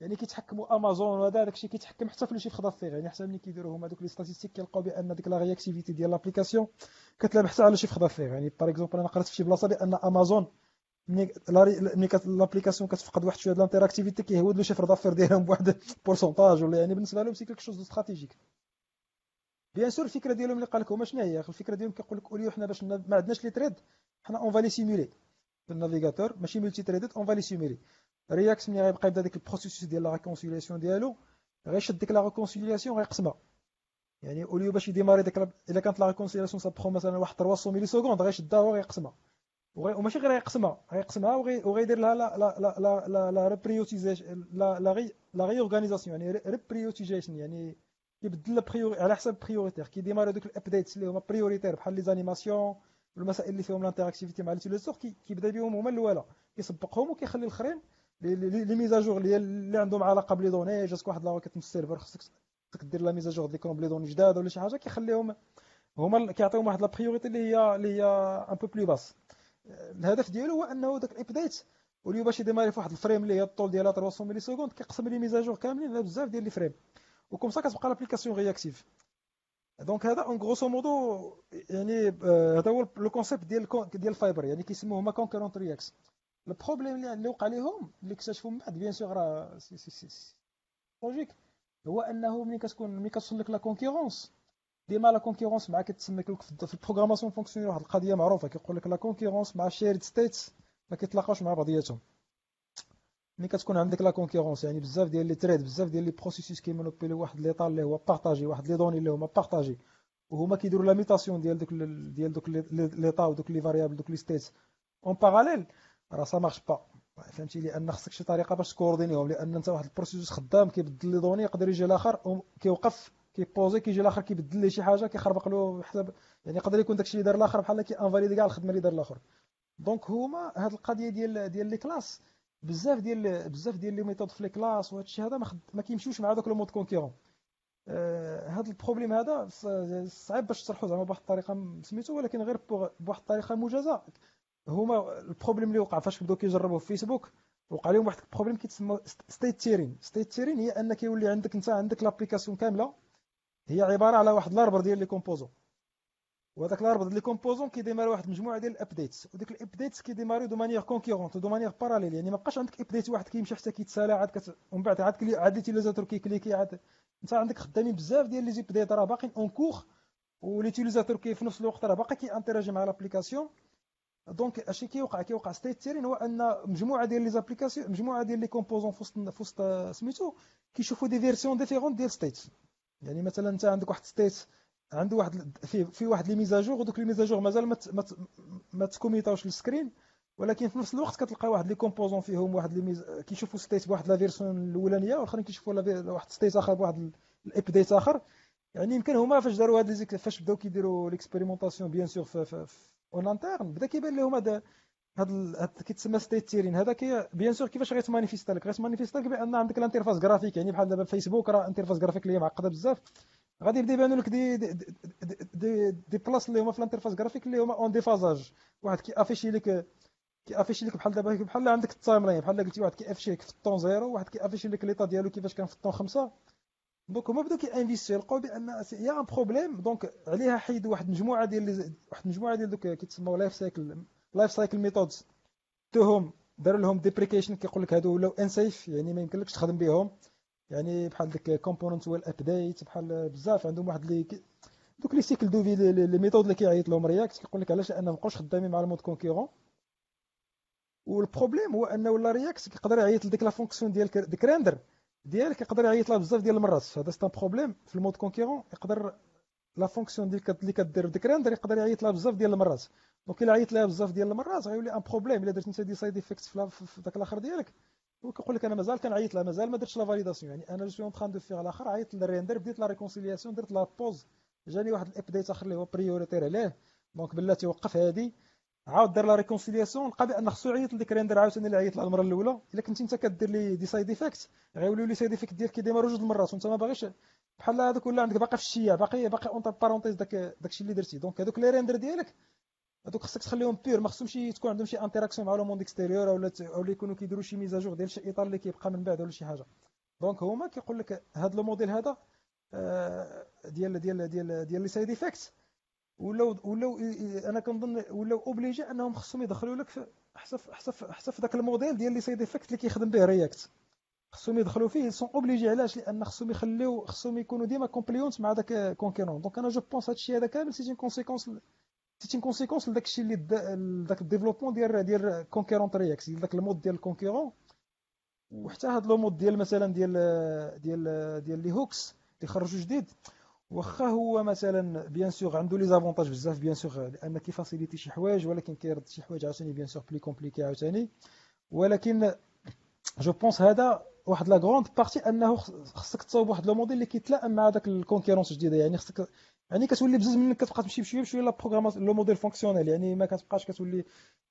يعني كيتحكموا أمازون وهذا داكشي كيتحكم حتى في le chiffre d'affaires يعني حتى ملي كيديروا هما دوك les statistiques كيلقاو بأن ديك la réactivité ديال l'application كتلعب حتى على le chiffre d'affaires يعني par exemple أنا قريت في شي بلاصة بأن أمازون ملي l'application كتفقد واحد شوية د ال interactivité كيهود le chiffre d'affaires ديالهم بواحد pourcentage ولا يعني بالنسبة لهم c'est quelque chose stratégique bien sûr الفكرة ديالهم اللي قال لك هما شنو هي؟ الفكرة ديالهم كيقول لك au lieu حنا باش ما عندناش les threads حنا on va les simuler في ال navigateur ماشي multi-threaded on va les simuler React ملي غيبقى يبدا ديك ال processus ديال la réconciliation ديالو غيشد ديك la réconciliation غيقسمها يعني au lieu باش ي démarrer ديك إلا كانت la réconciliation ça prend مثلا واحد 300 millisecondes غيشدها وغيقسمها وماشي غير غيقسمها غيقسمها وغيدير لها la la la la la la reprioritization la la ré la réorganisation يعني reprioritization يعني كيبدل priori على حسب prioritaire كي démarrer دوك ال updates اللي هما prioritaires بحال les animations والمسائل اللي فيهم l'interactivité مع l'utilisateur كيبدا بهم هما الأولى. كيسبقهم وكيخلي الآخرين les mises à jour اللي اللي عندهم علاقة ب les données جاتك واحد la requête من ال serveur خصك دير la mise à jour ديكم ب les données جداد ولا شي حاجة كيخليهم هما كيعطيهم واحد la priorité اللي هي اللي هي un peu plus basse الهدف ديالو هو أنه داك ال update au lieu باش ي démarrer في واحد ال frame اللي هي الطول ديالها 300 millisecondes كيقسم les mises à jour كاملين على بزاف ديال les frames و comme ça كتبقى l'application réactive donc هذا en grosso modo يعني آه، هذا هو le concept ديال ديال ال Fiber يعني كيسموه هما concurrent React ال problème اللي وقع لهم اللي اكتشفوا من بعد bien sûr راه logique هو أنه ملي كتكون ملي كتوصل لك la concurrence ديما la concurrence مع كتسمى كيقول لك في ال programmation fonctionnelle واحد القضية معروفة كيقول لك la concurrence مع shared states ما كيتلاقاوش مع بعضياتهم. ملي كتكون عندك la concurrence يعني بزاف ديال les threads بزاف ديال les processus كي manipuler واحد l'état اللي هو partagé واحد les données اللي هما partagées وهما كيديروا la mutation ديال دوك ديال دوك l'état ودوك les variables دوك les states en parallèle راه ça marche با فهمتي؟ لأن خصك شي طريقة باش ت coordonner هم لأن أنت واحد ال processus خدام كيبدل les données يقدر يجي الآخر كيوقف كي pauser كيجي الآخر كيبدل ليه شي حاجة كيخربق له حساب. يعني يقدر يكون داكشي اللي دار الآخر بحال كي invalider كاع الخدمة اللي دار الآخر donc هما هاد القضية ديال ديال les classes بزاف ديال بزاف ديال les méthodes في les classes وهذا الشيء هذا ما, ما كيمشيوش مع داك le mode concurrent. آه هاد ال problème هذا صعيب باش تشرحو زعما بواحد الطريقة سميتو ولكن غير بواحد الطريقة موجزه هما ال problème اللي وقع فاش بداو كيجربوا في فيسبوك وقع لهم واحد ال problème كيتسمى en: state tearing state tearing هي أن كيولي عندك أنت عندك l'application كاملة هي عبارة على واحد ال arbre ديال les composants وهذاك ال arbre ديال les composants كي démarrer واحد المجموعه ديال ال updates وديك ال updates كي démarrer de manière concurrente de manière parallèle يعني ما بقاش عندك update واحد كيمشي حتى كيتسالى عاد كت... ومن بعد عاد كلي عاد l'utilisateur كي cliquer عاد أنت عندك خدامين بزاف ديال les updates راه باقيين encore و l'utilisateur كي في نفس الوقت راه باقي كي interagir مع l'application donc اش كيوقع كيوقع state tearing هو ان مجموعه ديال les applications مجموعه ديال les composants في وسط في وسط سميتو كيشوفوا des versions différentes ديال state يعني مثلا انت عندك واحد state عنده واحد في في واحد les mises à jour ودوك les mises à jour مازال ما ما ت commit اوش لل screen ولكن في نفس الوقت كتلقى واحد les composants فيهم واحد les mises كيشوفوا state بواحد la version الاولانيه والاخرين كيشوفوا واحد state اخر بواحد ال update اخر يعني يمكن هما فاش داروا هاد فاش بداو كيديروا l'expérimentation bien sûr في en interne بدا كيبان لهم هذا هاد كيتسمى state tearing هذا كي bien sûr كيفاش غيتمانيفيستا لك غيتمانيفيستا لك بان عندك ال interface graphique يعني بحال دابا فيسبوك راه interface graphique اللي معقده بزاف غادي يبدا يبانوا لك des des, des, places اللي هما في ال interface graphique اللي هما en déphasage واحد كي afficher لك كي afficher لك بحال دابا بحال عندك ال timeline بحال قلتي واحد كي afficher لك في الطون زيرو واحد كي afficher لك l'état ديالو كيفاش كان في الطون خمسة donc هما بداو كي investir لقاو بأن يا un problème donc عليها حيدوا واحد المجموعه ديال واحد المجموعه ديال دوك كيتسموا life cycle life cycle methods توهم داروا لهم deprecation كيقول لك هادو ولاو unsafe يعني ما يمكنلكش تخدم بهم يعني بحال ديك component will update بحال بزاف عندهم واحد les دوك les cycles de vie les méthodes اللي كيعيط لهم React كيقول لك علاش لأن مابقاوش خدامين مع ال mode concurrent وال problème هو أنه ولا React كيقدر يعيط لديك la fonction ديال ديك render ديالك يقدر يعيط لها بزاف ديال المرات. هذا c'est problème في ال mode concurrent يقدر la fonction ديال اللي كدير ديك render يقدر يعيط لها بزاف ديال المرات. donc إلا عيط لها بزاف ديال المرات غيولي un problème إلا درت انت des side effects في ذاك الآخر ديالك وكيقول لك أنا مازال كنعيط لها مازال ما درتش la validation يعني أنا je suis en train de faire الآخر عيطت لل render بديت la réconciliation درت la pause جاني واحد l'update آخر اللي هو prioritaire عليه. donc بلاتي وقف هادي. عاود دار la réconciliation. لقى بان خصو يعيط لديك render عاوتاني اللي عيط لها المره الأولى. إلا كنت انت كدير لي des side effects غيوليو les side effects ديالك كي démarrer و جوج المرات وانت ما باغيش. بحال هذاك ولا عندك باقي في الشيا باقي باقي entre parenthèses داك داكشي اللي درتي. donc هذوك les renders ديالك هذوك خصك تخليهم pures ما خصهمش تكون عندهم شي interaction مع le monde extérieur ولا أو يكونوا كيديروا شي mise à jour ديال شي état اللي كيبقى من بعد ولا شي حاجة. donc هما كيقول لك هذا le modèle هذا ديال ديال ديال ديال les side effects ولاو ولاو أنا كنظن ولاو obligés أنهم خصهم يدخلوا لك حسب حسب حسب ذاك الموديل ديال les side effects اللي كيخدم به React خصهم يدخلوا فيه sont obligés علاش؟ لأن خصهم يخليو خصهم يكونوا ديما compliant مع داك concurrent donc أنا je pense هادشي هذا كامل c'est une conséquence c'est une conséquence لداك الشيء اللي داك ال développement ديال ديال concurrent React داك ال mode ديال ال concurrent وحتى هاد le mode ديال مثلا ديال ديال ديال les hooks اللي خرجوا جديد واخا هو مثلا bien sûr عنده les avantages بزاف bien sûr لأن كي faciliter شي حوايج ولكن كيرد شي حوايج عاوتاني bien sûr plus compliqué عاوتاني. ولكن je pense هذا واحد la grande partie أنه خصك تصاوب واحد le modèle اللي كيتلائم مع داك ال concurrence الجديدة. يعني خصك يعني كتولي بزز منك كتبقى تمشي بشوية بشوية la programmation le modèle fonctionnel يعني ما كتبقاش كتولي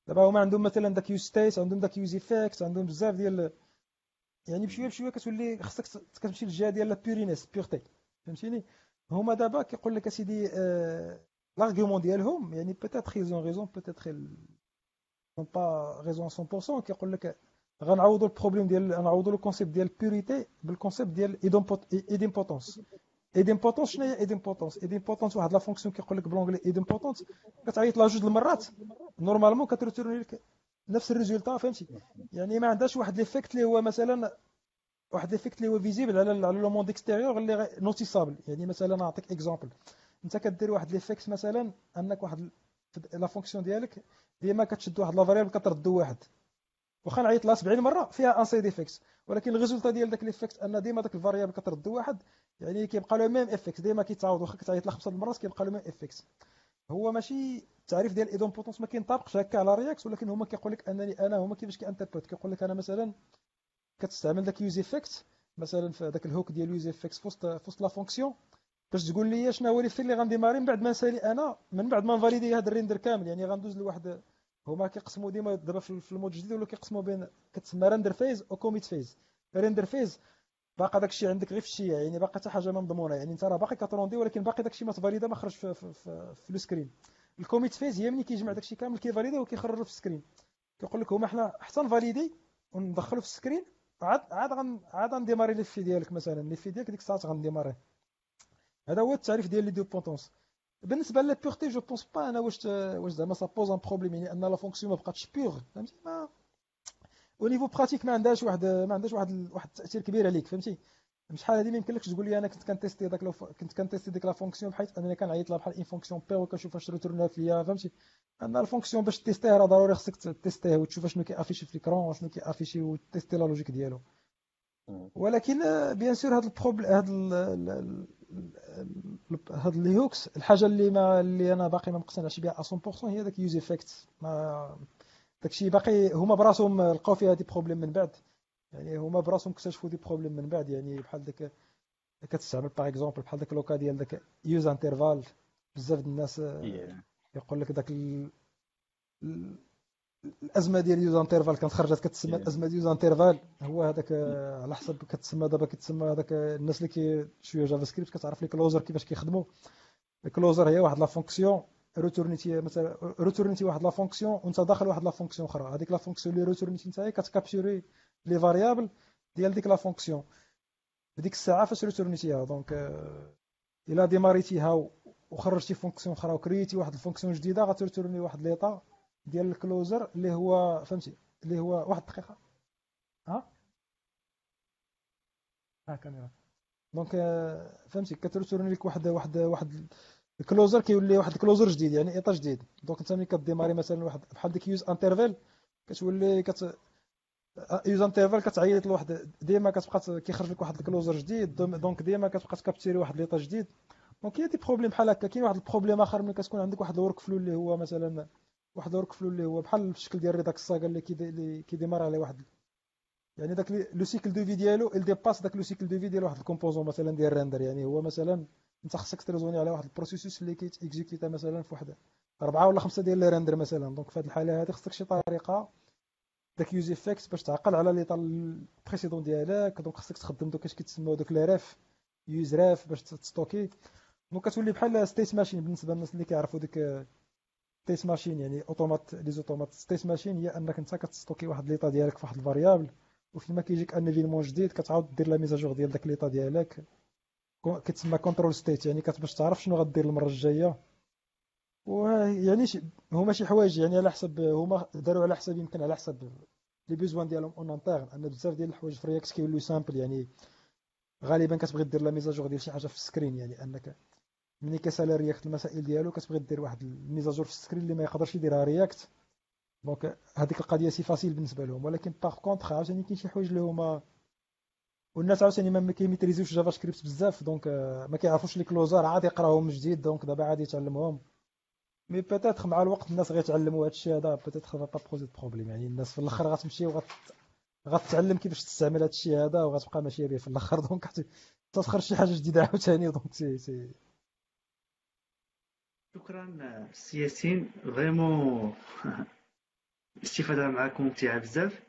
دابا هما عندهم مثلا داك use state عندهم داك use effect عندهم بزاف ديال يعني بشوية بشوية كتولي خصك كتمشي للجهة ديال la pureness purity فهمتيني؟ هما دابا كيقول لك أسيدي l'argument ديالهم يعني peut-être ils ont raison peut-être n'ont pas raison 100% كيقول لك غنعوضوا ال problème ديال غنعوضوا ال concept ديال purity بال concept ديال idempotence idempotence شنو هي idempotence ايديمبوتونس واحد la fonction كيقول لك بال anglais idempotence كتعيط لها جوج المرات. normalement كت retourner لك نفس ال résultat فهمتي؟ يعني ما عندهاش واحد l'effet اللي هو مثلا واحد l'effet اللي هو visible على على le monde extérieur اللي noticeable يعني مثلا نعطيك exemple أنت كدير واحد l'effet مثلا أنك واحد la fonction ديالك ديما كتشد واحد la variable كتردو واحد. واخا نعيط لها 70 مرة فيها un side effect ولكن ال résultat ديال داك l'effet أن ديما داك ال variable كترد واحد يعني كيبقى له même effet ديما كيتعاود واخا كتعيط لها خمسة المرات كيبقى له même effet هو ماشي التعريف ديال idempotence ما كينطبقش هكا على React ولكن هما كيقول لك أنني أنا هما كيفاش كي interpréter. كيقول لك أنا مثلا كتستعمل داك use effect مثلا في داك ال hook ديال use effect في وسط في وسط la fonction باش تقول لي شنو هو اللي اللي غن démarrer من بعد ما نسالي أنا من بعد ما ن valider هذا ال render كامل. يعني غندوز لواحد هما كيقسموا ديما دابا في ال mode الجديد ولا كيقسموا بين كتسمى render phase أو commit phase render phase باقي داك الشيء عندك غير في الشيء يعني باقي حتى حاجة ما مضمونة. يعني انت راه باقي كت render ولكن باقي داك الشيء ما ت valider ما خرج في, في, في, في ال screen ال commit phase هي ملي كيجمع داك الشيء كامل كي valider وكيخرج في ال screen كيقول لك هما حنا حتى ن valider وندخلو في ال screen عاد عاد غن عاد غنديماري لي في ديالك مثلا. لي في ديالك ديك الساعة غنديماري. هذا هو التعريف ديال لي دو بوتونس بالنسبة لا بيغتي جو بونس با أنا واش واش زعما سا بوز ان بروبليم يعني أن لا فونكسيون ما بقاتش بيغ فهمتي؟ ما أو نيفو براتيك ما عندهاش واحد ما عندهاش واحد واحد التأثير كبير عليك. فهمتي؟ شحال هذه ما يمكنلكش تقول لي أنا كنت كنتيستي داك كنت كنتيستي ديك لا فونكسيون بحيث أنني كنعيط لها بحال إن فونكسيون بي وكنشوف واش ريتورنات ليا فهمتي؟ ان الفونكسيون باش تيستيه راه ضروري خصك تيستيه وتشوف شنو كيأفيشي في l'écran شنو كيأفيشي وتيستي la logique ديالو. ولكن bien sûr هذا ال problème هذا هاد les hooks الحاجة اللي ما اللي أنا باقي ما مقتنعش بها 100% هي داك useEffect ما داكشي باقي هما براسهم لقاو فيها des problèmes من بعد. يعني هما براسهم اكتشفوا des problèmes من بعد يعني بحال داك كتستعمل par exemple بحال داك le cas ديال داك useInterval بزاف د الناس يقول لك داك الأزمة ديال useInterval كانت خرجت كتسمى الازمه ديال useInterval هو هذاك على حسب كتسمى دابا كتسمى هذاك الناس اللي كي شوية JavaScript كتعرف les closures كيفاش كيخدموا ال closure هي واحد la fonction روتورنيتي مثلا روتورنيتي واحد la fonction وانت داخل واحد la fonction أخرى. هذيك la fonction اللي روتورنيتي نتايا كتكابتوري les variables ديال ديك la fonction. بديك الساعة فاش روتورنيتيها دونك إلا ديماريتيها وخرجتي فونكسيون أخرى وكريتي واحد الفونكسيون جديدة غترتورني واحد ليطا ديال الكلوزر اللي هو فهمتي اللي هو واحد الدقيقة. ها؟ ها كاميرا. دونك فهمتي كترتورني لك واحد واحد واحد الكلوزر كيولي واحد الكلوزر جديد يعني ايطا جديد. دونك انت ملي كديماري مثلا واحد بحال ديك يوز انترفيل كتولي كت useInterval كتعيط لواحد ديما كتبقى كيخرج لك واحد ال closure جديد donc ديما كتبقى تكابتيري واحد l'état جديد. دونك كاين des problèmes بحال هكا كاين واحد ال problème آخر ملي كتكون عندك واحد ال workflow اللي هو مثلا واحد ال workflow اللي هو بحال الشكل ديال Redux Saga اللي كيديمار على واحد. يعني داك le cycle de vie ديالو il dépasse داك le cycle de vie ديال واحد ال composant مثلا ديال render. يعني هو مثلا انت خصك تريزوني على واحد ال processus اللي كيتيكزيكيتا مثلا في واحد أربعة ولا خمسة ديال les render مثلا. donc في هذه الحالة هذه خصك شي طريقة داك useEffect باش تعقل على l'état précédent ديالك. donc خصك تخدم دوك اش كيتسموا دوك les refs useRef باش تستوكي. donc كتولي بحال state machine بالنسبة للناس اللي كيعرفوا ديك state machine يعني automate les automates state machine هي أنك انت كتستوكي واحد l'état ديالك في واحد ال variable وفيما كيجيك un événement جديد كتعاود دير la mise à jour ديال داك l'état ديالك. كتسمى control state يعني كتباش تعرف شنو غدير المرة الجاية. ويعني هما شي حوايج يعني على حسب هما داروا على حسب يمكن على حسب les besoins ديالهم en interne أن بزاف ديال الحوايج في React كيوليو simples يعني غالبا كتبغي دير la mise à jour ديال شي حاجة في ال screen يعني أنك ملي كيسالي React المسائل ديالو كتبغي دير واحد ال mise à jour في ال screen اللي ما يقدرش يديرها React donc هذيك القضية c'est facile بالنسبة لهم ولكن par contre عاوتاني كاين شي حوايج اللي هما والناس عاوتاني ما كيميتريزيوش JavaScript بزاف donc ما كيعرفوش les closures عاد يقراوهم من جديد donc دابا عاد يتعلمهم. mais peut-être مع الوقت الناس غيتعلموا هذا الشيء هذا peut-être pas poser problème يعني الناس في الآخر غتمشي وغت غتعلم كيفاش تستعمل هذا الشيء هذا وغتبقى ماشيه به في الآخر. donc تتخرج شي حاجة جديدة عاوتاني. donc c'est c'est شكرا سي ياسين. vraiment الاستفاده معاكم ممتعة بزاف.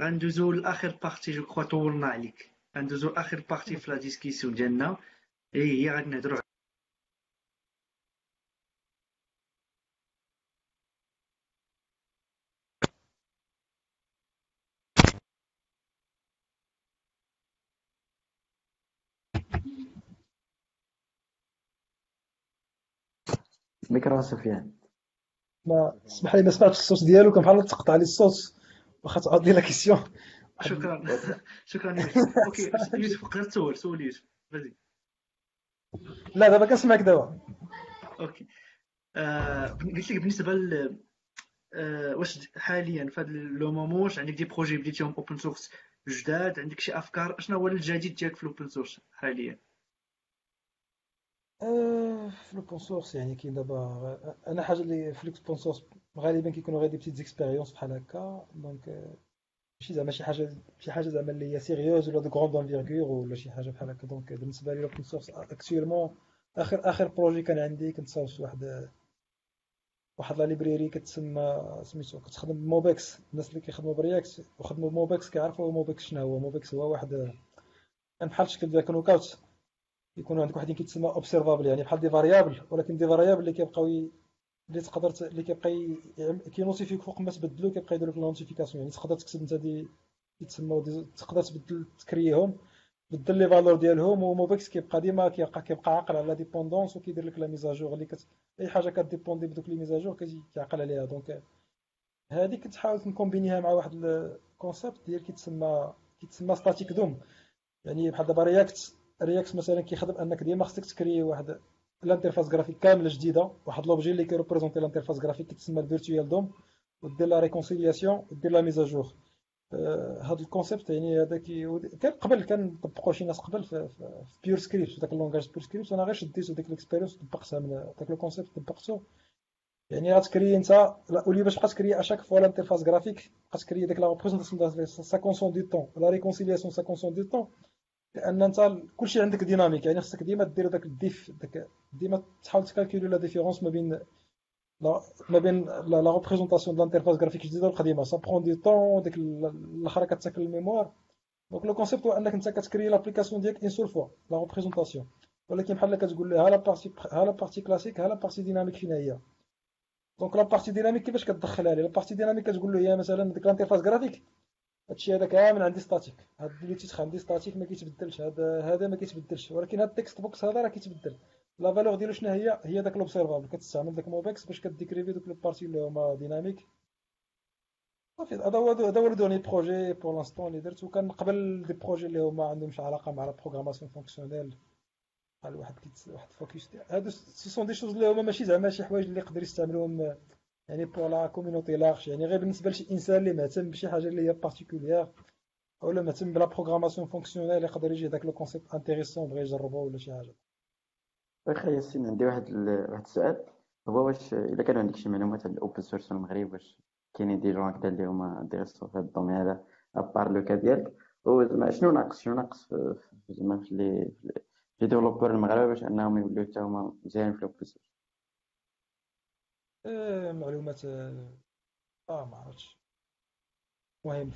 غندوزو لآخر partie je crois طولنا عليك. غندوزو لآخر partie في la discussion ديالنا. هي غادي نهضرو ميكرو سفيان. ما اسمح لي ما سمعتش الصوت ديالو كان بحال تقطع لي الصوت. واخا تعاود لي la question شكرا. شكرا يوسف. OK يوسف قدر تسول سول يوسف. vas-y. لا دابا كنسمعك دابا. OK. آه، قلت لك بالنسبة ل آه، واش حاليا في هذا le moment واش عندك des projets بديتيهم open source جداد؟ عندك شي أفكار؟ شنو هو الجديد ديالك في ال open source حاليا؟ في l'open source يعني كاين دابا أنا حاجة اللي في l'open source غالبا كيكونوا غير des petites expériences بحال هكا donc ماشي زعما شي حاجة شي حاجة زعما اللي هي sérieuse ولا de grande envergure ولا شي حاجة بحال هكا donc بالنسبة لي l'open source actuellement اخر اخر projet كان عندي كنت صاوبت واحد واحد la librairie كتسمى سميتو كتخدم MobX الناس اللي كيخدموا ب React وخدموا MobX كيعرفوا MobX شنو هو MobX هو واحد بحال الشكل ديال Knockout يكونوا عندك واحد كيتسمى observable يعني بحال des variables ولكن des variables اللي كيبقاو اللي تقدر اللي كيبقى كينوتيفيك فوق ما تبدلو كيبقى يدير لك ال notification يعني تقدر تكتب انت دي كيتسموا تقدر تبدل تكريهم بدل les valeurs ديالهم و MobX كيبقى ديما كيبقى كيبقى عاقل على dépendances وكيدير لك la mise à jour اللي كت... أي حاجة كديبوندي بدوك les mises à jour كيعقل عليها. donc هذه كنت حاولت نكومبينيها مع واحد ال concept ديال كيتسمى كيتسمى static DOM يعني بحال دابا React React مثلا كيخدم أنك ديما خصك تكري واحد الانترفاس جرافيك كاملة جديدة واحد لوبجي اللي كيريبريزونتي الانترفاس جرافيك كيتسمى الفيرتوال دوم ودير لا ريكونسيلياسيون ودير لا ميزاجور هذا الكونسيبت يعني هذا كان قبل كان طبقوا شي ناس قبل في, في, بيور سكريبت في ذاك اللونجاج بيور سكريبت أنا غير شديت ديك الاكسبيريونس طبقتها من ذاك الكونسيبت طبقته. يعني غتكري أنت اولي باش تبقى تكري اشاك فوا الانترفاس جرافيك تبقى تكري ديك لا ريبريزونطاسيون سا كونسون دو طون لا ريكونسيلياسيون سا كونسون دو طون لأن أنت كلشي عندك dynamique يعني خصك ديما دير داك ال diff داك ديما تحاول ت calculer la différence ما بين ما بين la représentation de l'interface graphique الجديده والقديمة. ça prend du temps ديك الأخرى كتاكل ال mémoire. donc le concept هو أنك أنت كت créer l'application ديالك une seule fois la représentation ولكن بحال كتقول له ها la partie ها la partie classique ها la partie dynamique فين هي donc la partie dynamique كيفاش كتدخلها ليه la partie dynamique كتقول له هي مثلا ديك l'interface graphique هادشي هذاك من عندي ستاتيك هاد اللي تيتخ عندي ستاتيك ما كيتبدلش. هذا هذا ما كيتبدلش. ولكن هاد التكست بوكس هذا راه كيتبدل. لا فالور ديالو شنو هي؟ هي داك لوبسيرفابل كتستعمل داك موبيكس باش كديكريفي دوك لي بارتي اللي هما ديناميك صافي. هذا هو هذا هو دوني بروجي بور لانستون اللي درت. وكان قبل دي بروجي اللي هما عندهمش علاقة مع لا بروغراماسيون فونكسيونيل بحال واحد كيت واحد فوكس هادو سي سون دي شوز اللي هما ماشي زعما شي حوايج اللي يقدر يستعملوهم يعني pour la communauté large يعني غير بالنسبة لشي إنسان اللي مهتم بشي حاجة اللي هي particulière ولا مهتم ب la programmation fonctionnelle يقدر يجي داك le concept intéressant بغى يجربه ولا شي حاجة. واخا ياسين عندي واحد. واحد السؤال. هو واش الا كان عندك شي معلومات على ال open source في المغرب واش كاينين des gens هكذا اللي هما درسوا في هذا ال domaine هذا à part le cas ديالك؟ زعما شنو ناقص شنو ناقص زعما في les les développeurs المغاربه باش أنهم يوليو حتى هما مزيانين في ال open source معلومات آه ما عرفتش. المهم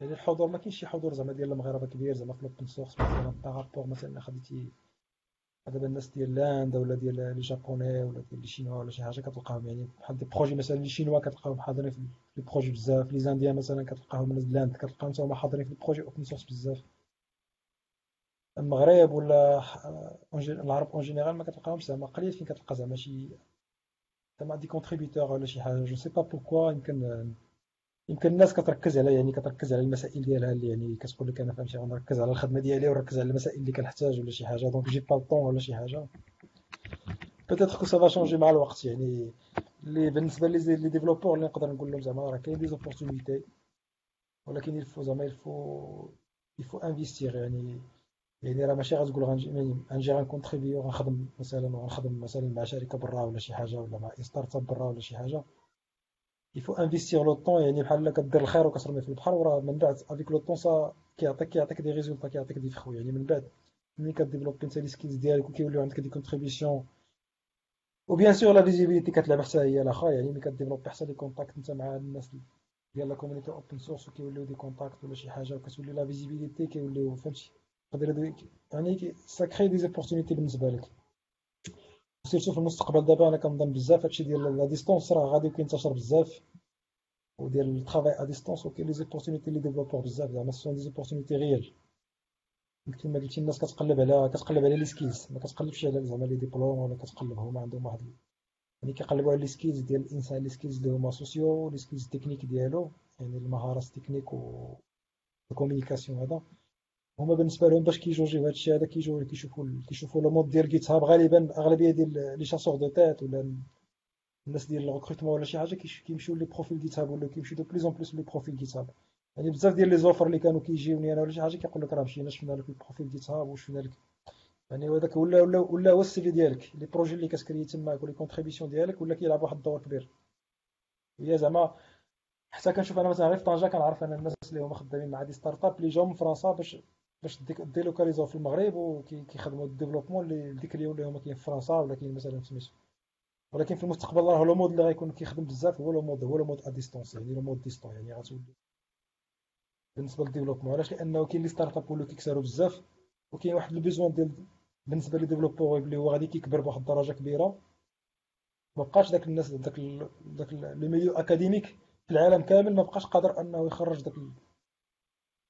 يعني الحضور ما كاينش شي حضور زعما ديال المغاربة كبير زعما في ال open source مثلا par rapport مثلا خديتي دابا الناس ديال l'Inde ولا ديال les Japonais ولا ديال les Chinois ولا شي حاجة كتلقاهم يعني بحال des projets مثلا les Chinois كتلقاهم حاضرين في les projets بزاف les Indiens مثلا كتلقاهم من l'Inde كتلقاهم حتى هما حاضرين في ال projets open source بزاف. المغرب ولا العرب en général ما كتلقاهمش زعما قليل فين كتلقى زعما شي زعما des contributeurs ولا شي حاجة je sais pas pourquoi يمكن يمكن الناس كتركز على يعني كتركز على المسائل ديالها اللي يعني كتقول لك أنا فهمتي غنركز على الخدمه ديالي ونركز على المسائل اللي كنحتاج ولا شي حاجة donc j'ai pas temps ولا شي حاجة peut-être que ça va changer مع الوقت يعني اللي بالنسبة لي les développeurs اللي نقدر نقول لهم زعما راه كاين des opportunités ولكن il faut زعما il faut il faut investir يعني يعني راه ماشي غتقول غنجي غنجي غن contribuer غنخدم مثلا غنخدم مثلا مع شركة برا ولا شي حاجة ولا مع startup برا ولا شي حاجة. il faut investir le temps يعني بحال كدير الخير وكترمي في البحر وراه من بعد avec le temps ça كيعطيك كيعطيك des résultats كيعطيك دي فخو يعني من بعد ملي ك développer انت les skills ديالك وكيوليو عندك des contributions و bien sûr la visibilité كتلعب حتى هي الاخرى يعني ملي ك développer حتى les contacts انت مع الناس ديال la communauté open source وكيوليو des contacts ولا شي حاجة وكتولي la visibilité كيوليو فهمتي. يعني ça crée des opportunités بالنسبة لك. surtout في المستقبل دابا أنا كنظن بزاف هادشي ديال la distance راه غادي ينتشر بزاف. وديال ال travail à distance وكاين les opportunités les développeurs بزاف. زعما sont des opportunités réelles كما قلتي الناس كتقلب على كتقلب على les skills ما كتقلبش على زعما les diplômes ولا كتقلب هما عندهم واحد يعني كيقلبوا على les skills ديال الإنسان les skills اللي هما sociaux les skills techniques ديالو. يعني المهارات techniques و ال communication هذا. هما بالنسبة لهم باش كي jugerيو هادشي هذا كيجوا كيشوفوا كيشوفوا le mode ديال GitHub غالبا أغلبية ديال les chasseurs de têtes ولا الناس ديال ال recrutement ولا شي حاجة كيمشيو les profils GitHub ولا كيمشيو de plus en plus les profils GitHub يعني بزاف ديال les offres اللي كانوا كيجيوني أنا ولا شي حاجة كيقول لك راه مشينا شفنا لك ال profil GitHub وشفنا لك. يعني هذاك ولا ولا ولا هو السي في ديالك لي بروجي اللي كتكري تماك ولي كونتريبيسيون ديالك ولا كيلعب واحد الدور كبير. هي زعما حتى كنشوف أنا مثلا غير في طنجة كنعرف أنا الناس اللي هما خدامين مع دي ستارت اب اللي جاو من فرنسا باش باش ديلوكاليزاو في المغرب وكيخدموا الديفلوبمون اللي ديك اليوم اللي هما كاين في فرنسا ولا كاين مثلا في سميتو. ولكن في المستقبل راه لو مود اللي غيكون كيخدم بزاف هو لو مود هو لو مود ا ديستونس يعني لو مود ديستون يعني غتولي بالنسبة لل développement علاش؟ لأنه كاين les startups ولاو كيكثروا بزاف وكاين واحد ال besoin ديال بالنسبة les développeurs اللي هو غادي كيكبر بواحد الدرجة كبيرة. ما بقاش داك الناس داك داك le milieu académique في العالم كامل ما بقاش قادر أنه يخرج داك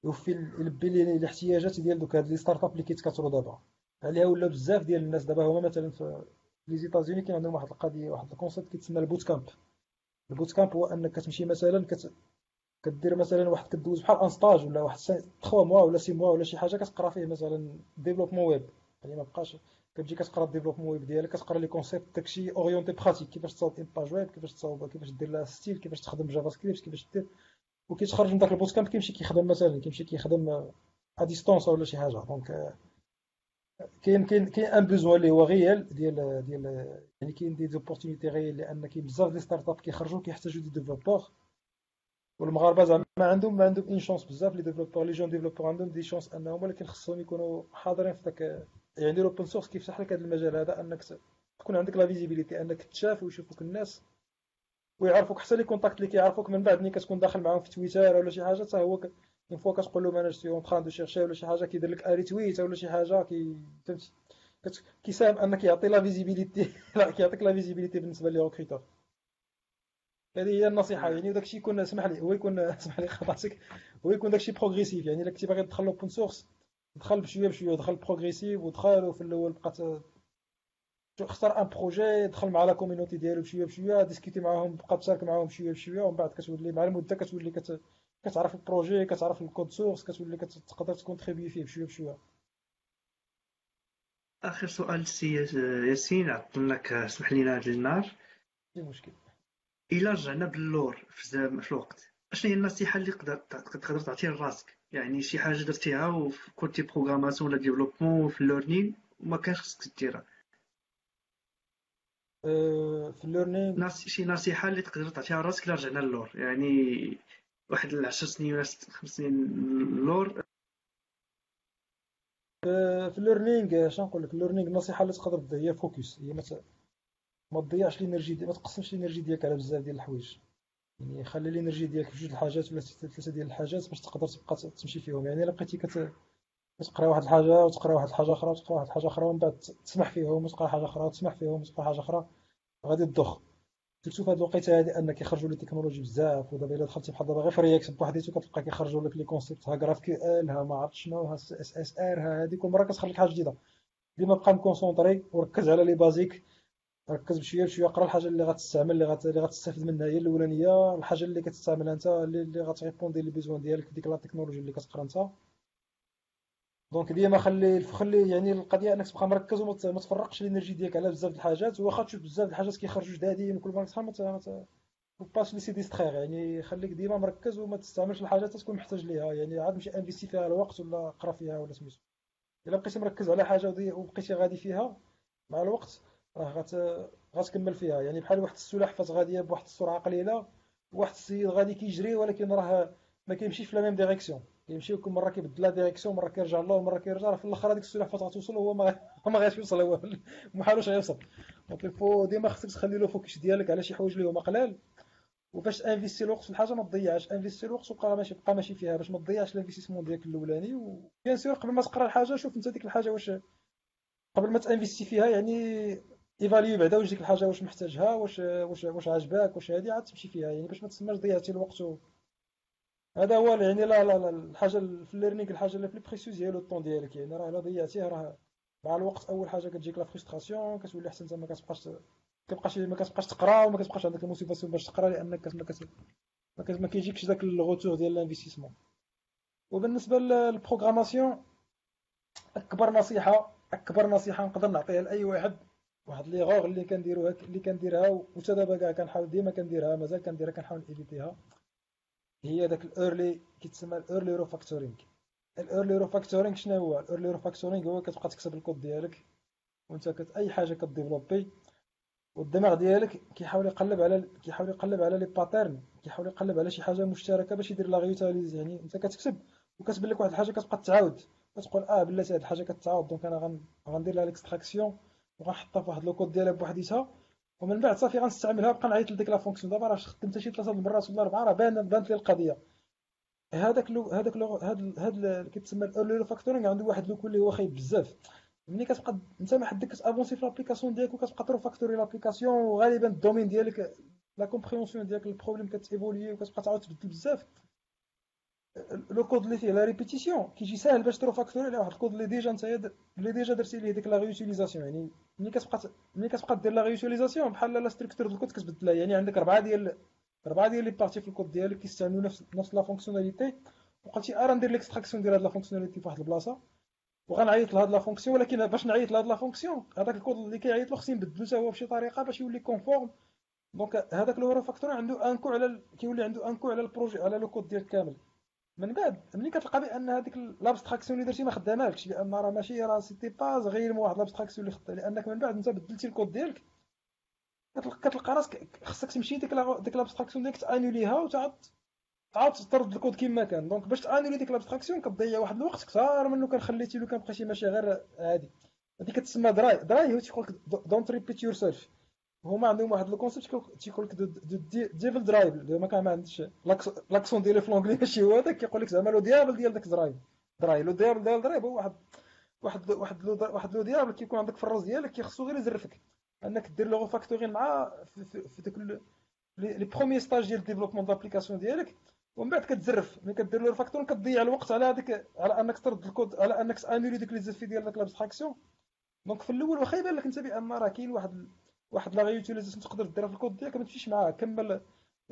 يوفي يلبي الاحتياجات ديال دوك هاد les startups اللي كيتكاثروا دابا. عليها ولا بزاف ديال الناس دابا هما مثلا في les États-Unis كاين عندهم واحد القضية واحد ال concept كيتسمى ال bootcamp ال bootcamp هو أنك كتمشي مثلا كت... كدير مثلا واحد كدوز بحال un stage ولا واحد 3 mois ولا 6 mois ولا شي حاجة كتقرا فيه مثلا développement web يعني ما بقاش كتجي كتقرا ال développement web ديالك كتقرا les concepts داكشي orienté pratique كيفاش تصاوب une page web كيفاش تصاوب كيفاش دير لها style كيفاش تخدم JavaScript كيفاش دير. وكيتخرج من داك ال bootcamp كيمشي كيخدم مثلا كيمشي كيخدم à distance ولا شي حاجة. donc كاين كاين كاين un besoin اللي هو réel ديال ديال يعني كاين des opportunités réelles لأن كاين بزاف des start-ups كيخرجوا كيحتاجوا des développeurs والمغاربة زعما ما عندهم ما عندهم une chance بزاف les développeurs les jeunes développeurs عندهم des chances أنهم ولكن خصهم يكونوا حاضرين في ذاك يعني ال open source كيفتح لك هذا المجال هذا أنك تكون عندك la visibilité أنك تشاف ويشوفوك الناس. ويعرفوك حتى les contacts اللي كيعرفوك من بعد ملي كتكون داخل معاهم في تويتر ولا شي حاجة حتى هو une fois كتقول لهم أنا je suis en train de chercher ولا شي حاجة كيدير لك un retweet ولا شي حاجة كي فهمتي؟ كيساهم أنك يعطي la visibilité كيعطيك la visibilité بالنسبة les recruteurs هذه هي النصيحة يعني داكشي يكون اسمح لي هو يكون اسمح لي قاطعتك هو يكون داكشي progressif يعني إلا كنتي باغي تدخل open source دخل بشوية بشوية دخل progressif ودخل وفي الأول بقات اختار un projet دخل مع la community ديالو بشويه بشويه discuter معاهم بقى تشارك معاهم بشويه بشويه ومن بعد كتولي مع المدة كتولي كت... كتعرف ال projet كتعرف ال code source كتولي كتقدر ت contribuer فيه بشويه بشويه. آخر سؤال سي ياسين عطلناك اسمح لينا هذا النهار. ماشي مشكل. إلا رجعنا باللور في. في الوقت أشنو هي النصيحة اللي تقدر تعطيها لراسك؟ يعني شي حاجة درتيها وفي كنتي programmation ولا développement في ال learning وما كانش خصك ديرها. في ال learning ناس شي نصيحة اللي تقدر تعطيها راسك الا رجعنا للور. يعني واحد العشر سنين ولا خمس سنين للور. أه، في ال learning اش نقول لك؟ ال learning النصيحه اللي تقدر دير هي focus. هي ما ما تضيعش ال énergie ما تقسمش ال énergie ديالك على بزاف ديال الحوايج. يعني خلي ال énergie ديالك في جوج الحاجات ولا ثلاثة ديال الحاجات باش تقدر تبقى تمشي فيهم. يعني إلا بقيتي كت تقرا واحد الحاجة وتقرا واحد الحاجة أخرى وتقرا واحد الحاجة أخرى ومن بعد تسمح فيهم وتقرا حاجة أخرى وتسمح فيهم وتقرا حاجة أخرى غادي تدوخ surtout في هاد الوقيته هادي أن كيخرجوا les technologies بزاف ودابا إلا دخلتي بحال دابا غير في React بوحديتو كتلقى كيخرجوا لك les concepts ها GraphQL ها ما عرفت شنو ها SSR ها هادي كل مرة كتخرج لك حاجة جديدة. ديما بقى م concentré وركز على les basiques ركز بشوية بشوية قرا الحاجة اللي غتستعمل اللي, غت... اللي غتستافد منها هي الأولانية الحاجة اللي كتستعملها أنت اللي, اللي غت répondre les besoins ديالك ديك la technologie اللي كتقرا أنت. donc ديما خلي خلي يعني القضية أنك تبقى مركز وما تفرقش ال énergie ديالك على بزاف د الحاجات. واخا تشوف بزاف د الحاجات كيخرجوا جدادين وكل مره ما باش laisser distraire يعني خليك ديما مركز وما تستعملش الحاجات تكون محتاج ليها. يعني عاد ماشي investir فيها الوقت ولا قرا فيها ولا سميتو. إلا بقيتي مركز على حاجة وبقيتي غادي فيها مع الوقت راه غت غتكمل فيها. يعني بحال واحد السلحفاه غادية بواحد السرعه قليله واحد السيد غادي كيجري ولكن راه ما كيمشيش في la même direction كيمشي كل مرة كيبدل la direction مرة كيرجع اللور ومرة كيرجع في الآخر هذيك السلحفاه غتوصل وهو ما غاديش يوصل هو ما حالوش غيوصل. donc il faut ديما خصك تخلي له focus ديالك على شي حوايج اللي هما قلال. وباش investir الوقت في الحاجة ما تضيعش. investir الوقت وبقى ماشي بقى ماشي فيها. باش ما تضيعش ال investissement ديالك الأولاني. و bien sûr قبل ما تقرأ الحاجة شوف انت ديك الحاجة واش قبل ما ت investir فيها يعني évaluer بعدا واش ديك الحاجة واش محتاجها واش واش واش عجباك واش هادي عاد تمشي فيها. يعني باش ما تسماش ضيعتي الوقت. هذا هو يعني لا لا الحاجة في ال learning الحاجة اللي plus précieuse هي le temps ديالك. يعني راه الا ضيعتيه راه مع الوقت أول حاجة كتجيك la frustration كتولي حتى انت ما كتبقاش كتبقاش ما كتبقاش تقرا وما كتبقاش عندك ال motivation باش تقرا لأنك ما كت ما كيجيكش داك ال retour ديال ال investissement وبالنسبة لل programmation أكبر نصيحه أكبر نصيحة نقدر نعطيها لأي واحد. واحد l'erreur اللي كنديروها اللي كنديرها وحتى دابا كاع كنحاول ديما كنديرها مازال كنديرها كنحاول éviter ها هي داك ال early كيتسمى ال early refactoring ال early refactoring شنو هو؟ ال early refactoring هو كتبقى تكتب الكود ديالك وانت كت أي حاجة ك développer والدماغ ديالك كيحاول يقلب على كيحاول يقلب على les patterns كيحاول يقلب على شي حاجة مشتركة باش يدير la réutilise يعني انت كتكتب وكتبان لك واحد الحاجة كتبقى تعاود. كتقول آه بلاتي هاد الحاجة كتعاود donc أنا غندير لها l'extraction وغنحطها في واحد le code ديالها بوحديتها. ومن بعد صافي غنستعملها بقى نعيط لديك la fonction. دابا راه خدمتها شي ثلاثة المرات ولا اربعه راه بان بانت لي القضية. هذاك le هذاك le هاد هاد كيتسمى ال early refactoring عنده واحد look اللي هو خايب بزاف. ملي كتبقى انت ما حدك كت avancer في l'application ديالك وكتبقى ت refactorer l'application وغالبا ال domaine ديالك la compréhension ديالك ال problème كت évoluer وكتبقى تعاود تبدل بزاف. le code اللي فيه la répétition كيجي ساهل باش ت refactorer على واحد الكود اللي déjà انت اللي déjà درتي ليه ديك la réutilisation يعني ملي كتبقى ملي كتبقى دير la réutilisation بحال la structure ال code كتبدلها يعني عندك اربعه ديال اربعه ديال les parties في الكود ديالك كيستعملوا نفس نفس la fonctionnalité وقلتي ارا ندير l'extraction ديال هاد la fonctionnalité في واحد البلاصة وغنعيط لهاد la fonction ولكن باش نعيط لهاد la fonction هذاك الكود اللي كيعيط له خصني نبدلو حتى هو بشي طريقة باش يولي conforme donc هذاك le refactor عنده un coût على كيولي عنده un coût على ال projet على le code ديالك كامل. من بعد ملي كتلقى بأن هذيك l'abstraction اللي درتي ما خدامالكش لأن راه ماشي راه c'était pas غير واحد l'abstraction اللي خدام لأنك من بعد أنت بدلتي الكود ديالك. كتلقى راسك خصك تمشي ديك ديك l'abstraction ديالك ت annuler ها وتعاد تعاود ترد الكود كما كان. donc باش ت annuler ديك l'abstraction كتضيع واحد الوقت كثار منو كان خليتي له كان بقيتي ماشي غير عادي هذه كتسمى DRY. DRY هو تيقول لك don't repeat yourself هما عندهم واحد le concept تيقول لك devil DRY ما كان ما عندش l'accent ديالي في l'anglais ماشي هو هذاك كيقول لك زعما le diable ديال داك DRY. DRY le diable ديال DRY هو واحد واحد واحد le واحد le diable كيكون عندك في الراس ديالك كيخصو غير يزرفك. انك دير le refactoring مع في داك les premiers stages ديال développement d'application ديالك ومن بعد كتزرف. ملي كدير له ال refactor كتضيع الوقت على هذيك على انك ترد الكود على انك ت annuler ديك les effets ديال داك l'abstraction donc في الأول واخا يبان لك أنت بأن راه كاين واحد واحد la réutilisation تقدر ديرها في الكود ديالك ما تمشيش معاه كمل.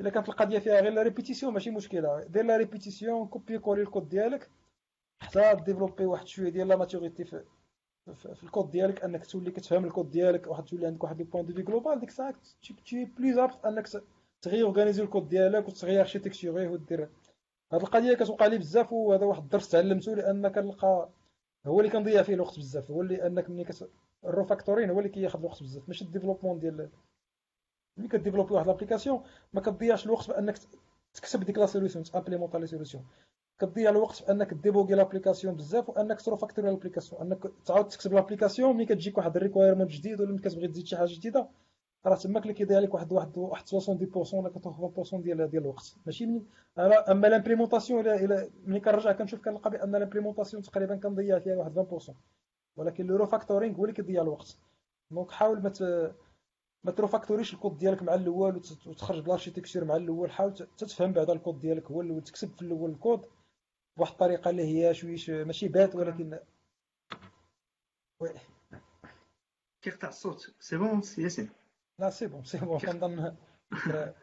إلا كانت القضية فيها غير la répétition ماشي مشكلة. دير la répétition copier-coller ال code ديالك. حتى développer واحد شوية ديال la maturité في, في, الكود ديالك أنك تولي كتفهم الكود ديالك واحد تولي عندك واحد les points de vue global ديك الساعة t'es plus apte أنك ت réorganiser ال code ديالك وت réarchitecturer ه ودير هاد القضية كتوقع لي بزاف وهذا واحد الدرس تعلمته لأن كنلقى هو اللي كنضيع فيه الوقت بزاف هو اللي أنك ملي كت ال refactoring هو اللي كياخذ الوقت بزاف ماشي ال développement ديال ملي ك développer واحد l'application ما كتضيعش الوقت بأنك تكتب ديك la solution ت implémenter les solutions. كتضيع الوقت بأنك débugger l'application بزاف وأنك ت refactorer l'application أنك تعاود تكتب l'application ملي كتجيك واحد ال requirement جديد ولا ملي كتبغي تزيد شي حاجة جديدة راه تماك اللي كيضيع لك واحد واحد واحد 70% ولا 80% ديال ديال الوقت. ماشي مني اما l'implémentation إلى ملي كنرجع كنشوف كنلقى بأن l'implémentation تقريبا كنضيع فيها واحد 20% ولكن le refactoring هو اللي كيضيع الوقت. donc حاول ما ما ت refactorer ش ال code ديالك مع الأول وتخرج ب l'architecture مع الأول. حاول تتفهم بعدا الكود ديالك هو الأول تكتب في الأول الكود بواحد الطريقة اللي هي شويش ماشي bad ولكن oui. كيقطع الصوت. c'est bon ياسين لا c'est bon c'est bon كنظن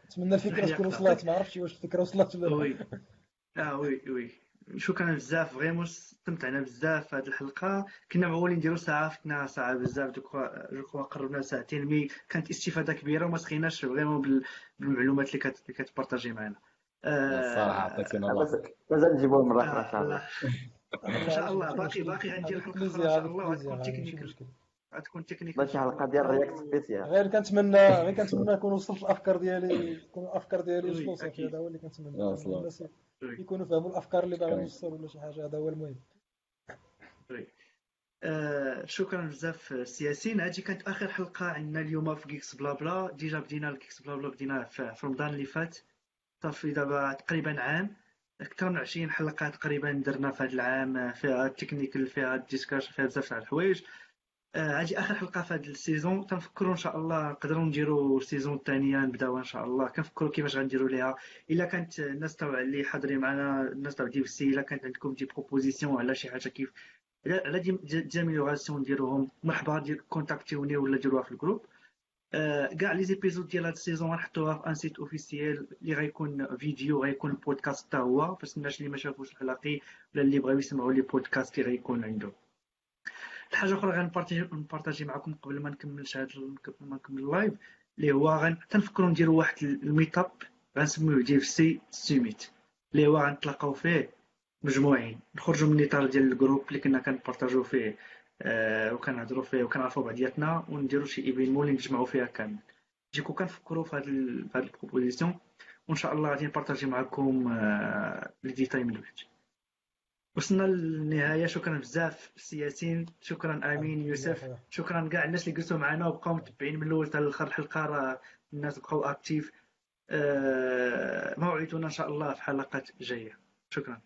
نتمنى الفكرة تكون وصلت. ما عرفتش واش الفكرة وصلت ولا oui. آه oui oui. شكرا بزاف vraiment استمتعنا بزاف في هذه الحلقة. كنا معولين نديرو ساعة فتنا ساعة بزاف je crois قربنا ساعتين mais. كانت استفادة كبيرة وما سخيناش vraiment بالمعلومات اللي كت partager معنا. الصراحه عطيتينا الله مازال نجيبوه مرة أخرى إن شاء الله. إن شاء الله. باقي باقي غندير الحلقة أخرى إن شاء الله. وغتكون technical غتكون تكنيك ماشي حلقة ديال React spécial غير كنتمنى غير كنتمنى نكون وصلت الأفكار ديالي تكون الأفكار ديالي صافي هذا هو اللي كنتمنى. يكونوا فهموا الافكار اللي باغي نوصل ولا شي حاجة هذا هو المهم. آه شكرا بزاف سي ياسين هذه كانت آخر حلقة عندنا اليوم في GeeksBlaBla déjà بدينا ال GeeksBlaBla بدينا في رمضان اللي فات. صافي دابا تقريبا عام. أكثر من 20 حلقة تقريبا درنا في هذا العام. فيها ال technical فيها ال discussion فيها بزاف تاع الحوايج. هذه آخر حلقة في هذا ال saison. تنفكروا إن شاء الله نقدروا نديروا ال saison الثانية نبداو إن شاء الله. كنفكروا كيفاش غنديروا ليها. إلا كانت الناس تاع اللي حاضرين معنا الناس تاع دي سي إلا كانت عندكم des propositions على شي حاجة كيف على des améliorations نديروهم مرحبا دير contacter وني ولا ديروها في ال groupe. كاع les épisodes ديال هاد ال saison غنحطوها في un site officiel اللي غيكون فيديو غيكون بودكاست حتى هو. باش الناس اللي ما شافوش ولا اللي بغاو يسمعوا les podcasts اللي غيكون عندهم الحاجة أخرى غن partager معكم قبل ما نكملش هذا قبل ما نكمل ال live اللي هو غن تنفكروا نديروا واحد ال meetup غنسميوه DevC Meetup اللي هو غنتلاقاو فيه مجموعين. نخرجوا من الاطار ديال ال groupe اللي كنا كن partager و فيه آه وكنهضروا فيه وكنعرفوا بعضياتنا ونديروا شي événements اللي نجمعوا فيها كامل. je crois كنفكروا في في هذه ال proposition وإن شاء الله غادي ن partager معكم آه les détails من بعد وصلنا للنهاية. شكرا بزاف سي ياسين شكرا أمين يوسف. شكرا كاع الناس اللي جلسوا معنا وبقاو متبعين من الأول حتى الآخر الحلقة راه الناس بقاو actifs أه موعدنا إن شاء الله في حلقات جاية. شكرا.